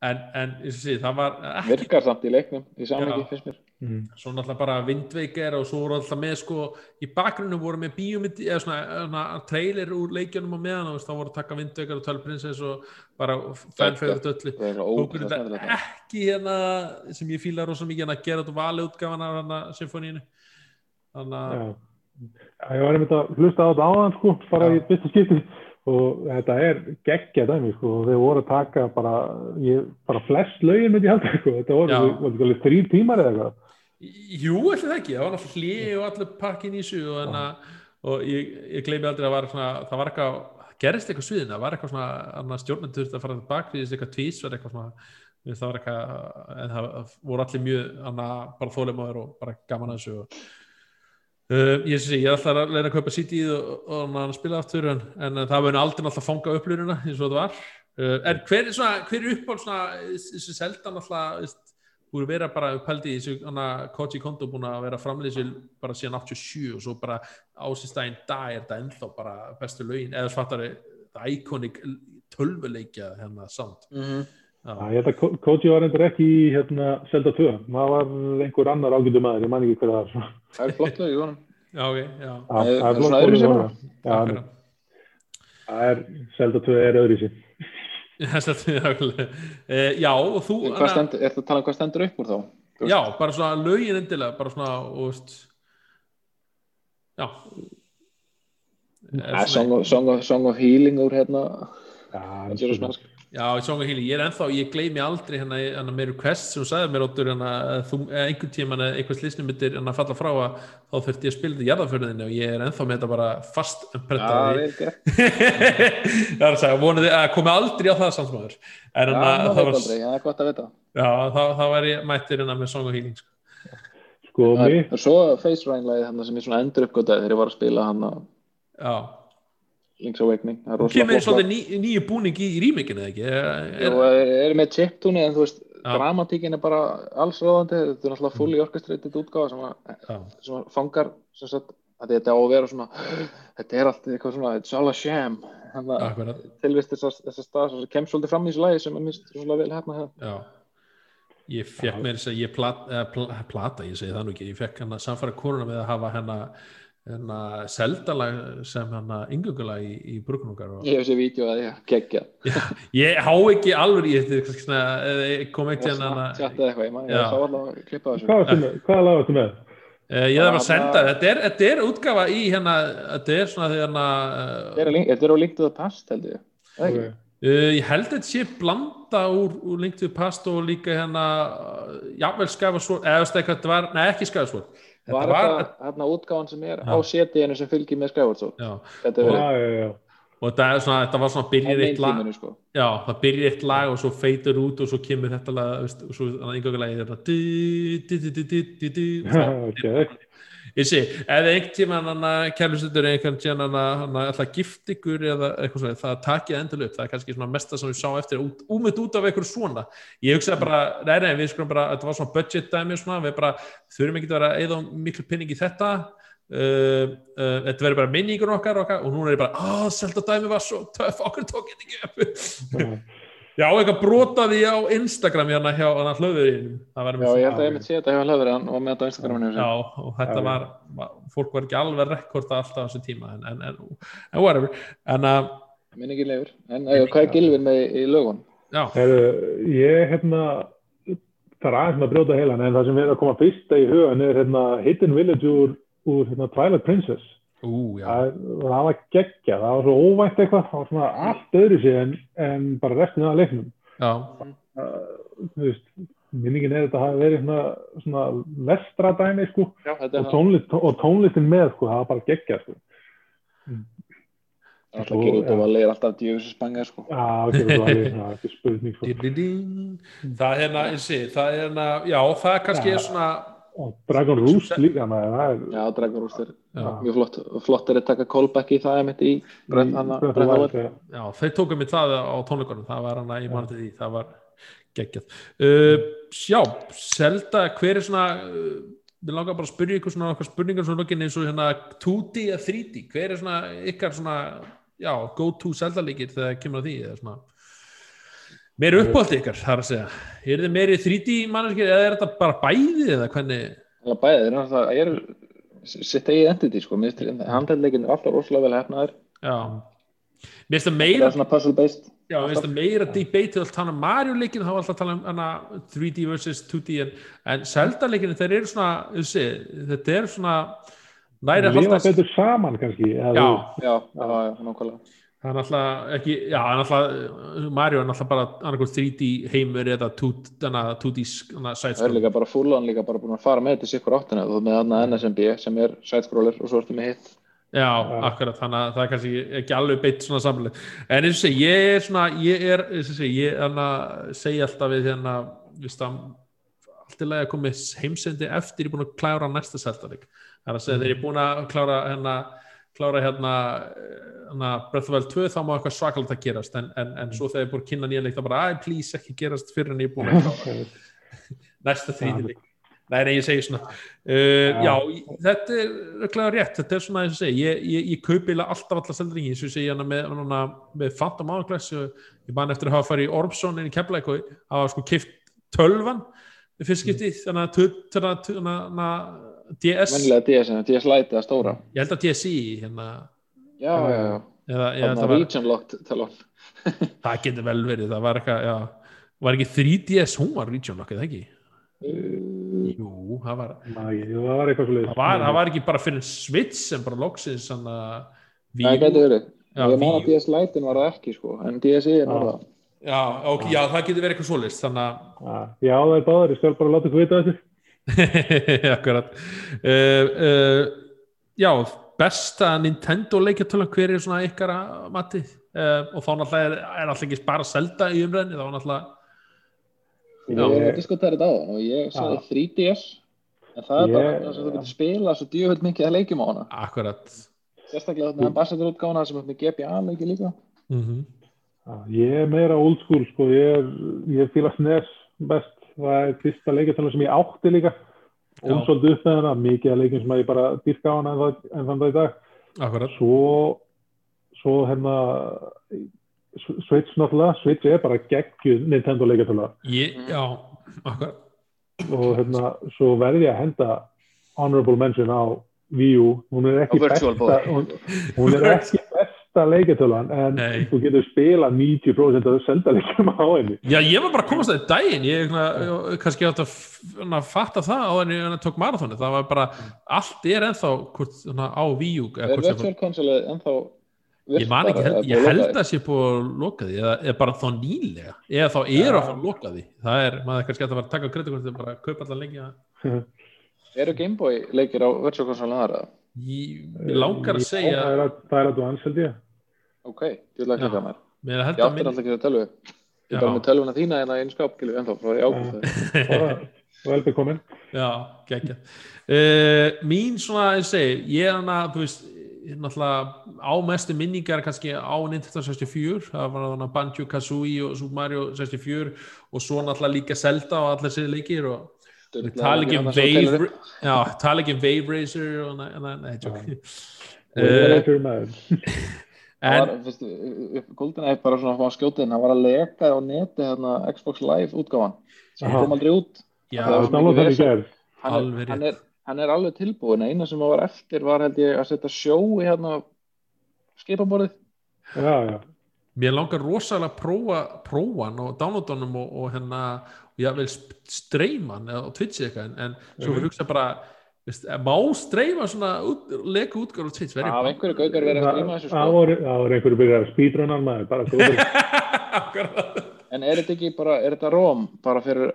en, en eins og sé, það var ekki Virkar samt í leiknum, í samhengi, finnst mér. mm. svo náttúrulega bara vindveikar og svo voru alltaf með sko, í bakgrunum voru með bíómyndi eða svona, svona trailer úr leikjunum á meðan og þá voru taka vindveikar og tölprinsess og bara fanfæður döllu. Það er ekki hérna sem ég fíla rosa mikið hérna að gera þetta vali útgafan af hérna symfóníinu þannig að ég var einmitt að hlusta á þetta áðan sko, bara Já. í fyrsta skipti. Og þetta er geggja dæmi sko, og þeir voru að taka bara, ég, bara flest lögin myndi ég halda sko, þetta voru, alveg þrýr tímar eða eitthvað. Jú, það ekki, það var náttúrulega hlið og allir pakkin í þessu og, hana, og ég, ég gleymi aldrei að var, svona, það var eitthvað, gerist eitthvað sviðin, það var eitthvað svona annað stjórnendur að fara bakriðist eitthvað tvís var eitthvað svona, við það var eitthvað en það voru allir mjög hana, bara þólimaður og bara gaman að þessu og Uh, ég sé, ég er alltaf að leina að kaupa CD og, og, og spila aftur en, en það verður aldrei alltaf að fanga upplýruna eins og þetta var uh, en hver er, svona, hver er svona, þessu seldan alltaf búið að vera bara uppældi í þessu Koji Kondo búin að vera framlýsil bara síðan 87 og svo bara ásistæðin dag er þetta ennþá bara bestu lögin eða svartari iconic tölvuleikja hérna sound Mhm. Já, Já, ég held að Ko- Koji var endur ekki í hérna, Zelda 2, það var einhver annar ágættu maður, ég man ekki hver það var. Það er flott lög í honum. já, ok, já Það er- er svona bara. orðið. Já, það er, Zelda 2 er öðru sér. [laughs] Eh, já, og þú stendur, er það að tala um hvað stendur upp úr þá? Já, bara svona lögin endilega, bara svona, og veist, já. Er Eh, Song of, song, of, song of Healing úr hérna, Já. Já, í Song of Healing, ég er ennþá, ég gleymi aldrei hérna, hérna með request sem þú sagði mér óttur hérna, þú, eða einhvern tíma eitthvað slísnum myndir hérna falla frá að þá þurfti ég að spila þetta í jarðaförðinni og ég er ennþá með þetta bara fast Já, umprentaði. vel gert. [laughs] það er að segja, vonandi að komi aldrei á það samsmáður. En Já, hérna, maður það veit var, aldrei, það er gott að vita. já, þá, þá var ég mættir hérna með Song of Healing, sko. Sko, Það er- það er svo Face lagið hann sem ég svona endur uppgötaði þegar ég var að spila hann að Já. Link's Þú rosalega kemur svolítið ný, nýju búning í, í rímikinu, ekki? Jú, er, með chiptúni en þú veist, Já. dramatíkin er bara alls ráðandi, þetta er náttúrulega fully orchestrated útgáfa sem, að, já. sem að fangar sem sagt, að þetta á að vera svona þetta er allt eitthvað svona, it's all a sham að tilvist þess að þess að stað sem kemst svolítið fram í þessu lagi sem er mist svolítið vel hérna já ég fekk mér þess að ég plat, eh, pl, plata, ég segi það nú ekki ég fekk hann að samfæra konuna með að hafa hennar hennar seldalag sem hennar yngöngulag í, í brukunungar og Ég hef þessi vídeo að ég geggja ég há ekki alveg í þetta eh, kom hérna sá allavega að hvað varstu með? Hvaða lag varstu með? Eh, ég þarf að senda, þetta er, þetta er útgafa í hérna, þetta er svona því hérna Þetta er á link- Þetta er á Link to the Past held ég Það er ekki? Ok. Uh, ég held að þetta sé blanda úr, úr Link to the Past og líka hérna jafnvel Skafasvort eða eitthvað, þetta var, nei ekki Skafasvort þetta Var þetta hérna útgáfan sem er Já. á CD-inu sem fylgir með já, Þetta er já, já. og þetta, er svona, þetta var svona byrjir eitt lag. main-tíminu sko. Já, það byrjir eitt lag og svo feitur út og svo kemur þetta lag veist, og svo yngöngulega er þetta ég sé, ef einhvern tíma hann kærlustutur einhvern tíma alltaf gift ykkur eða eitthvað svona það takið endal upp, það er kannski mesta sem við sá eftir, úmynd út af eitthvað svona. Ég hugsaði bara, nei nei, við skulum bara þetta var svona budget dæmi svona, við bara þurfum ekki að vera eða miklu pinning í þetta. Uh, uh, þetta verður bara minningur okkar, okkar og núna er ég bara, að Zelda dæmi var svo töff, okkur tók ég þetta ekki upp Já, eitthvað brotaði á Instagram hérna hjá hann hlöðurinn Já, ég held að ég mitt sé þetta hjá hlöðurinn var með þetta á Instagraminu Já, og þetta var, fólk var ekki alveg rekorda alltaf á þessu tíma en, en, en, en whatever. En að Minn ekki leifur, en hvað er gilfin með í lögun? Já. Heru, Ég, hérna það er aðeins að brjóta heilan en það sem er að koma fyrsta í hugan er hérna Hidden Village úr, úr hérna, Twilight Princess Ú, það, það var geggja, það var svo óvænt eitthvað. Það var svona allt öðru sig en, en bara restin af leiknum. Uh, minningin er þetta að hafa verið svona, svona vestradæmi sko, Já, og, tónlist, og tónlistin með sko, það var bara geggja sko. Það er alltaf að gera út og að leira alltaf djöfisspanga sko. Já, það er alveg, það er ekki spurning sko. Það er hérna, það er hérna, já, það er kannski svona og Dragon Roost líka er... Já, Dragon Roost er já. mjög flott. Flott er að taka callback í það í Breitháður Já, þeir tókum við það á tónleikunum það var hann að ég mann til því, það var geggjað. Uh, Já, Selda, hver er svona uh, við langar bara að spyrja ykkur svona spurningar svona lukkin eins og hérna 2D eða 3D, hver er svona ykkar svona já, go to Selda líkir þegar kemur að því eða svona Meir uppált ykkar, þar að segja. Er þið meiri 3D manneskir eða er þetta bara bæðið eða hvernig? Það er bæðið, það er sitt eigið entity sko, handhætleikin er alltaf rosalega vel hefnaður. Já, mér finnst það meira... Það er svona puzzle based. Já, mér finnst það meira debate að tala um Mario-leikin, þá var alltaf að tala um hana, 3D vs 2D en, en Zelda-leikinu, þeir eru svona, þessi, þetta er svona... Það lifa betur saman kannski. Já, já, já, já, nákvæmlega það er náttúrulega ekki, já, það er náttúrulega Mario er náttúrulega bara annarkoð 3D heimur eða 2D sætskrólar. Það er líka bara fúlan líka bara búin að fara með þessi ykkur áttina þú með aðna NSMB sem er sætskrólar og svo ertu með hitt. Já, ja. akkurat, þannig að það er kannski ekki alveg beitt svona samlega, en eins og segi, ég er svona, ég er, eins og segi, ég er að segja alltaf við hérna, viðst að allt í lagi að koma heimsendi eftir ég er búin að klára næsta það er að mm. ég klára hérna hérna, Breath of the Wild 2 þá má eitthvað svakalegt að gerast. En, en, en svo þegar ég búin að kynna nýja leikt þá bara, að please ekki gerast fyrir en ég er búin að klára. [laughs] [laughs] Næsta þrýti leik. Nei, nei, ég segi svona. Uh, Já, þetta er örglega rétt. Þetta er svona, þess að segja, ég, ég, ég kaupi alltaf alltaf seldringi, þess að segja hana með, hana, með Phantom Hourglass ég bann eftir að hafa farið í Orbson inn í Keflæk og hafa sko kipt tölvan fyrst skipti, þannig að DS Mennilega DS, DS Lite eða stóra. Ég held að DSi hérna. Já, já, já. eða, eða, Það var region locked talón [laughs] Það getur vel verið, það var eitthvað já, var ekki 3DS, hún var region locked, eða ekki? Uh, Jú, það var Jú, það var eitthvað það var, það var ekki bara fyrir Switch sem bara loksins svona Það getur verið. Ég meina að DS Lite var það ekki sko en DSi er það. Já, okay, já, það getur verið eitthvað svolist þannig að Já, það er báður, ég skal bara láta ykkur vita þessu [laughs] Akkurat. Uh, uh, Já, besta Nintendo leikjartölu hver er svona ykkar að mati? Uh, og þá náttúrulega er, er alltaf ekki bara selda í umræðinni, þá náttúrulega Ég er að diskutera þetta á og ég sagði 3DS en það er bara þess að þú getur spila svo djöföld mikið að leikjum á hana. Akkurat. Sérstaklega þetta er ambassadorútgána sem er með GBA leiki líka. Mm -hmm. Ég er meira old school sko, ég, ég fýla SNES best það er fyrsta leikjartölu sem ég átti líka. Og svolítið upp með hana, mikið af leikin sem ég bara dyrka á hana en, en þannig að í dag. Akkurat. svo svo hérna Switch náttúrulega, Switch er bara geggjuð Nintendo leikjartölu Já, akkurat. Og hérna, svo verði ég að henda honorable mention á Wii U, hún er ekki besta hún, hún er ekki [laughs] besta besta leiketölan en Nei. þú getur spila 90% af selda leikum á henni. Já, ég var bara að komast það í daginn ég, kannski átt að fatta það á henni en það tók marathóni það var bara, allt er ennþá hvort, svona, á víjúk Er virtual console ennþá Ég man ekki, held, ég held að það sé búið að loka því eða, eða bara þá nýlega eða þá er að fara að loka því. Það er, maður kannski að það var að taka kreditkvæmt bara að kaupa allar lengi Eru Gameboy leikir á virtual console aðra? Ég langar að segja Það er að, það er að þú ansöldi Ok, ég vil ekki það mér. Ég áttir alltaf ekki að tölvu. Ég er bara með tölvuna þína en það er einn skápkilu en þá frá því ákvæmst Já, geggja uh, Mín svona, ég segi ég er hana, þú veist náttúrulega ámestu minningar kannski á Nintendo 64 það var þannig Banjo Kazooie og Super Mario 64 og svo náttúrulega líka Zelda og allir sér leikir og Við tala ekki um Wave Já, tala ekki um Wave Racer næ, [laughs] tjók Golden Eye bara svona á skjótiðin, hann var að leka á neti hérna Xbox Live útgáfan. Sem kom aldrei út. Já, það var það hann, er, hann, er, hann er alveg tilbúin eina sem var eftir var held ég að setja sjó í hérna skipaborðið. Já, já. Mér langar rosalega að prófa prófan og downloadanum og, og hérna vil streyman á Twitch eitthvað en, en svo við hugsa bara veist, má streyma svona út, leku útgáður á Twitch Það var einhverju gaugar verið að streyma þessu Það voru einhverju byrjar að speedrunna maður bara góður [laughs] [laughs] En er þetta ekki bara, er þetta ROM bara fyrir,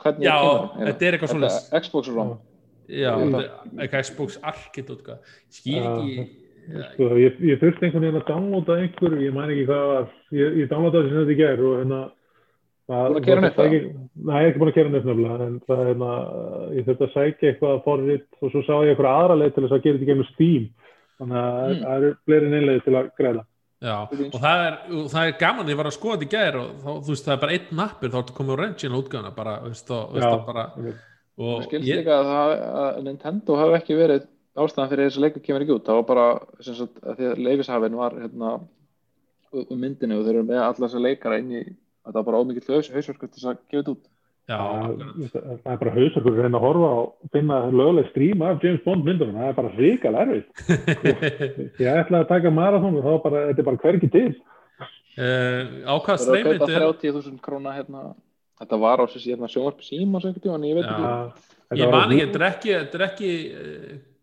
hvernig Já, þetta er eitthvað svona Xbox ROM. Já, eitthvað Xbox Arcade útgáð Skýr ekki Sko, ég, ég þurfti einhvern veginn að downloada einhver, ég mæn ekki hvað var, ég, ég downloadaði sem þetta ger og hérna það? Nei, ég er ekki búin að kera nefn nefnilega, en það er hérna, ég þurfti að sækja eitthvað forriðt og svo sá ég eitthvað aðra leið til þess að gera þetta gegnum Steam, þannig að mm. það eru fleiri neinlega til að greiða. Já, og það er, og það er gaman, ég var að skoða þetta í gæðir og þá, þú veist, það er bara einn nappur, þá ertu komið á reyngina útgáðuna bara, veist, og, veist, Já, bara, og skilst ég... líka að, það, að Nintendo hafi ekki verið ástæðan fyrir þessu leiku kemur ekki út það var bara sagt, að því að leifishafin var hérna um myndinu og þeir eru með allar þessar leikara inn í að það var bara ómikið hausverkur til að gefa þetta út. Já, það er bara hausverkur að reyna að horfa og finna löguleg strím af James Bond myndunum. Það er bara ríkal erfið [laughs] ég ætlaði að taka marathón og þá bara, þetta er bara hverki til. Uh, Ákvæða streymið Það er að kaupa 30.000 króna hérna, þetta var á þessi hérna, sjónvarp síma en ég veit ekki. Ég man ekki, þetta er ekki, þetta er ekki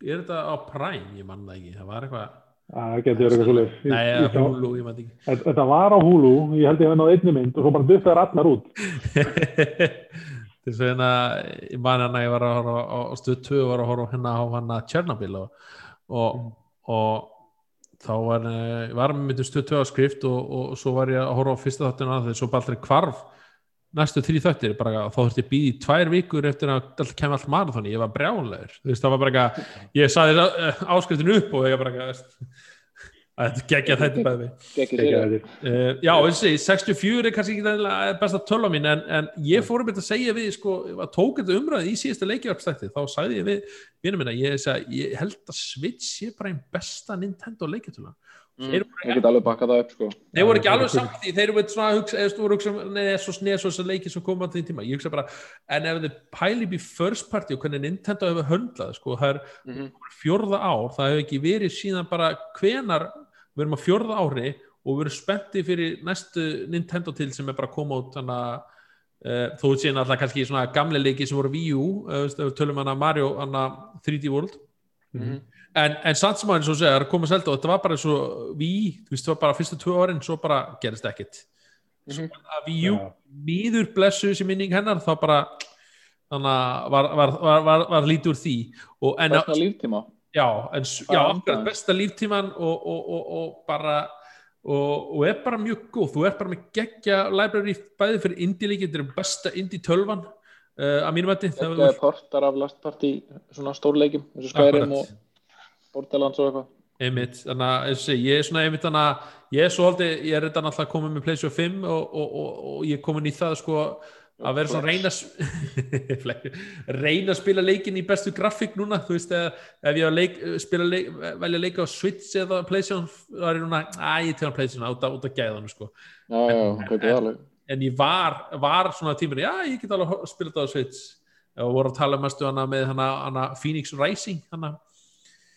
er þetta á Prime, ég manna ekki. Það var eitthvað það getur verið eitthvað svolítið Nei, eða Hulu, ég manna ekki. Þetta var á Hulu, ég held ég að það náði einni mynd og svo bara það ratnar út. Þetta er svona ég manna hann að ég var að horfa á stöð 2 og var að horfa hérna á hann að Tjernobyl og, og, mm. og þá var ég var með stöð 2 á skrift og, og svo var ég að horfa á fyrsta þáttinu að þeir svo bara aldrei kvarf næstu þrý þöttir bara þá þurfti ég býði í tvær vikur eftir að kemur allt marathóni, ég var brjálegur þú veist það var bara ekki ég saði uh, áskriftin upp og ég var bara ekki [laughs] að þetta gegja þetta bæði uh, já þessi 64 er kannski ekki besta töl á mín en, en ég fór um þetta að segja við sko, að tók þetta umræði í síðasta leikjarpstætti þá sagði ég við vinnum minna ég, ég held að Switch sé bara einn besta Nintendo leikjartöla Mm, ég get alveg bakkað það upp sko. Þeir voru ekki alveg samt því þeir voru svona hugsa, eða voru hugsa neða svo sneð svo þessar leiki sem koma á því tíma, ég hugsa bara en ef þið pæli bí first party og hvernig Nintendo hefur höndlað sko, það er mm -hmm. fjörða ár, það hefur ekki verið síðan bara hvenar við erum á fjörða ári og við erum spenntið fyrir næstu Nintendo til sem er bara að koma út þannig að uh, þó séum alltaf kannski svona gamle leiki sem voru Wii U, tölum hana Mario hana 3D World en, en samt sem að eins og segja, það kom að selta og þetta var bara svo við, þú veist, það var bara fyrstu tvö árin svo bara gerist ekkit. Svo mm -hmm. að við jú, miður blessu þessi minning hennar, þá bara þannig að var, var, var, var lítið úr því. Besta líftíma. Já, en, já akkurat, besta líftíman og, og, og, og bara og er bara mjög góð. Þú er bara með geggja library bæði fyrir indie-líki, þetta er besta indie-tölvan uh, að mínum veti þetta er portar af lastparti svona stórleikim eins og skærim og Borderlands og eitthvað. Einmitt, þannig að ég er svona einmitt þannig að ég er svo aldrei, ég er þetta náttúrulega komið með PlayStation 5 og, og, og, og ég er komin í það sko að vera svona reyna [laughs] reyna að spila leikin í bestu grafík núna, þú veist, ef ég leik, spila leik, velja leika á Switch eða PlayStation, þá er ég núna að ég tegna PlayStation át að gæða hann sko. Já, já, en, en, en ég var var svona tímur, já, ég get alveg að spila þetta á Switch. Og voru að tala um hana með hana, hana Phoenix Rising hana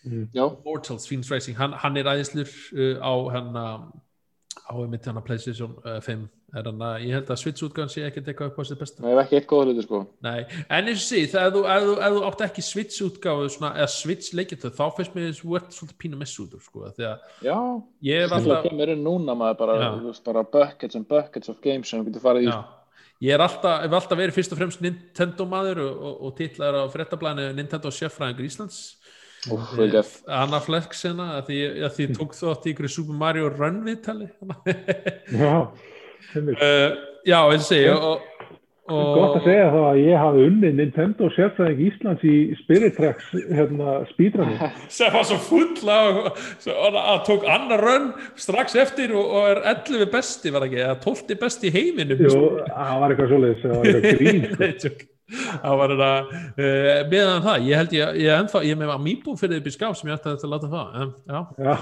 Mm. Mortals, Phoenix Racing hann, hann er aðeinslur uh, á hann á einmitt hann að PlayStation uh, 5 er hann að ég held að Switch útgáðan sé ekkert eitthvað upp á sér besta. Nei, ekki eitt góða hluti sko. Nei, en eins og sí, það, ef, þú, þú, þú átt ekki Switch útgáðu svona, eða Switch leikjartöð þá finnst mér þess að þú ert svolítið pínu missútur sko, því að Já, ég er alltaf Það kemur inn núna maður bara, veist, bara buckets and buckets of games sem þú getur farið í. Já. Ég er alltaf, alltaf verið fyrst og fremst Nintendo maður og, og, og titlaður á frettablæni Nintendo sérfræðingur Íslands Anna Flex hérna því ég tók þátt í ykkur Super Mario Run viðtali Já [laughs] uh, Já, eins og segja og, og... Gott að segja þá að ég hafi unni Nintendo sérfræðing Íslands í Spirit Tracks hérna spídrani [laughs] sem var svo full að tók Anna Run strax eftir og, og er 11 besti var ekki, eða 12 besti í heiminum. Jú, það var eitthvað svolítið það var eitthvað grín sko. [laughs] það var þetta uh, meðan það, ég held ég ég, ennþá, ég er með Amiibo fyrir upp í skáp sem ég ætti að láta það en, já, Já,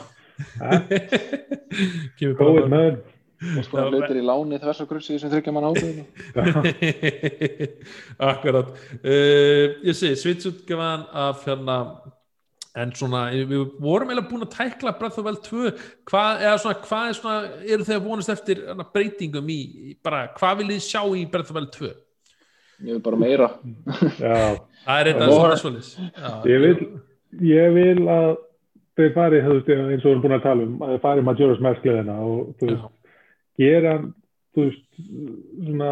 góðið með og sko hlutir í láni þvers og grussi sem þryggja mann ábyrðinu [laughs] Akkurat. Uh, Ég sé, svitsutgafan af hérna en svona, við vorum eiginlega búin að tækla Breath of Wild 2 hvað, eða svona, hvað er svona, eru þeir að vonast eftir hana, breytingum í, bara, hvað vil þið sjá í Breath of Wild 2? Ég vil bara meira. Já, Það er eitthvað svona svolis ég vil, ég vil að þeir fari, veist, eins og við erum búin að tala um, að þeir fari Majora's Mask gleðina og þú veist, gera þú veist, svona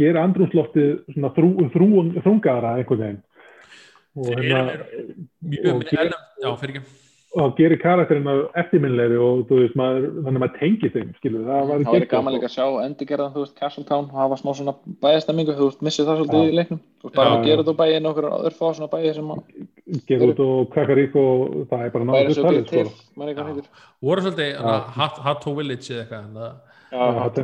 gera andrúmsloftið svona þrú, þrú, þrungara einhvern veginn. Og hérna mjög ger- ennum, já, fyrir ekki og gerir karakterina eftirminnlegri og þú veist, maður, þannig að maður tengir þeim, skilur, það var það gaman líka að sjá endigerðan, þú veist, Castle Town og hafa smá svona bæjastemmingu, þú veist, missið það svolítið Já. í leiknum þú veist, bara Já, að já. gera þetta á bæjinn okkur örfá svona bæji sem að gera út og Kakarík og það er bara náttúrulega sko. voru svolítið Hatto Village eða eitthvað það það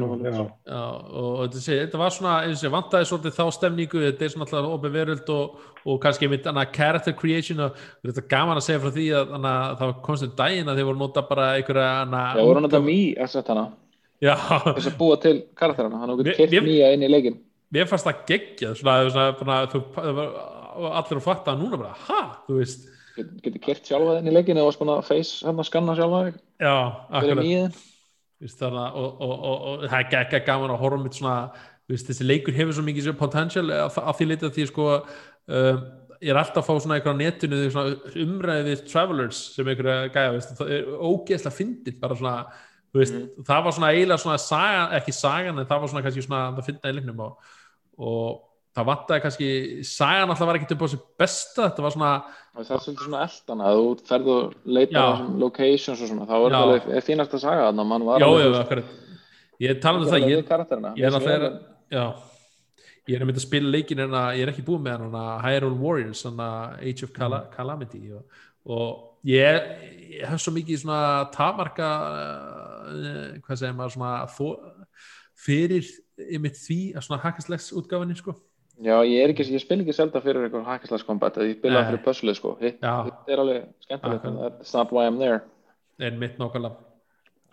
og þetta, var svona eins og ég vantaði svolítið þá stemningu þetta er svona alltaf opið veröld og, og kannski einmitt annað character creation og þetta er gaman að segja frá því að hana, það komst um daginn að þeir voru nota bara einhverja Já, voru náttúrulega mý að setja hana. Þess að búa til Mér- getur mér- kert mýja inn í leikin mér fannst það geggjað allir að fatta núna bara, ha, þú veist. Getur kert sjálfa inn í leikin eða varst búin að face hann að skanna sjálfa þig Já, akkurat þarna, og, og, og, og það er ekki gaman að horfa mitt svona vist, þessi leikur hefur svo mikið potential af, af því leita því sko um, ég er alltaf að fá svona eitthvað á netinu svona umræði við travelers sem einhverja gæja, veist, það er ógeðslega fyndið bara svona, þú veist, það var svona eiginlega svona saga, ekki sagan en það var svona kannski svona það finna í leiknum og, og það vantaði kannski sagan alltaf var ekkert upp á sig besta þetta var svona, það er svolítið svona eldana að þú ferð og leita á locations og svona, þá er það alveg er fínasta saga þannig að mann var já, alveg, já, ég tala um það, ég, ég er já. Ég er að mynda að spila leikin en að ég er ekki búið með hann Hyrule Warriors, Age of Cala Calamity og, og ég, ég hef svo mikið svona tamarka uh, hvað segir maður svona þó, fyrir ymitt því að svona hakkaslegs útgáfinni sko Já, ég er ekki, ég spil ekki selda fyrir einhver hackaslæs combat, ég spila fyrir puzzle sko, hitt er alveg skemmtilegt, en that's not why I'm there. En mitt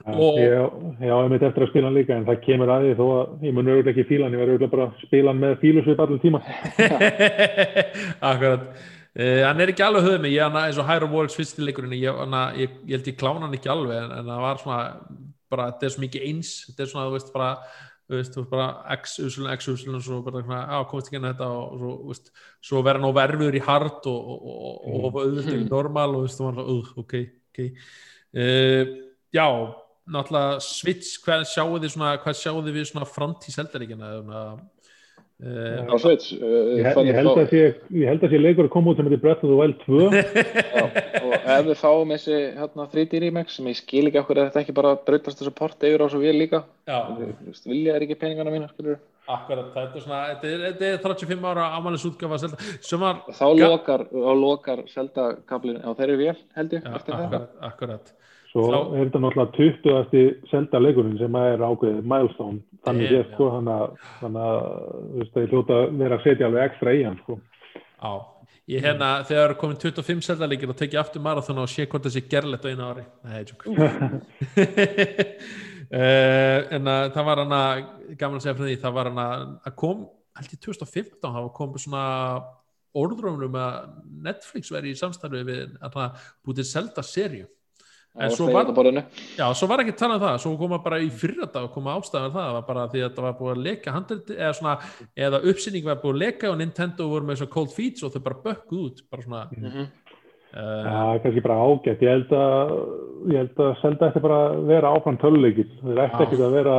Já, Og- ég, já, ég mitt eftir að spila hann líka en það kemur að því þó að ég mun auðvitað ekki fíla hann, ég verður auðvitað bara að spila hann með fílusvip allir tíma. [laughs] akkurat. Uh, hann er ekki alveg höfð mig, ég hana eins og Hyrule Warriors fyrstileikurinn, ég, ég, ég held ég klána hann ekki alveg en, en það var svona bara, þetta er svo mikið eins þetta er svona, þú veist, bara þú veist, þú veist, bara x, usulun, x, usulun og svo bara, svona, á, komast ekki inn á þetta og, svo, veist, svo vera nú verfur í hard og, og, og, og, og auðvitað í normal og þú veist, þú var svona, uh, ok, ok. Uh, já, náttúrulega Switch, hvað sjáu þið svona, hvað sjáu þið við svona framtíð seldaríkina uh, Switch uh, Ég, ég, held að sé, ég held að sé leikur að koma út sem heitir Breath of the Wild 2. [laughs] Já, og ef við fáum þessi hérna, 3D remix sem ég skil ekki okkur er þetta ekki bara drautlast þessu port yfir á svo vel líka. Vilja er ekki peningana mína skilur Akkurat, þetta er svona, þetta er, þetta er 35 ára ámælis útgafa var, þá lokar, lokar selda kablin á þeirri vel held ég já, eftir þetta akkurat, akkurat, Svo Þá- er þetta náttúrulega 20. selda leikurinn sem er ákveðið milestone. Þannig séð, sko, þannig að, að, það er hljóta að vera að setja alveg ekstra í hann, sko. á, ég hérna, þegar er komin 25 Zelda leikir og tekið aftur marathon og sé hvort það sé gerlegt á einu ári, nei, tjók. uh, [laughs] [laughs] en að það var hana, gaman að segja frá því, það var hana, að kom, held ég 2015, það kom svona orðrumum að Netflix veri í samstarfi við hana, bútið Zelda serju. En svo var- Já, svo var ekki að tala um það, svo koma bara í fyrra dag og koma ástæðan það, það var bara því að það var búið að leka handrið, eða svona, eða uppsýning var búið að leka og Nintendo voru með svona cold feeds og þau bara bökkuð út, bara svona Mhm. uh, Já, kannski bara ágætt. Ég held að, ég held að selda eftir bara að vera áfram er Já. eftir ekkert að vera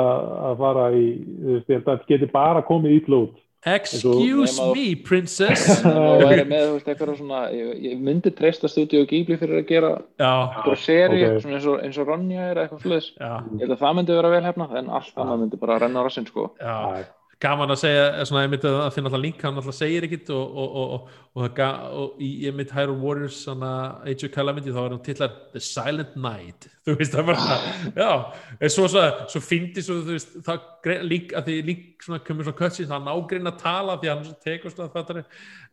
að fara í, ég held að þetta geti bara komið ítla út. Excuse Nema- me, princess. [laughs] Og væri með þú veist, eitthvað svona ég, ég myndi treysta Studio Ghibli fyrir að gera eitthvað seri ok. svona eins og, eins og Ronja er eitthvað sluðis ég held að það myndi vera vel hefnað en allt annað myndi bara renna á rassinn sko. Já gaman að segja svona, ég myndi að finna alltaf link hann alltaf segir ekkit og, og, og, og, og, og í myndi Hyrule Warriors svona Age of Calamity þá er hann tillar The Silent Night. [laughs] Þú veist það var svona já, svo, svo, svo fyndi svo þú veist það lík að því lík svona komur svona kötsi það nágrein að tala því hann tekur svona það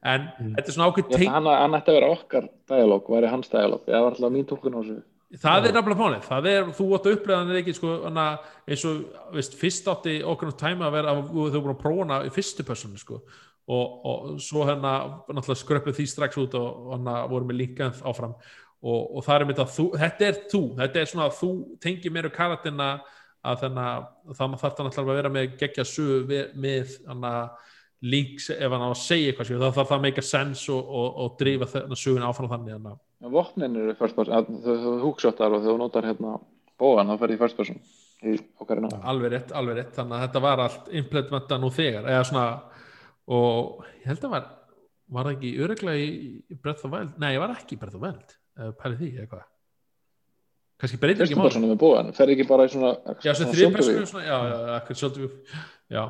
en mm. þetta er svona ákveð hann, ætti að vera okkar dialog, væri hans dialog það var alltaf mín tókun á þessu það er nefnilega fánið, það er, þú átt að upplega þannig ekki, sko, hana, eins og veist, fyrst átti okkur um tæma að vera að þau voru að prófa hana í fyrstu personu sko, og, og svo hérna náttúrulega skröpluð því strax út og, og hana voru með linkað áfram. Og, og það er mitt að þú, þetta er þú. Þetta er svona að þú tengir og karatina að þannig að það þarf það náttúrulega að vera með gegja sög með hana links ef hann á að segja eitthvað þá þarf það að make a sense og drifa þennan sögun áfram þannig að Vopnin eru first person, þú húksjóttar og þú notar hérna bóan, þá ferði first person í okkarina. Alveg rétt, alveg rétt, þannig að þetta var allt implementan nú þegar, eða svona og ég held að var var það ekki öruglega í Breath of Wild? Nei, ég var ekki í Breath of Wild? Pælið því, eða hvað? Kannski breytir ekki mál ferði ekki bara í svona Já, svolítið já,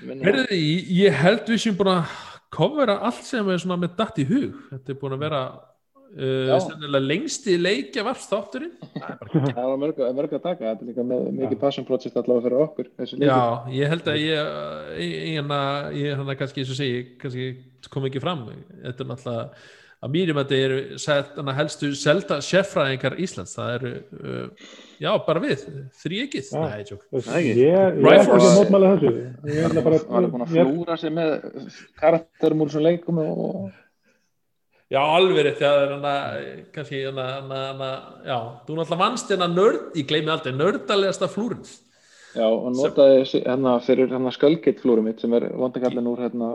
Herriði, ég held við sem búin að kofera allt sem er svona með dætt í hug, þetta er búin að vera Uh, lengsti leikja varst þátturinn það var mörg, mörg að taka þetta er líka með, mikið passion project allavega fyrir okkur já, ég held að ég ég hann að kannski, segi, kannski kom ekki fram þetta er náttúrulega að mýrum að þetta eru helstu selta sérfræðingar Íslands það eru, uh, já bara við þrý ekkið ég er ekki að mótmæla þessu ég er bara að flúra sig með karakterum úr svo leikum og Já, alveg rétt, það er hana, kannski hana, hana, já, þú náttúrulega vannst hérna nörd, ég gleymi aldrei, nördalegasta flúrins. Já, og notaði hérna fyrir hérna skölgeitt flúrum mitt sem er vondakallin úr hérna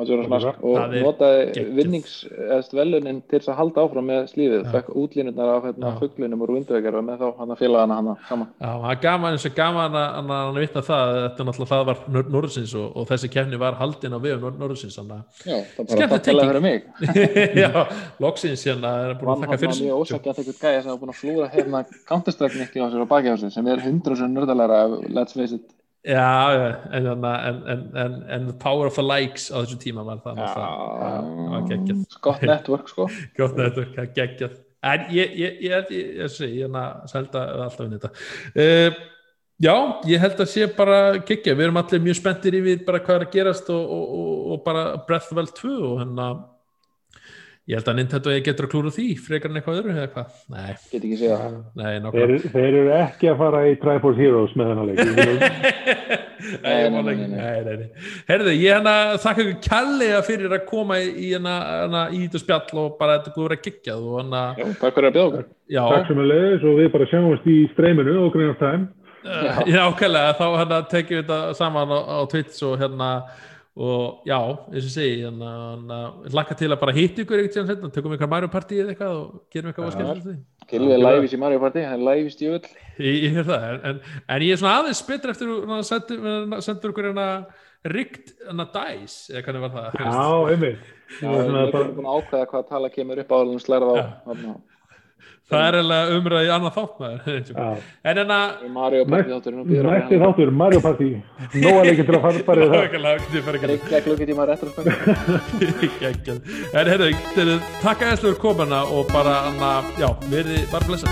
og notaði vinningsvelunin til að halda áfram með slífið, fekk útlínurnar af hérna, fugglinum og rúndvegar og með þá hann að fylga hana hana saman. Já, það er gaman eins og gaman að hann vitna það, þetta er náttúrulega það var Norðsins og, og þessi kefni var haldinn á við Norðsins. Já, það er bara að tala fyrir mig. [laughs] Já, loksins hérna er búin að þakka fyrir sig. Mjög ósækja að þetta gæði sem hafa búin að flúra hérna counterstrike-nikki á sér á bakihásið sem er hundra sem nördalega, let's face it Já, en, en, en, en the power of the likes á þessu tíma var það geggjað. Gott network sko. [laughs] Gott network, geggjað. En ég ég, ég, ég sé, ég er að selta alltaf inn í þetta uh, já, ég held að sé bara geggjað, við erum allir mjög spenntir yfir bara hvað er að gerast og, og, og, og bara Breath of the Wild 2 og hérna Ég held að Nintendo getur að klúra því frekar en eitthvað öðru eða hvað. Nei. Get ekki segja það. Nei, þeir, þeir eru ekki að fara í Triforce Heroes með þennan leik. [laughs] nei, nei, nei, nei, nei. Herðu, ég hérna þakka ykkur kjallega fyrir að koma í hérna, í þetta spjall og bara þetta búið að vera geggjað og hérna. Já, takk fyrir að bjóða okkur. Já. Takk sem að leiðis og við bara sjáumst í streyminu og greinast tæm. Já, [laughs] okkarlega, þá hérna tekjum við þetta saman á, á Twitch og hérna og já, eins og segi þannig að lakka til að bara hitt ykkur eitthvað sem þetta, tökum eitthvað Mario Party eða eitthvað og gerum eitthvað skemmt því Gilvið er læfis í Mario Party, hann er læfist í öll Ég er það, en, en ég er svona aðeins betur eftir að senda ykkur hérna rikt hérna dice, eða hvernig var það? Já, einmitt. Við erum búin að ákveða hvað tala kemur upp á og slærað á það er eiginlega umræðið í annað þátt maður. [laughs] En enna næsti þáttur, Mario Party. Nóga leikir til að fara [laughs] í það. Reykja klukkutíma réttur [laughs] en herru, takk að þesslu fyrir komuna og bara, já, verði bara blessa